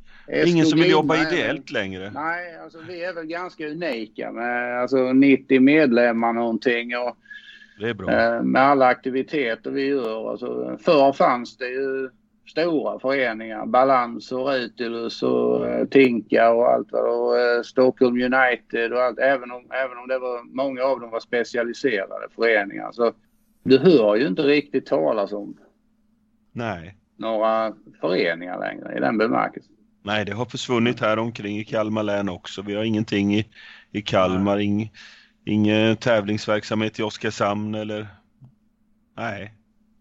Ingen som vill jobba ideellt längre. Nej, alltså vi är väl ganska unika med alltså 90 medlemmar någonting och Det är bra. eh, med alla aktiviteter vi gör. Alltså, förr fanns det ju stora föreningar, Balans och Rutilus och eh, Tinka och allt vad var, eh, Stockholm United och allt. Även om, även om det var, många av dem var specialiserade föreningar. Så du hör ju inte riktigt talas om Nej. några föreningar längre i den bemärkelsen. Nej, det har försvunnit här omkring i Kalmar län också. Vi har ingenting i, i Kalmar, ing, ingen tävlingsverksamhet i Oskarshamn eller... Nej,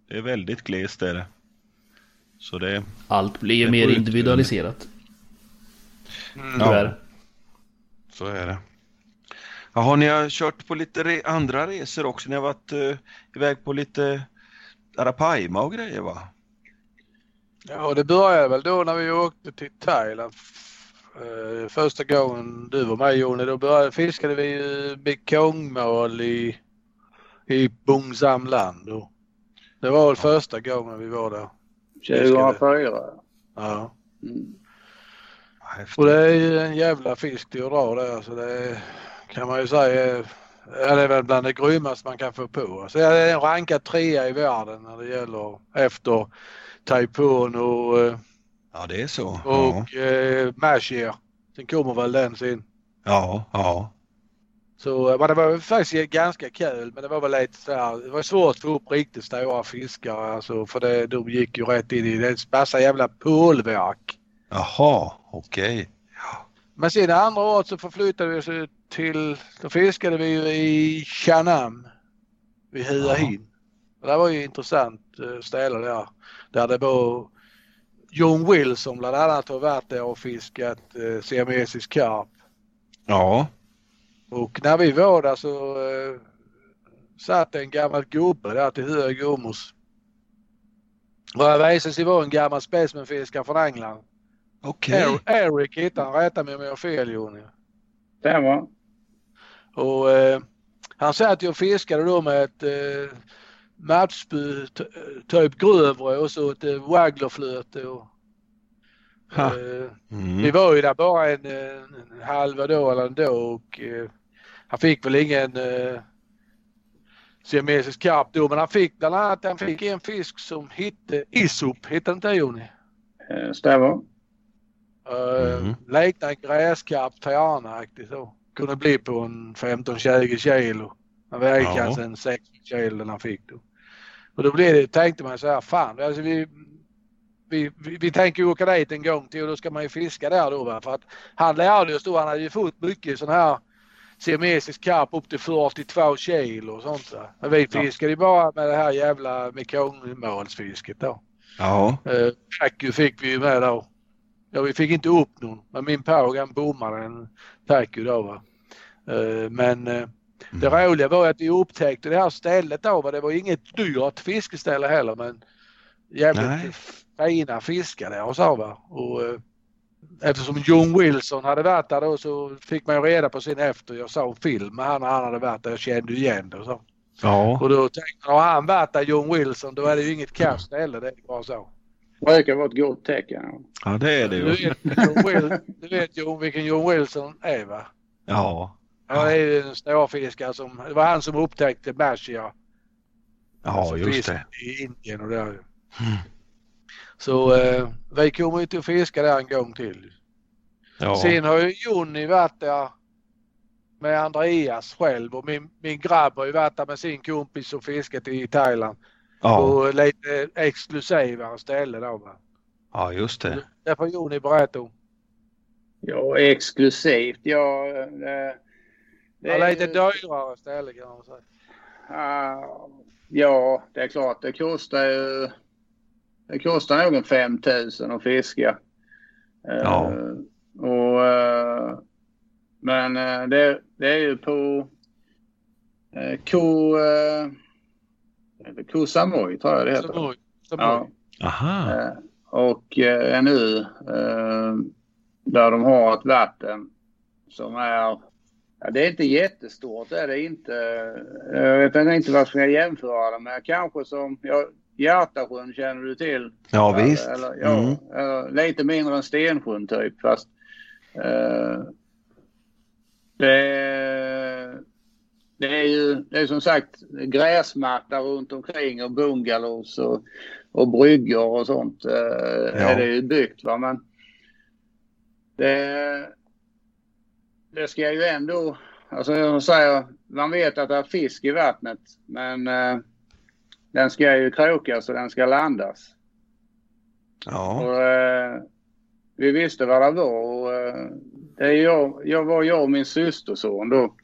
det är väldigt glest är det. Så det... Allt blir Det mer individualiserat. Mm. Ja. Så är det. Jaha, ni har kört på lite re andra resor också. Ni har varit eh, iväg på lite Arapaima och grejer va? Ja, det började väl då när vi åkte till Thailand. Eh, Första gången du var med Jonny, då började, fiskade vi ju mekongmål i, i Bungsam land. Och det var väl första gången vi var där. 2004. Ja. Mm. Och det är ju en jävla fisk till att dra där så det kan man ju säga är- ja, det är väl bland det grymmaste man kan få på. Så det är en rankad trea i världen när det gäller efter Taipon och, eh, Ja, det är så. Ja, och eh, Mashier. Sen kommer väl den sen. ja. ja. Så eh, men det var faktiskt ganska kul men det var väl lite så här, det var svårt att få upp riktigt stora fiskar alltså för det, de gick ju rätt in i det. massa jävla pålverk. Jaha, okej. Men sen andra året så förflyttade vi oss till, då fiskade vi ju i Chanam vid Hua Hin. Och Det var ju intressant eh, ställe där. Där det var John Wilson bland annat har varit där och fiskat eh, siamesisk karp. Ja. Och när vi var där så eh, satt en gammal gubbe där till höger om oss. Och det visade sig vara en gammal specimenfiskare från England. Okej. Er- Eric hette han, rätta mig om jag har fel Jonny. Stämmer. Och eh, han satt ju och fiskade då med ett eh, t- typ grövre och så ett eh, wagglerflöte. Och, eh, Mm. Vi var ju där bara en, en, halva då eller en dag och eh, han fick väl ingen eh, siamesisk karp då men han fick bland annat han fick en fisk som hette Isop, hette inte det Jonny? Eh, Stämmer. Uh, Mhm. Liknar en gräskarp, Tajana-aktig så. Kunde bli på en 15-20 kilo. Han vägde Ja. kanske en 6 kilo den han fick då. Och då blev det, tänkte man så här, fan alltså vi, vi, vi, vi tänker ju åka dit en gång till och då ska man ju fiska där då va. För att han lärde oss då, han hade ju fått mycket sån här siamesisk karp upp till 42 kilo och sånt va. Men vi fiskade ju bara med det här jävla mekongmålsfisket då. Ja. Eh, fick vi ju med då. Ja, vi fick inte upp någon, men min påg han bommade en Packu då va. Eh, men eh, det Mm. roliga var att vi upptäckte det här stället då. Det var inget dyrt fiskeställe heller men jävligt Nej. fina fiskar där och så va. Och, eh, eftersom John Wilson hade varit där då så fick man ju reda på sin efter. Jag såg film med han när han hade varit där. Jag kände ju igen det och så. Ja. Och då tänkte jag, har han varit där John Wilson då är det ju inget kast ställe. Det är bara så. Brukar vara ett gott tecken. Ja, det är det Du ju. vet, John Will, du vet John, vilken John Wilson är va? Ja. Han är ju en snårfiskare som, det var han som upptäckte Mashia. Ja, just det. I Indien och där. Mm. Så eh, vi kommer ju till att fiska där en gång till. Ja. Sen har ju Jonny varit där med Andreas själv och min, min grabb har ju varit där med sin kompis och fiskat i Thailand. Ja. På lite exklusivare ställe då va. ja, just det. Det får Jonny berätta om. Ja, exklusivt. Ja, eh, det, är lite dyrare ställe kan man säga. Ah, ja, det är klart. Det kostar ju... Det kostar nog en 5 000 att fiska. Eh, Ja. och, eh, men eh, det, det är ju på uh, Ko... Uh, Koh Samui tror jag det heter. Samui. Ja. Aha. Och en ö där de har ett vatten som är... Ja, det är inte jättestort, det är det inte. Jag vet inte vad jag ska jämföra det med. Kanske som ja, Hjärtasjön känner du till? Ja, Eller- visst. Eller, ja, Mm. eller lite mindre än Stensjön typ fast eh, det, det är ju det är som sagt gräsmatta runt omkring och bungalows och, och bryggor och sånt eh, är det ju byggt va men det, det ska ju ändå, alltså jag säger, man vet att det är fisk i vattnet men eh, den ska ju krokas och den ska landas. Ja. Och, eh, vi visste vad det var och eh, det är jag, jag var jag och min systerson då.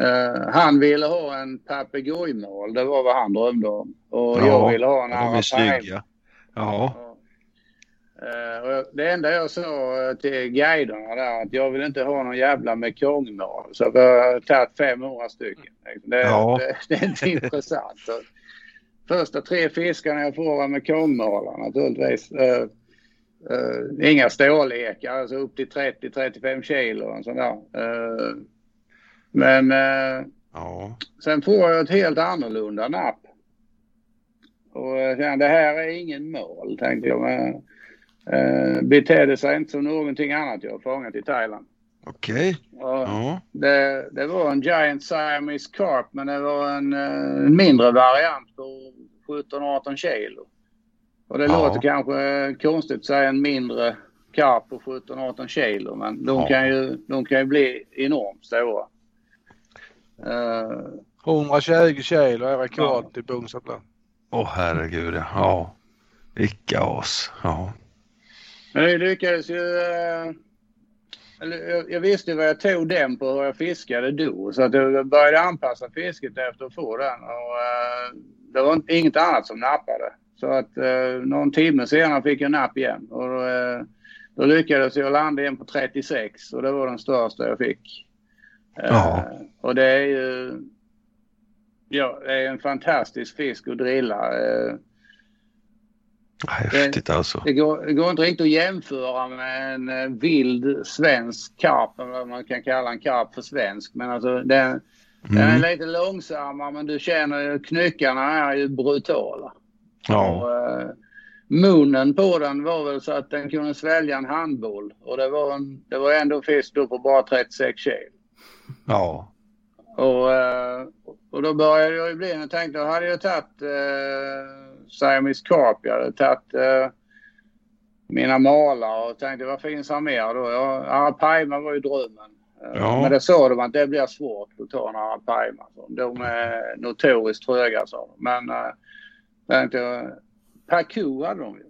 Eh, han ville ha en papegojmål, det var vad han drömde om. Och Ja, jag ville ha en arapaima. snygga. Ja. Eh, det enda jag sa eh, till guiderna där att jag vill inte ha någon jävla mekongmål. Så jag har tagit 500 stycken. Det, Ja. det, det är inte intressant. Första tre fiskarna jag får var med kongmalar naturligtvis. Uh, uh, inga storlekar, alltså upp till 30-35 kilo och sånt där. Uh, men Ja. sen får jag ett helt annorlunda napp. Och jag kände det här är ingen mål tänkte jag. Men, uh, betedde sig inte som någonting annat jag har fångat i Thailand. Okej. Och, Ja. det, det var en Giant Siamese Carp men det var en, eh, en mindre variant på 17-18 kilo. Och det Ja. låter kanske eh, konstigt att säga en mindre karp på 17-18 kilo men de, Ja. kan ju, de kan ju bli enormt stora. Eh, 120 kilo är rekord i Bungsatland. Åh herregud ja. ja. Vilka as. Ja. Men det lyckades ju... eh, eller, jag, visste vad jag tog den på och jag fiskade då så att jag började anpassa fisket efter att få den. Och, eh, det var inget annat som nappade. Så att eh, någon timme senare fick jag napp igen. Och då, eh, då lyckades jag landa en på 36 och det var den största jag fick. Eh. Och det är ju... Ja, det är en fantastisk fisk att drilla. Eh, Häftigt alltså. det går, det går inte riktigt att jämföra med en eh, vild svensk karp, vad man kan kalla en karp för svensk. Men alltså den, den är Mm. lite långsammare men du känner ju knyckarna är ju brutala. Ja. Och, eh, munnen på den var väl så att den kunde svälja en handboll och det var, en, det var ändå fisk då på bara 36 kilo. Ja. Och, eh, och då började jag ju bli, jag tänkte, hade jag tagit eh, Siamese Carp, jag hade tagit eh, mina malar och tänkte vad finns här mer då? Ja, Arapaima var ju drömmen. Eh, Ja. Men det sa de att det blir svårt att ta en Arapaima. De är notoriskt tröga sa de. Men eh, tänkte Pacu hade de ju.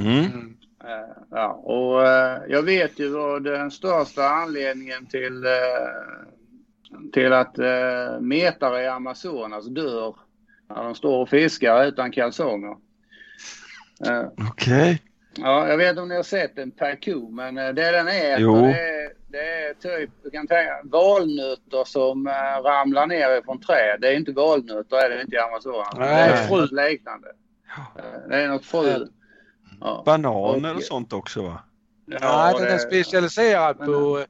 Mm. Mm. Eh, ja, och eh, jag vet ju vad den största anledningen till, eh, till att uh, metare i Amazonas dör när de står och fiskar utan kalsonger. Eh, Okej. ja, jag vet inte om ni har sett en pacu men eh, det den äter Jo. det är, det är typ, du kan tänka valnötter som uh, ramlar ner från träd. Det är inte valnötter är det inte i Amazonas. Nej, det är frö. liknande. Eh, det är något frö. Ja. Bananer och Och- sånt också va? Nej, den är det- specialiserad men- på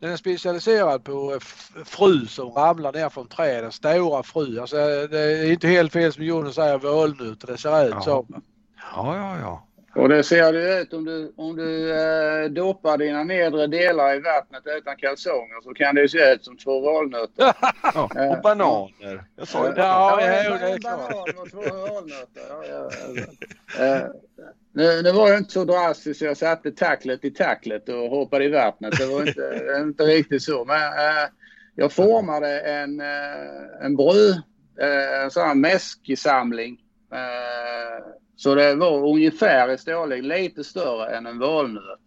den är specialiserad på f- fru som ramlar ner från träden. Stora fru. Alltså, det är inte helt fel som Jonas säger valnötter. Det ser ut så. Ja, ja, ja. Och det ser det ut om du, om du eh, doppar dina nedre delar i vattnet utan kalsonger så kan det ju se ut som två valnötter. ja. Eh, Och bananer. Jag sa ju Ja, bananer. ja, en det är klart. banan och två valnötter. Ja, ja, ja. Eh, nu, nu var jag inte så drastisk så jag satte tacklet i tacklet och hoppade i vattnet. Det var inte, inte riktigt så. Men eh, jag formade en, eh, en bröd, eh, en sån här mäsksamling. Eh, så det var ungefär i storlek lite större än en valnöt.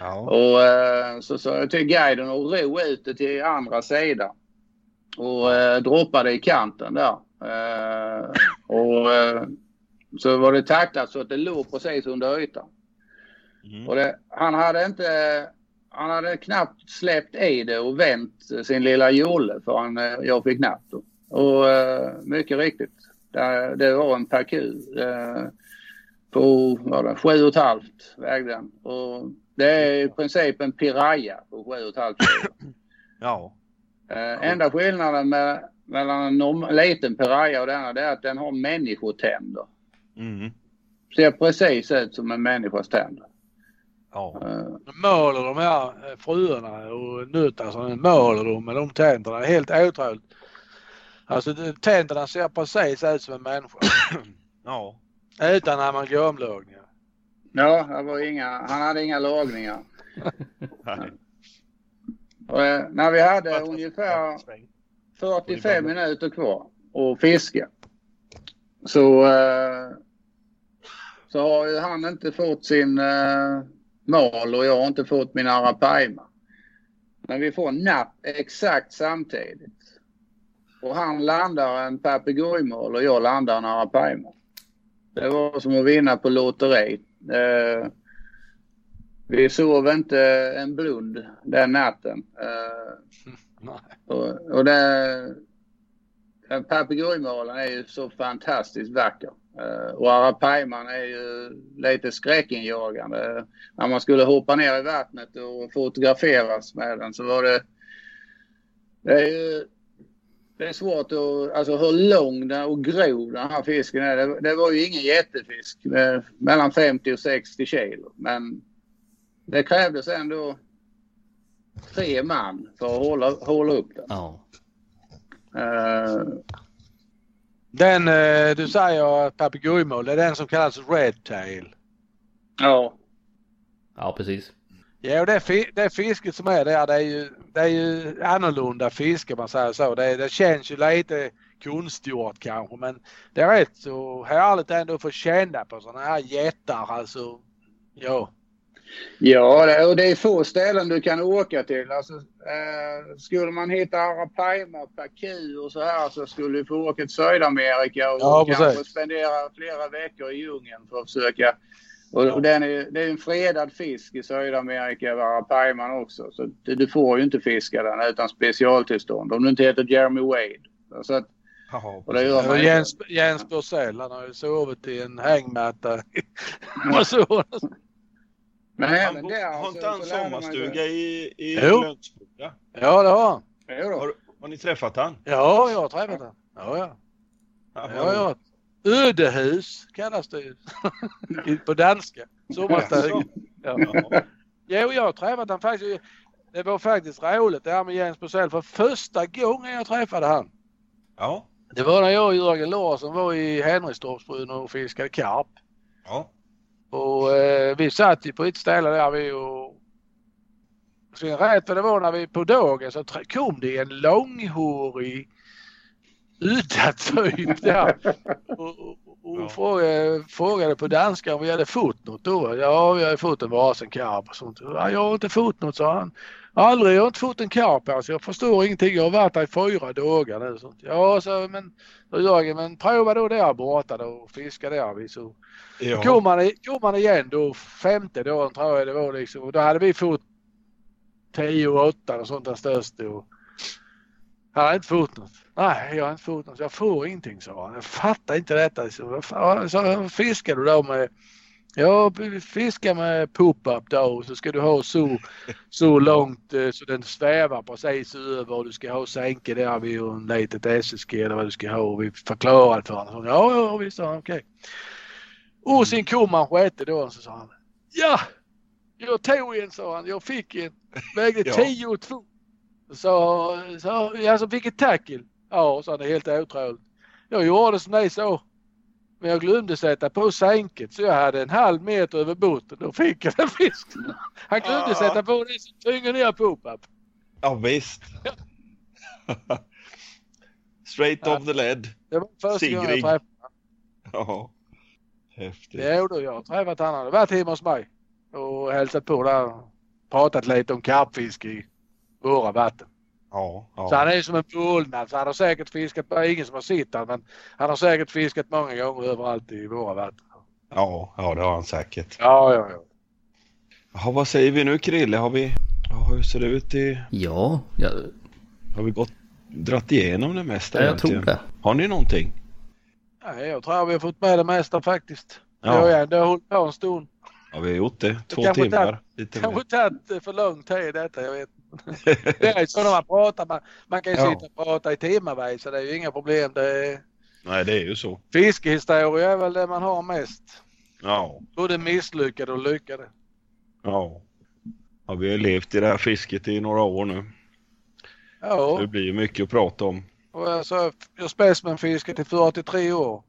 Ja. Och eh, så sa jag till guiden att ro ut det till andra sidan. Och eh, droppade i kanten där. Eh, och eh, så var det tacklat så att det låg precis under ytan. Mm. Och det, han hade inte, han hade knappt släppt i det och vänt sin lilla jolle förrän eh, jag fick napp. Och mycket riktigt, det, det var en parku. På vad var det, sju och ett halvt vägde den. Och det är i princip en piraya på sju och ett halvt kilo. Ja. Eh, enda skillnaden med, mellan en norm- liten piraya och denna det är att den har människotänder. Mm. Ser precis ut som en människas tänder. Ja. Eh, De Måler de här eh, fruarna och nötterna så måler de med de tänderna. Helt otroligt. Alltså det- tänderna ser precis ut som en människa. Ja. Utan amalgamlagningar. ja, det var inga, han hade inga lagningar. Nej. Och, eh, när vi hade ungefär 45 minuter kvar att fiska. Så, eh, så har ju han inte fått sin eh, mal och jag har inte fått min arapaima. Men vi får napp exakt samtidigt. Och han landar en papegojmål och jag landar en arapaima. Det var som att vinna på lotteri. Eh, vi sov inte en blund den natten. Eh, och, och det, den papegojmålen är ju så fantastiskt vacker. Uh, och Arapaiman är ju lite skräckinjagande. När man skulle hoppa ner i vattnet och fotograferas med den så var det... Det är ju... Det är svårt att... Alltså hur lång den och grov den här fisken är. Det, det var ju ingen jättefisk. Mellan 50 och 60 kilo. Men det krävdes ändå tre man för att hålla, hålla upp den. Ja. Uh, Den eh, du säger papegojmål, det är den som kallas redtail. ja. Ja, precis. Ja, och det, det fisket som är där, det är ju, det är ju annorlunda fiske man säger så. Det, det känns ju lite konstgjort kanske men det är rätt så härligt ändå att få känna på sådana här jättar alltså. Ja. Ja, och det är få ställen du kan åka till. Alltså, eh, skulle man hitta Arapaima, Pacu och så här så skulle du få åka till Sydamerika och Ja, kanske spendera flera veckor i djungeln för att försöka. Och, och den är, det är en fredad fisk i Sydamerika, Arapaiman också. Så du, du får ju inte fiska den utan specialtillstånd om du inte heter Jeremy Wade. Så att, Jaha, och det gör man. Jens, Jens Bursell han har ju sovit i en hängmatta. och så. Men Han, även där har så- inte han sommarstuga i, i Jo. Lönsboda? Ja det har han. Har, har ni träffat han? Ja, jag har träffat. Ja, ja. Ja, Ja, ja. Ödehus kallas det ju. På danska. Sommarstuga. Ja. Ja. Jo, jag har träffat han faktiskt. Det var faktiskt roligt det här med Jens Bursell för första gången jag träffade han. ja. Det var när jag och Jörgen Larsson var i Henrikstorpsbrunn och fiskade karp. ja. Och eh, vi satt ju på ett ställe där vi och sen rätt vad det var när vi på dagen så kom det en långhårig udda typ där. Och, och, och Ja. frågade, frågade på danska om vi hade fått något då. Ja, vi hade fått en varsin karp och sånt. Ja, jag har inte fått något, sa han. Aldrig, jag har inte fått en karp alltså. Jag förstår ingenting. Jag har varit där i fyra dagar nu. Sånt. Ja, så men, så Jörgen, men prova då där borta då och fiska där. Vi så ja. Kom man, kom man igen då femte dagen tror jag det var liksom. Och då hade vi fått 10 och 8 och sånt där störst. Och han hade inte fått något. Nej, jag har inte fått något. Jag får ingenting sa han. Jag fattar inte detta. Så, så fiskar du då med Ja, fiska med pop-up då så ska du ha så, så långt eh, så den svävar precis över och du ska ha sänke där vid en litet SSG eller vad du ska ha och vi förklarade för honom. Ja, ja visst, sa han, okej. Och sen kom han sjätte dagen så sa han Ja! Jag tog en sa han. Jag fick en. Vägde Ja. 10 och 2. Så, så jag så fick ett tackle. Ja, så han är helt otroligt. Jag gjorde som ni sa. Men jag glömde sätta på sänket så jag hade en halv meter över botten. Då fick jag den fisken. Han glömde sätta på det som tynger ner pop-up. ja visst. Straight Ja. off the lead. Det var första gången jag träffade Ja. Häftigt. Jo då, jag har träffat han. Han har varit hemma hos mig och hälsat på där. Pratat lite om karpfiske våra vatten. Ja, Så han ja. är som en pålnad. Så han har säkert fiskat, bara ingen som har sett han, men han har säkert fiskat många gånger överallt i våra vatten. Ja, ja, det har han säkert. Ja, ja, ja. Jaha, vad säger vi nu Krille? Har vi... Ja, hur ser det ut i... Ja, jag, Har vi gått... Dratt igenom det mesta jag tror egentligen? det. Har ni någonting? Nej, jag tror vi har fått med det mesta faktiskt. Ja. Jag har ändå hållit på en stund. Ja, vi har gjort det. Två kanske timmar. Det har tagit eh, för lång tid detta, jag vet Det är så när man pratar, man, man kan ju Ja. sitta och prata i timmarvis så det är ju inga problem. Det är, Nej, det är ju så. fiskehistoria är väl det man har mest. Ja, Både misslyckade och lyckade. ja. Ja, vi har levt i det här fisket i några år nu. Ja, Det blir ju mycket att prata om. och alltså, jag specimenfiskat i 43 år.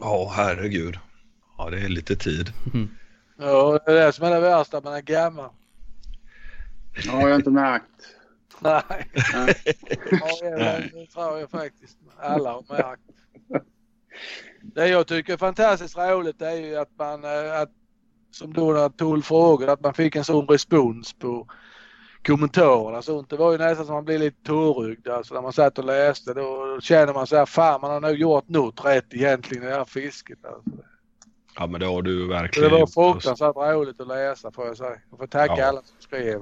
Ja, herregud. Ja, det är lite tid. Ja, det är det som är det värsta, man är gammal. Har jag inte märkt. Nej, Nej. ja, det, det tror jag faktiskt alla har märkt. Det jag tycker är fantastiskt roligt det är ju att man, eh, att, som då när tog frågor, att man fick en sån respons på kommentarerna. Sånt. Det var ju nästan som man blev lite tårögd. Alltså när man satt och läste då känner man så här, fan man har nog gjort något rätt egentligen i det här fisket. Alltså. Ja, men det har du verkligen det var gjort. fruktansvärt roligt att läsa får jag säga. Jag får tacka Ja. alla som skrev.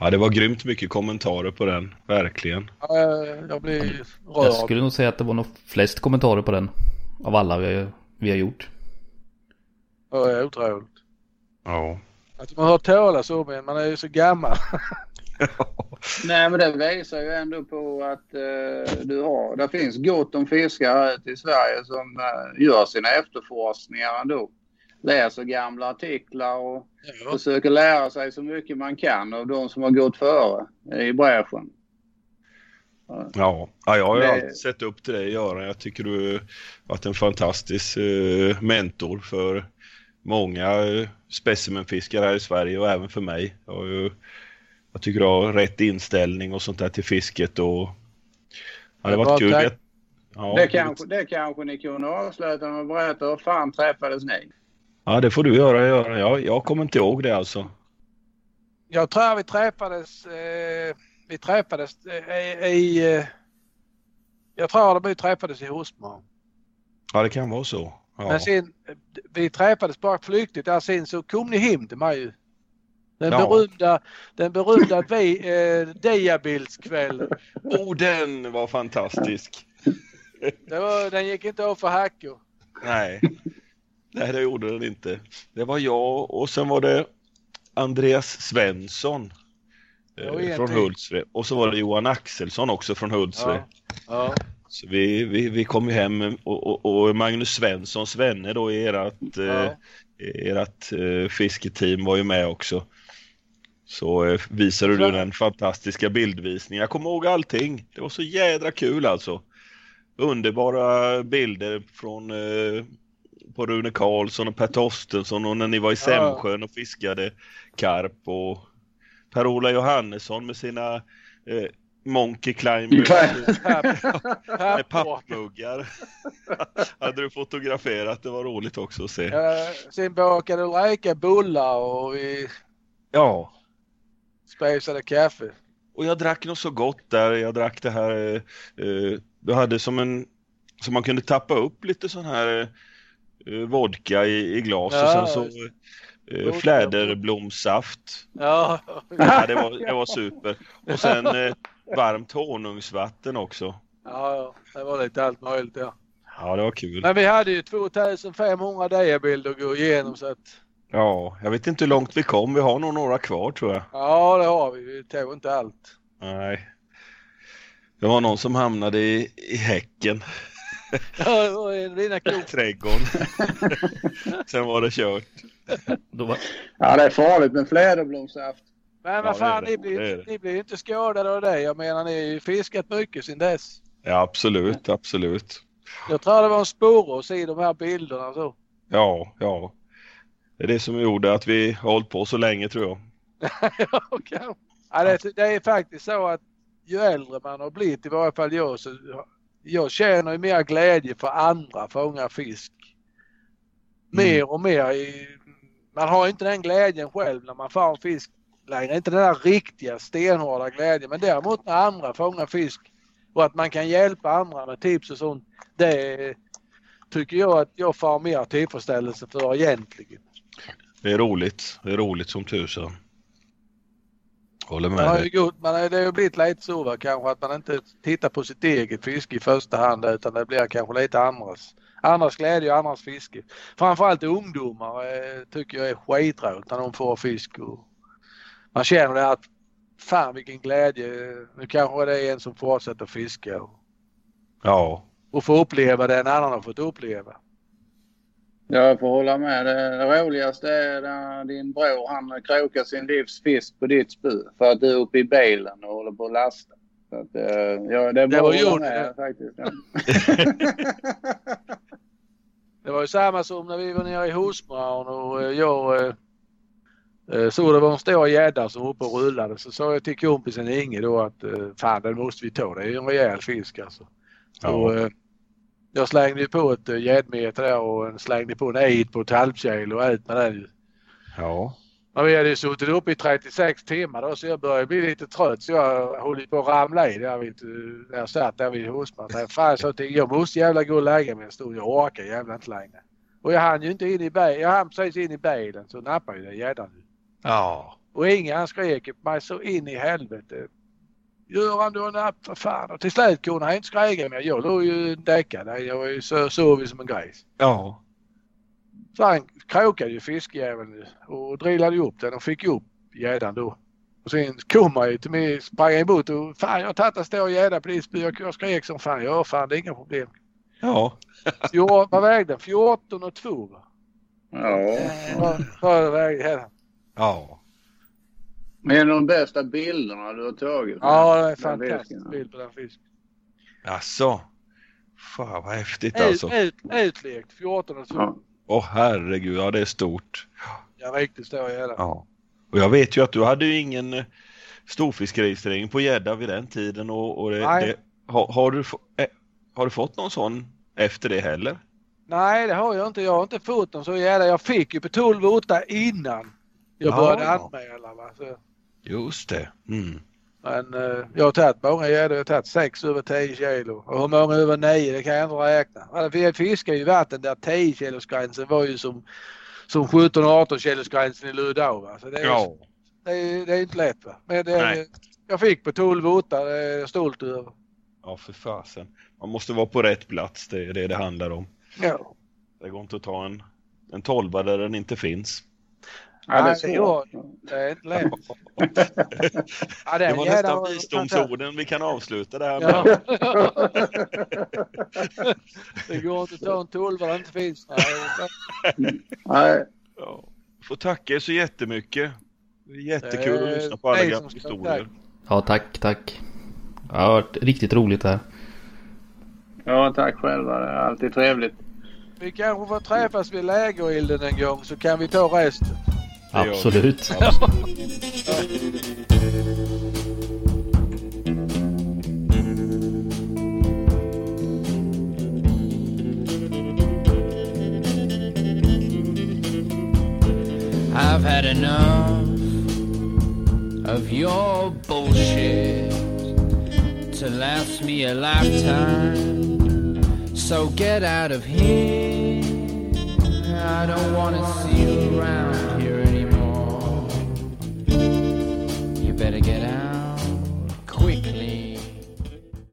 Ja, det var grymt mycket kommentarer på den, verkligen. Ja, jag- jag blir Jag rörd. skulle nog säga att det var nog flest kommentarer på den. Av alla vi, vi har gjort. Ja, det är otroligt. Ja. Att man har talat så men man är ju så gammal. Nej, men det visar ju ändå på att eh, du har, det finns gott om fiskare här ute i Sverige som eh, gör sina efterforskningar ändå. Läser gamla artiklar och Ja. försöker lära sig så mycket man kan av de som har gått före i bräschen. Ja, ja jag har ju Det- alltid sett upp till dig Göran. Jag tycker du har varit en fantastisk eh, mentor för många eh, specimenfiskare här i Sverige och även för mig. Jag, har ju, jag tycker du har rätt inställning och sånt där till fisket och ja, det varit kul. tack. Ja, det, kanske, det kanske ni kunde avsluta med att berätta hur fan träffades ni? ja, det får du göra Göran. Jag, jag kommer inte ihåg det alltså. Jag tror vi träffades, eh, vi träffades eh, i, i eh, jag tror att vi träffades i Husmo. Ja, det kan vara så. Ja, Men sen, vi träffades bara flyktigt där sen så kom ni hem till mig. Den Ja. berömda, den berömda eh, diabildskvällen. Oh, den var fantastisk. Det var, den gick inte av för hackor. Nej. Nej, det gjorde den inte. Det var jag och sen var det Andreas Svensson eh, från. Hultsfred. Och så var det Johan Axelsson också från Hultsfred. Ja. Ja. Så vi, vi, vi kom ju hem och, och, och Magnus Svenssons vänner då i ert, eh, Ja. ert eh, fisketeam var ju med också. Så eh, visade du den fantastiska bildvisningen. Jag kommer ihåg allting. Det var så jädra kul alltså. Underbara bilder från eh, på Rune Karlsson och Per Torstensson och när ni var i Sämsjön och fiskade karp och Per-Ola Johannesson med sina eh, Monkey Climbers med pappmuggar. Hade du fotograferat, det var roligt också att se. Ja, sen bakade Ulrika bullar och vi Ja, spisade kaffe. och jag drack något så gott där. Jag drack det här, eh, eh, du hade som en, som man kunde tappa upp lite sån här eh, vodka i, i glas Ja, och sen så eh, Vodka. fläderblomssaft. Ja, Ja, det var, det var super. Och sen eh, varmt honungsvatten också. ja, det var lite allt möjligt ja. Ja, det var kul. Men vi hade ju 2500 diabilder att gå igenom så att Ja, jag vet inte hur långt vi kom. Vi har nog några kvar tror jag. ja det har vi. Vi tog inte allt. Nej. Det var någon som hamnade i, i häcken, Ja, dina kor. trädgården. Sen var det kört. Då var, Ja, det är farligt med fläderblomsaft. Men Ja, vad det fan, det. ni blir, ni blir ju inte skadade av det. Jag menar ni har ju fiskat mycket sedan dess. Ja, absolut, absolut. Jag tror det var en spår att se de här bilderna så. Ja, ja. Det är det som gjorde att vi har hållit på så länge tror jag. ja, kanske. ja, det, det är faktiskt så att ju äldre man har blivit, i varje fall jag, så jag känner ju mer glädje för andra fånga fisk. Mer och mer. I, man har inte den glädjen själv när man får en fisk längre. Inte den där riktiga stenhårda glädjen. Men däremot när andra fångar fisk och att man kan hjälpa andra med tips och sånt. Det tycker jag att jag får mer tillfredsställelse för egentligen. Det är roligt. Det är roligt som tusan. Håller med Man har ju gjort, man har, det har ju blivit lite så va, kanske att man inte tittar på sitt eget fiske i första hand utan det blir kanske lite andras. Andras glädje och andras fiske. Framförallt ungdomar eh, tycker jag är skitroligt när de får fisk. Och man känner det att fan vilken glädje. Nu kanske det är en som fortsätter fiska och, Ja, och får uppleva det en annan har fått uppleva. Jag får hålla med. Det roligaste är när din bror han krokar sin livs fisk på ditt spö för att du är uppe i bilen och håller på att lasta. Så att, eh, ja, det är bara var gjort, med det. faktiskt. Ja. Det var ju samma som när vi var nere i Husmaun och eh, jag eh, såg det var en stor gädda som var uppe och rullade. Så sa jag till kompisen Inge då att fan den måste vi ta. Det är ju en rejäl fisk alltså. Ja. Och, jag slängde ju på ett eh, gäddmeter där och en slängde på en eid på ett halvkilo och ut med den ju. ja. Men vi hade ju suttit uppe i 36 timmar då så jag började bli lite trött så jag höll på att ramla i där vid, när jag satt där vid Husman. Fan, så tänkte jag måste jävla gå och lägga mig en stund. Jag orkar jävla inte längre. Och jag hann ju inte in i bilen. Jag hann precis in i bilen så nappade ju den gäddan. Ja. Och ingen skrek på mig så in i helvete. Göran du har för fan. Och till slut kunde han inte skrika mer. Jag låg ju däckad. Jag var ju så sov som en gris. Ja. Så han krokade ju fiskjäveln och drillade ju upp den och fick ju upp gäddan då. Och sen kom han ju till mig, sprang emot och fan jag har tagit en stor gädda på ditt spö. Jag skrek som fan. Ja fan det är inga problem. Ja. Jo, vad vägde den? 14 och 2 va? Ja. Vad vägde den? Ja. Men en av de bästa bilderna du har tagit. Ja, det är fantastisk bild på den fisken. Alltså. Fan vad häftigt alltså. Ut, ut, utlekt 14 och 2. Ja. Åh herregud, ja det är stort. Ja, riktigt stor gädda. Ja. Och jag vet ju att du hade ju ingen eh, storfiskregistrering på gädda vid den tiden och, och det, Nej. det, har, har, du, eh, har du fått någon sån efter det heller? Nej, det har jag inte. Jag har inte fått dem så gädda. Jag fick ju på 12 8 innan jag Ja, började ja. anmäla. Va? Så, Just det. Mm. men eh, jag har tagit många gäddor. Jag har tagit 6 över 10 kilo. Och hur många över 9 det kan jag inte räkna. Alltså, Vi fiskar ju i vatten där 10 kilos gränsen var ju som, som 17-18 kilos gränsen i Ludau. Va? Så det är, Ja. det, är, det är inte lätt. Va? Men det, Nej. jag fick på 12 8 det är jag stolt över. Ja, för fasen. Man måste vara på rätt plats, det är det det handlar om. Ja. Det går inte att ta en, en tolva där den inte finns. Ja, det är Nej, det. Det är inte lätt. Ja, Det den var nästan var visdomsorden vi kan avsluta det här med. Ja. det går inte att ta en tolva där det inte finns. Nej. Nej, Ja. Får tacka er så jättemycket. Det är jättekul Eh, att lyssna på alla gamla historier. Ja, tack, tack. Ja, det har varit riktigt roligt det här. ja, tack själva. Det är alltid trevligt. Vi kanske får träffas vid lägerilden en gång så kan vi ta resten. Det. Absolut. I've had enough of your bullshit to last me a lifetime. So get out of here. I don't want to see you around here